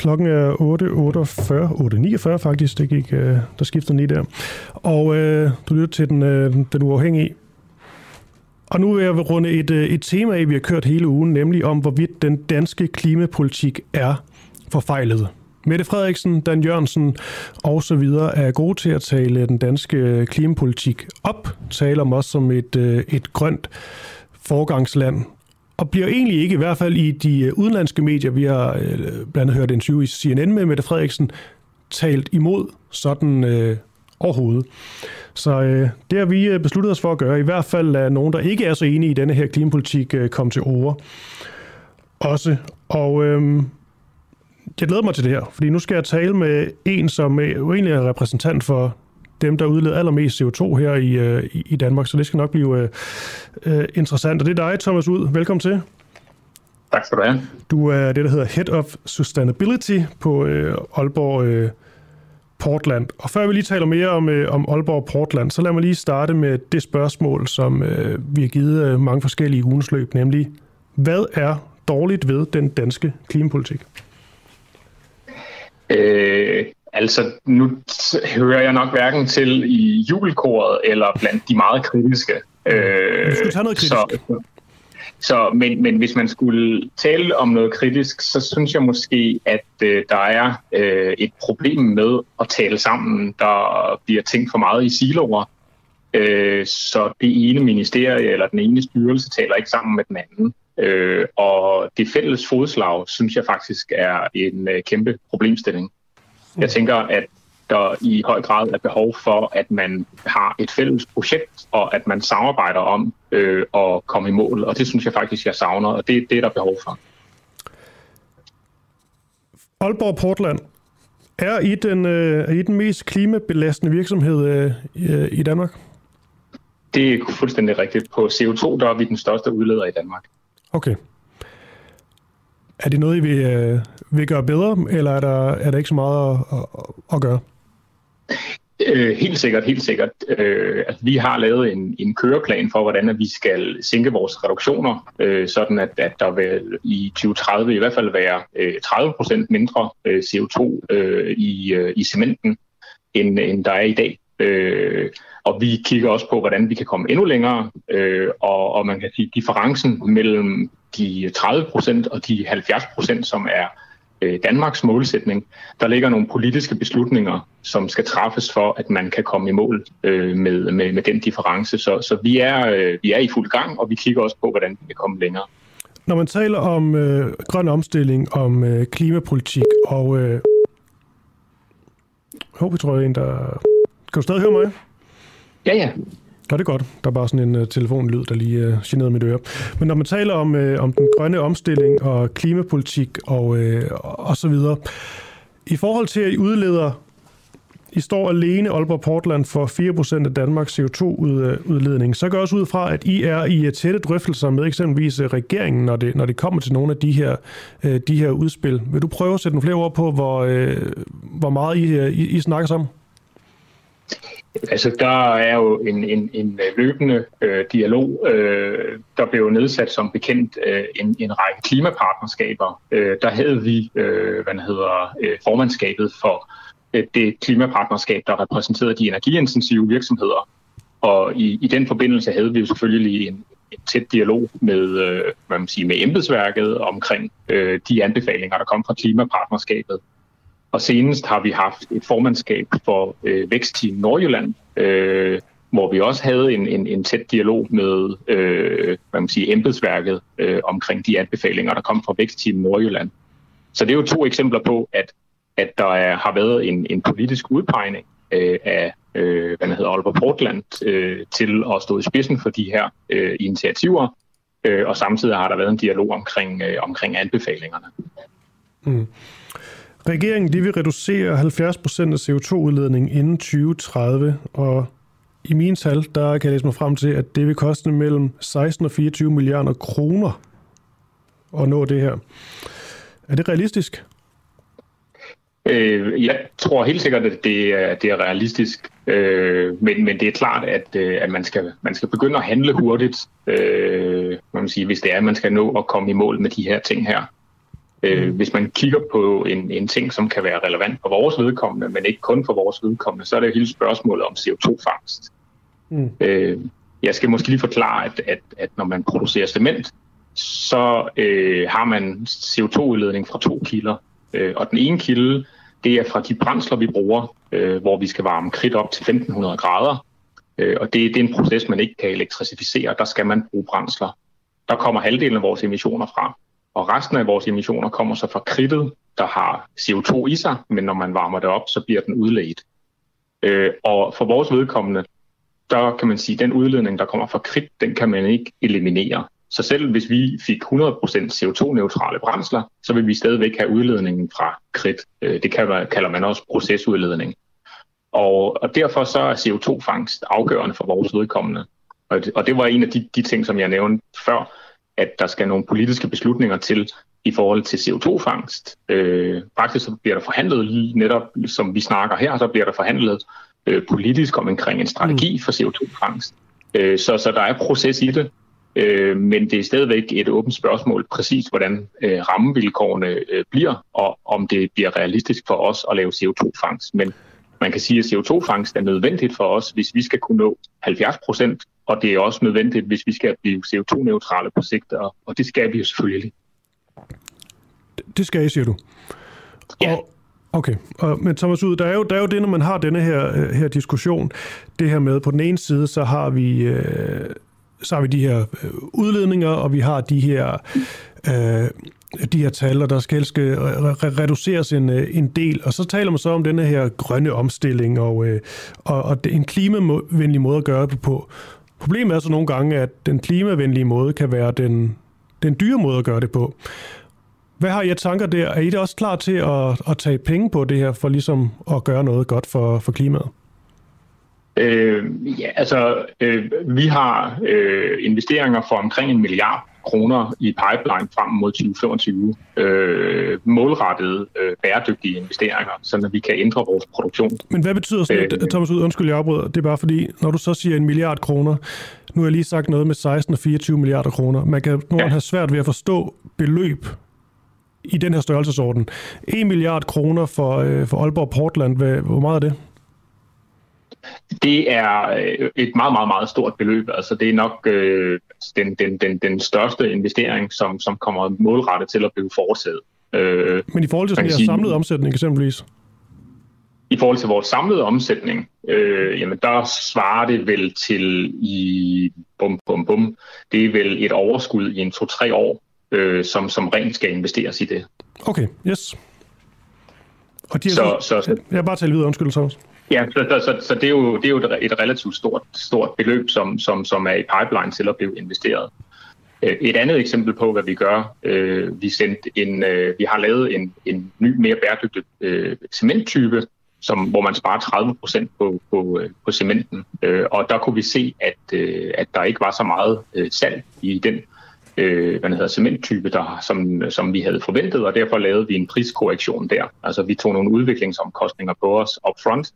Klokken er 8.48, 8.49 faktisk, det gik, øh, der skifter lige der. Og øh, du lytter til den, øh, den uafhængige. Og nu vil jeg runde et, øh, et tema af, vi har kørt hele ugen, nemlig om, hvorvidt den danske klimapolitik er forfejlet. Mette Frederiksen, Dan Jørgensen og så videre er gode til at tale den danske øh, klimapolitik op, tale om os som et, øh, et grønt forgangsland, og bliver egentlig ikke, i hvert fald i de øh, udenlandske medier, vi har øh, blandt andet hørt en interview i CNN med Mette Frederiksen, talt imod sådan øh, overhovedet. Så øh, det har vi øh, besluttet os for at gøre. I hvert fald er nogen, der ikke er så enige i denne her klimapolitik, øh, komme til ord. Også. Og øh, jeg glæder mig til det her, fordi nu skal jeg tale med en, som er, jo egentlig er repræsentant for dem, der udleder allermest CO2 her i, øh, i Danmark, så det skal nok blive øh, øh, interessant. Og det er dig, Thomas Ud. Velkommen til. Tak skal du have. Du er det, der hedder Head of Sustainability på øh, Aalborg øh, Portland. Og før vi lige taler mere om, øh, om Aalborg Portland, så lad mig lige starte med det spørgsmål, som øh, vi har givet øh, mange forskellige ugens løb, nemlig, hvad er dårligt ved den danske klimapolitik? Øh, altså, nu hører jeg nok hverken til i jubelkoret eller blandt de meget kritiske. Øh, du skulle tage noget kritisk. Så, så, men, men hvis man skulle tale om noget kritisk, så synes jeg måske, at øh, der er øh, et problem med at tale sammen. Der bliver tænkt for meget i siloer. Øh, så det ene ministerie eller den ene styrelse taler ikke sammen med den anden. Øh, og det fælles fodslag, synes jeg faktisk er en øh, kæmpe problemstilling. Jeg tænker, at der i høj grad er behov for, at man har et fælles projekt, og at man samarbejder om øh, at komme i mål. Og det synes jeg faktisk, jeg savner, og det, det er der behov for. Aalborg Portland, er I den, øh, er I den mest klimabelastende virksomhed øh, i Danmark? Det er fuldstændig rigtigt. På CO2 der er vi den største udleder i Danmark. Okay. Er det noget, I vil, øh, vil gøre bedre, eller er der, er der ikke så meget at, at, at gøre? Øh, helt sikkert, helt sikkert. Øh, altså, vi har lavet en, en køreplan for, hvordan at vi skal sænke vores reduktioner, øh, sådan at, at der vil i 2030 i hvert fald være øh, 30 procent mindre øh, CO2 øh, i, øh, i cementen, end, end der er i dag. Øh, og vi kigger også på, hvordan vi kan komme endnu længere, øh, og, og man kan sige, differencen mellem de 30 procent og de 70 procent, som er øh, Danmarks målsætning, der ligger nogle politiske beslutninger, som skal træffes for, at man kan komme i mål øh, med, med, med den difference. Så, så vi, er, øh, vi er i fuld gang, og vi kigger også på, hvordan vi kan komme længere. Når man taler om øh, grøn omstilling, om øh, klimapolitik og... Øh... Jeg håber, jeg tror, jeg en, der... Kan du stadig høre mig? Ja, ja. Ja, det er godt. Der er bare sådan en uh, telefonlyd, der lige uh, generede mit øre. Men når man taler om, uh, om den grønne omstilling og klimapolitik og, uh, og så videre, i forhold til at I udleder, I står alene Aalborg Portland for 4% af Danmarks CO2-udledning, så går også ud fra, at I er i tætte drøftelser med eksempelvis regeringen, når det, når det kommer til nogle af de her, uh, de her udspil. Vil du prøve at sætte nogle flere ord på, hvor, uh, hvor meget I, I, I snakker sammen? Altså, der er jo en, en, en løbende øh, dialog. Øh, der blev nedsat som bekendt øh, en, en række klimapartnerskaber. Øh, der havde vi øh, hvad hedder, øh, formandskabet for øh, det klimapartnerskab, der repræsenterede de energiintensive virksomheder. Og i, i den forbindelse havde vi jo selvfølgelig en, en tæt dialog med, øh, hvad man siger, med embedsværket omkring øh, de anbefalinger, der kom fra klimapartnerskabet. Og senest har vi haft et formandskab for øh, Vækstteam Nordjylland, øh, hvor vi også havde en, en, en tæt dialog med øh, hvad man siger, embedsværket øh, omkring de anbefalinger, der kom fra Vækstteam Nordjylland. Så det er jo to eksempler på, at, at der er, har været en, en politisk udpegning øh, af øh, hvad hedder Aalborg Portland øh, til at stå i spidsen for de her øh, initiativer, øh, og samtidig har der været en dialog omkring, øh, omkring anbefalingerne. Mm. Regeringen de vil reducere 70% af CO2-udledningen inden 2030, og i mine tal, der kan jeg læse mig frem til, at det vil koste mellem 16 og 24 milliarder kroner at nå det her. Er det realistisk? Øh, jeg tror helt sikkert, at det er, det er realistisk, øh, men, men det er klart, at, øh, at man, skal, man skal begynde at handle hurtigt, øh, man sige, hvis det er, at man skal nå at komme i mål med de her ting her. Øh, mm. Hvis man kigger på en, en ting, som kan være relevant for vores vedkommende, men ikke kun for vores vedkommende, så er det hele spørgsmålet om CO2-fangst. Mm. Øh, jeg skal måske lige forklare, at, at, at når man producerer cement, så øh, har man CO2-udledning fra to kilder. Øh, og den ene kilde, det er fra de brændsler, vi bruger, øh, hvor vi skal varme kridt op til 1500 grader. Øh, og det, det er en proces, man ikke kan elektrificere. Der skal man bruge brændsler. Der kommer halvdelen af vores emissioner fra. Og resten af vores emissioner kommer så fra kridtet, der har CO2 i sig, men når man varmer det op, så bliver den udledt. Øh, og for vores vedkommende, der kan man sige, at den udledning, der kommer fra kridt, den kan man ikke eliminere. Så selv hvis vi fik 100% CO2-neutrale brændsler, så vil vi stadigvæk have udledningen fra kridt. Øh, det kalder man også procesudledning. Og, og derfor så er CO2-fangst afgørende for vores vedkommende. Og det, og det var en af de, de ting, som jeg nævnte før, at der skal nogle politiske beslutninger til i forhold til CO2-fangst. Øh, faktisk så bliver der forhandlet lige netop, som vi snakker her, så bliver der forhandlet øh, politisk om omkring en strategi for CO2-fangst. Øh, så, så der er proces i det, øh, men det er stadigvæk et åbent spørgsmål præcis, hvordan øh, rammevilkårene øh, bliver, og om det bliver realistisk for os at lave CO2-fangst. Men man kan sige, at CO2-fangst er nødvendigt for os, hvis vi skal kunne nå 70 procent, og det er også nødvendigt, hvis vi skal blive CO2-neutrale på sigt, og, og det skal vi jo selvfølgelig. Det skal I, siger du? Ja. Og, Okay, og, men Thomas Ud, der er, jo, der er jo det, når man har denne her, øh, her diskussion, det her med, på den ene side, så har vi, øh, så har vi de her øh, udledninger, og vi har de her, øh, de her tal, og der skal helst re- reduceres en, en del, og så taler man så om denne her grønne omstilling, og, øh, og, og en klimavenlig måde at gøre det på. Problemet er så nogle gange, at den klimavenlige måde kan være den, den dyre måde at gøre det på. Hvad har I tanker der? Er I da også klar til at, at tage penge på det her, for ligesom at gøre noget godt for, for klimaet? Øh, ja, altså, øh, vi har øh, investeringer for omkring en milliard kroner i pipeline frem mod 2025. Øh, målrettede øh, bæredygtige investeringer, så vi kan ændre vores produktion. Men hvad betyder sådan øh, Thomas Ud, undskyld, jeg afbryder. Det er bare fordi, når du så siger en milliard kroner, nu har jeg lige sagt noget med 16 og 24 milliarder kroner. Man kan nu ja. have svært ved at forstå beløb i den her størrelsesorden. 1 milliard kroner for, øh, for Aalborg Portland, hvor meget er det? Det er øh, et meget, meget, meget stort beløb. Altså, det er nok øh, den, den, den, den største investering, som, som kommer målrettet til at blive foretaget. Øh, Men i forhold til sådan sige, samlede omsætning eksempelvis? I forhold til vores samlede omsætning, øh, jamen der svarer det vel til i bum, bum, bum, det er vel et overskud i en to-tre år, øh, som, som rent skal investeres i det. Okay, yes. Og de så, så, så, jeg bare tale videre, undskyld, så. Ja, så, så, så, så det, er jo, det er jo et relativt stort, stort beløb, som, som, som er i pipeline til at blive investeret. Øh, et andet eksempel på, hvad vi gør, øh, vi, sendte en, øh, vi har lavet en, en ny, mere bæredygtig øh, cementtype, som, hvor man sparer 30 procent på, på, øh, på cementen. Øh, og der kunne vi se, at, øh, at der ikke var så meget øh, salg i den øh, hvad hedder, cementtype, der, som, som vi havde forventet, og derfor lavede vi en priskorrektion der. Altså vi tog nogle udviklingsomkostninger på os upfront,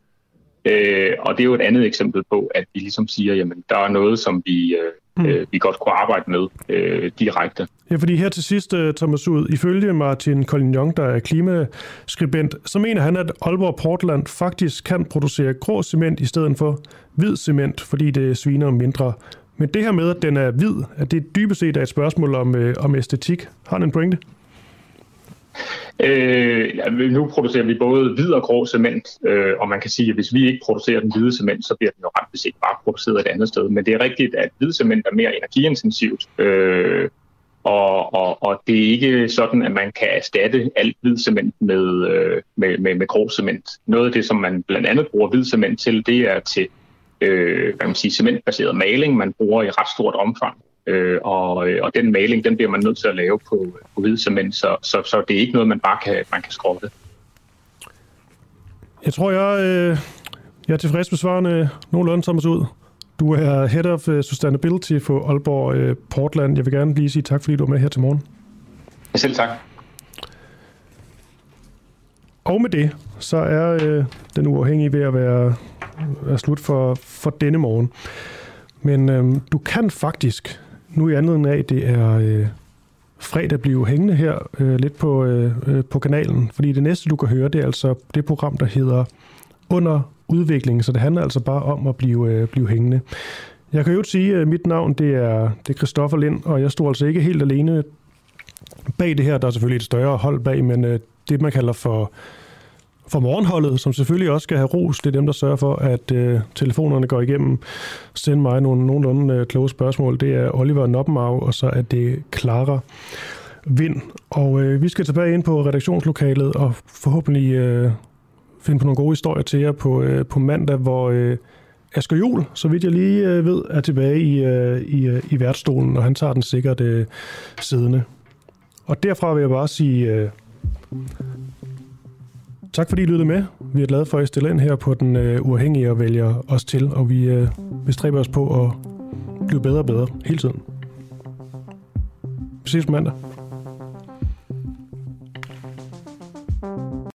øh, og det er jo et andet eksempel på, at vi ligesom siger, jamen der er noget, som vi, øh, mm. vi godt kunne arbejde med øh, direkte. Ja, fordi her til sidst, øh, Thomas Ud, ifølge Martin Collignon, der er klimaskribent, så mener han, at Aalborg Portland faktisk kan producere grå cement i stedet for hvid cement, fordi det sviner mindre men det her med, at den er hvid, at det dybest set er et spørgsmål om, øh, om æstetik. Har den en pointe? Øh, ja, nu producerer vi både hvid og grå cement, øh, og man kan sige, at hvis vi ikke producerer den hvide cement, så bliver den jo ret beset bare produceret et andet sted. Men det er rigtigt, at hvid cement er mere energiintensivt, øh, og, og, og det er ikke sådan, at man kan erstatte alt hvid cement med, øh, med, med, med grå cement. Noget af det, som man blandt andet bruger hvid cement til, det er til øh, hvad man sige, cementbaseret maling, man bruger i ret stort omfang. Øh, og, og den maling, den bliver man nødt til at lave på, på hvid cement, så, så, så det er ikke noget, man bare kan, man kan skrotte. Jeg tror, jeg, øh, jeg er tilfreds med svarene nogenlunde Thomas ud. Du er Head of øh, Sustainability for Aalborg øh, Portland. Jeg vil gerne lige sige tak, fordi du er med her til morgen. Selv tak. Og med det, så er øh, den uafhængige ved at være er slut for, for denne morgen. Men øh, du kan faktisk, nu i anledning af, det er øh, fredag, blive hængende her øh, lidt på, øh, øh, på kanalen. Fordi det næste, du kan høre, det er altså det program, der hedder Under udvikling. Så det handler altså bare om at blive, øh, blive hængende. Jeg kan jo sige, at mit navn det er, det er Christoffer Lind, og jeg står altså ikke helt alene bag det her. Der er selvfølgelig et større hold bag, men øh, det, man kalder for for morgenholdet, som selvfølgelig også skal have ros. Det er dem, der sørger for, at øh, telefonerne går igennem. Send mig nogle nogenlunde øh, kloge spørgsmål. Det er Oliver Noppenau, og så er det Clara Vind. Og øh, vi skal tilbage ind på redaktionslokalet og forhåbentlig øh, finde på nogle gode historier til jer på, øh, på mandag, hvor øh, Asger Jul, så vidt jeg lige øh, ved, er tilbage i, øh, i, øh, i værtsstolen, og han tager den sikkert øh, siddende. Og derfra vil jeg bare sige... Øh, Tak fordi I lyttede med. Vi er glade for, at I stiller ind her på den øh, uafhængige og vælger os til, og vi øh, bestræber os på at blive bedre og bedre hele tiden. Vi ses på mandag.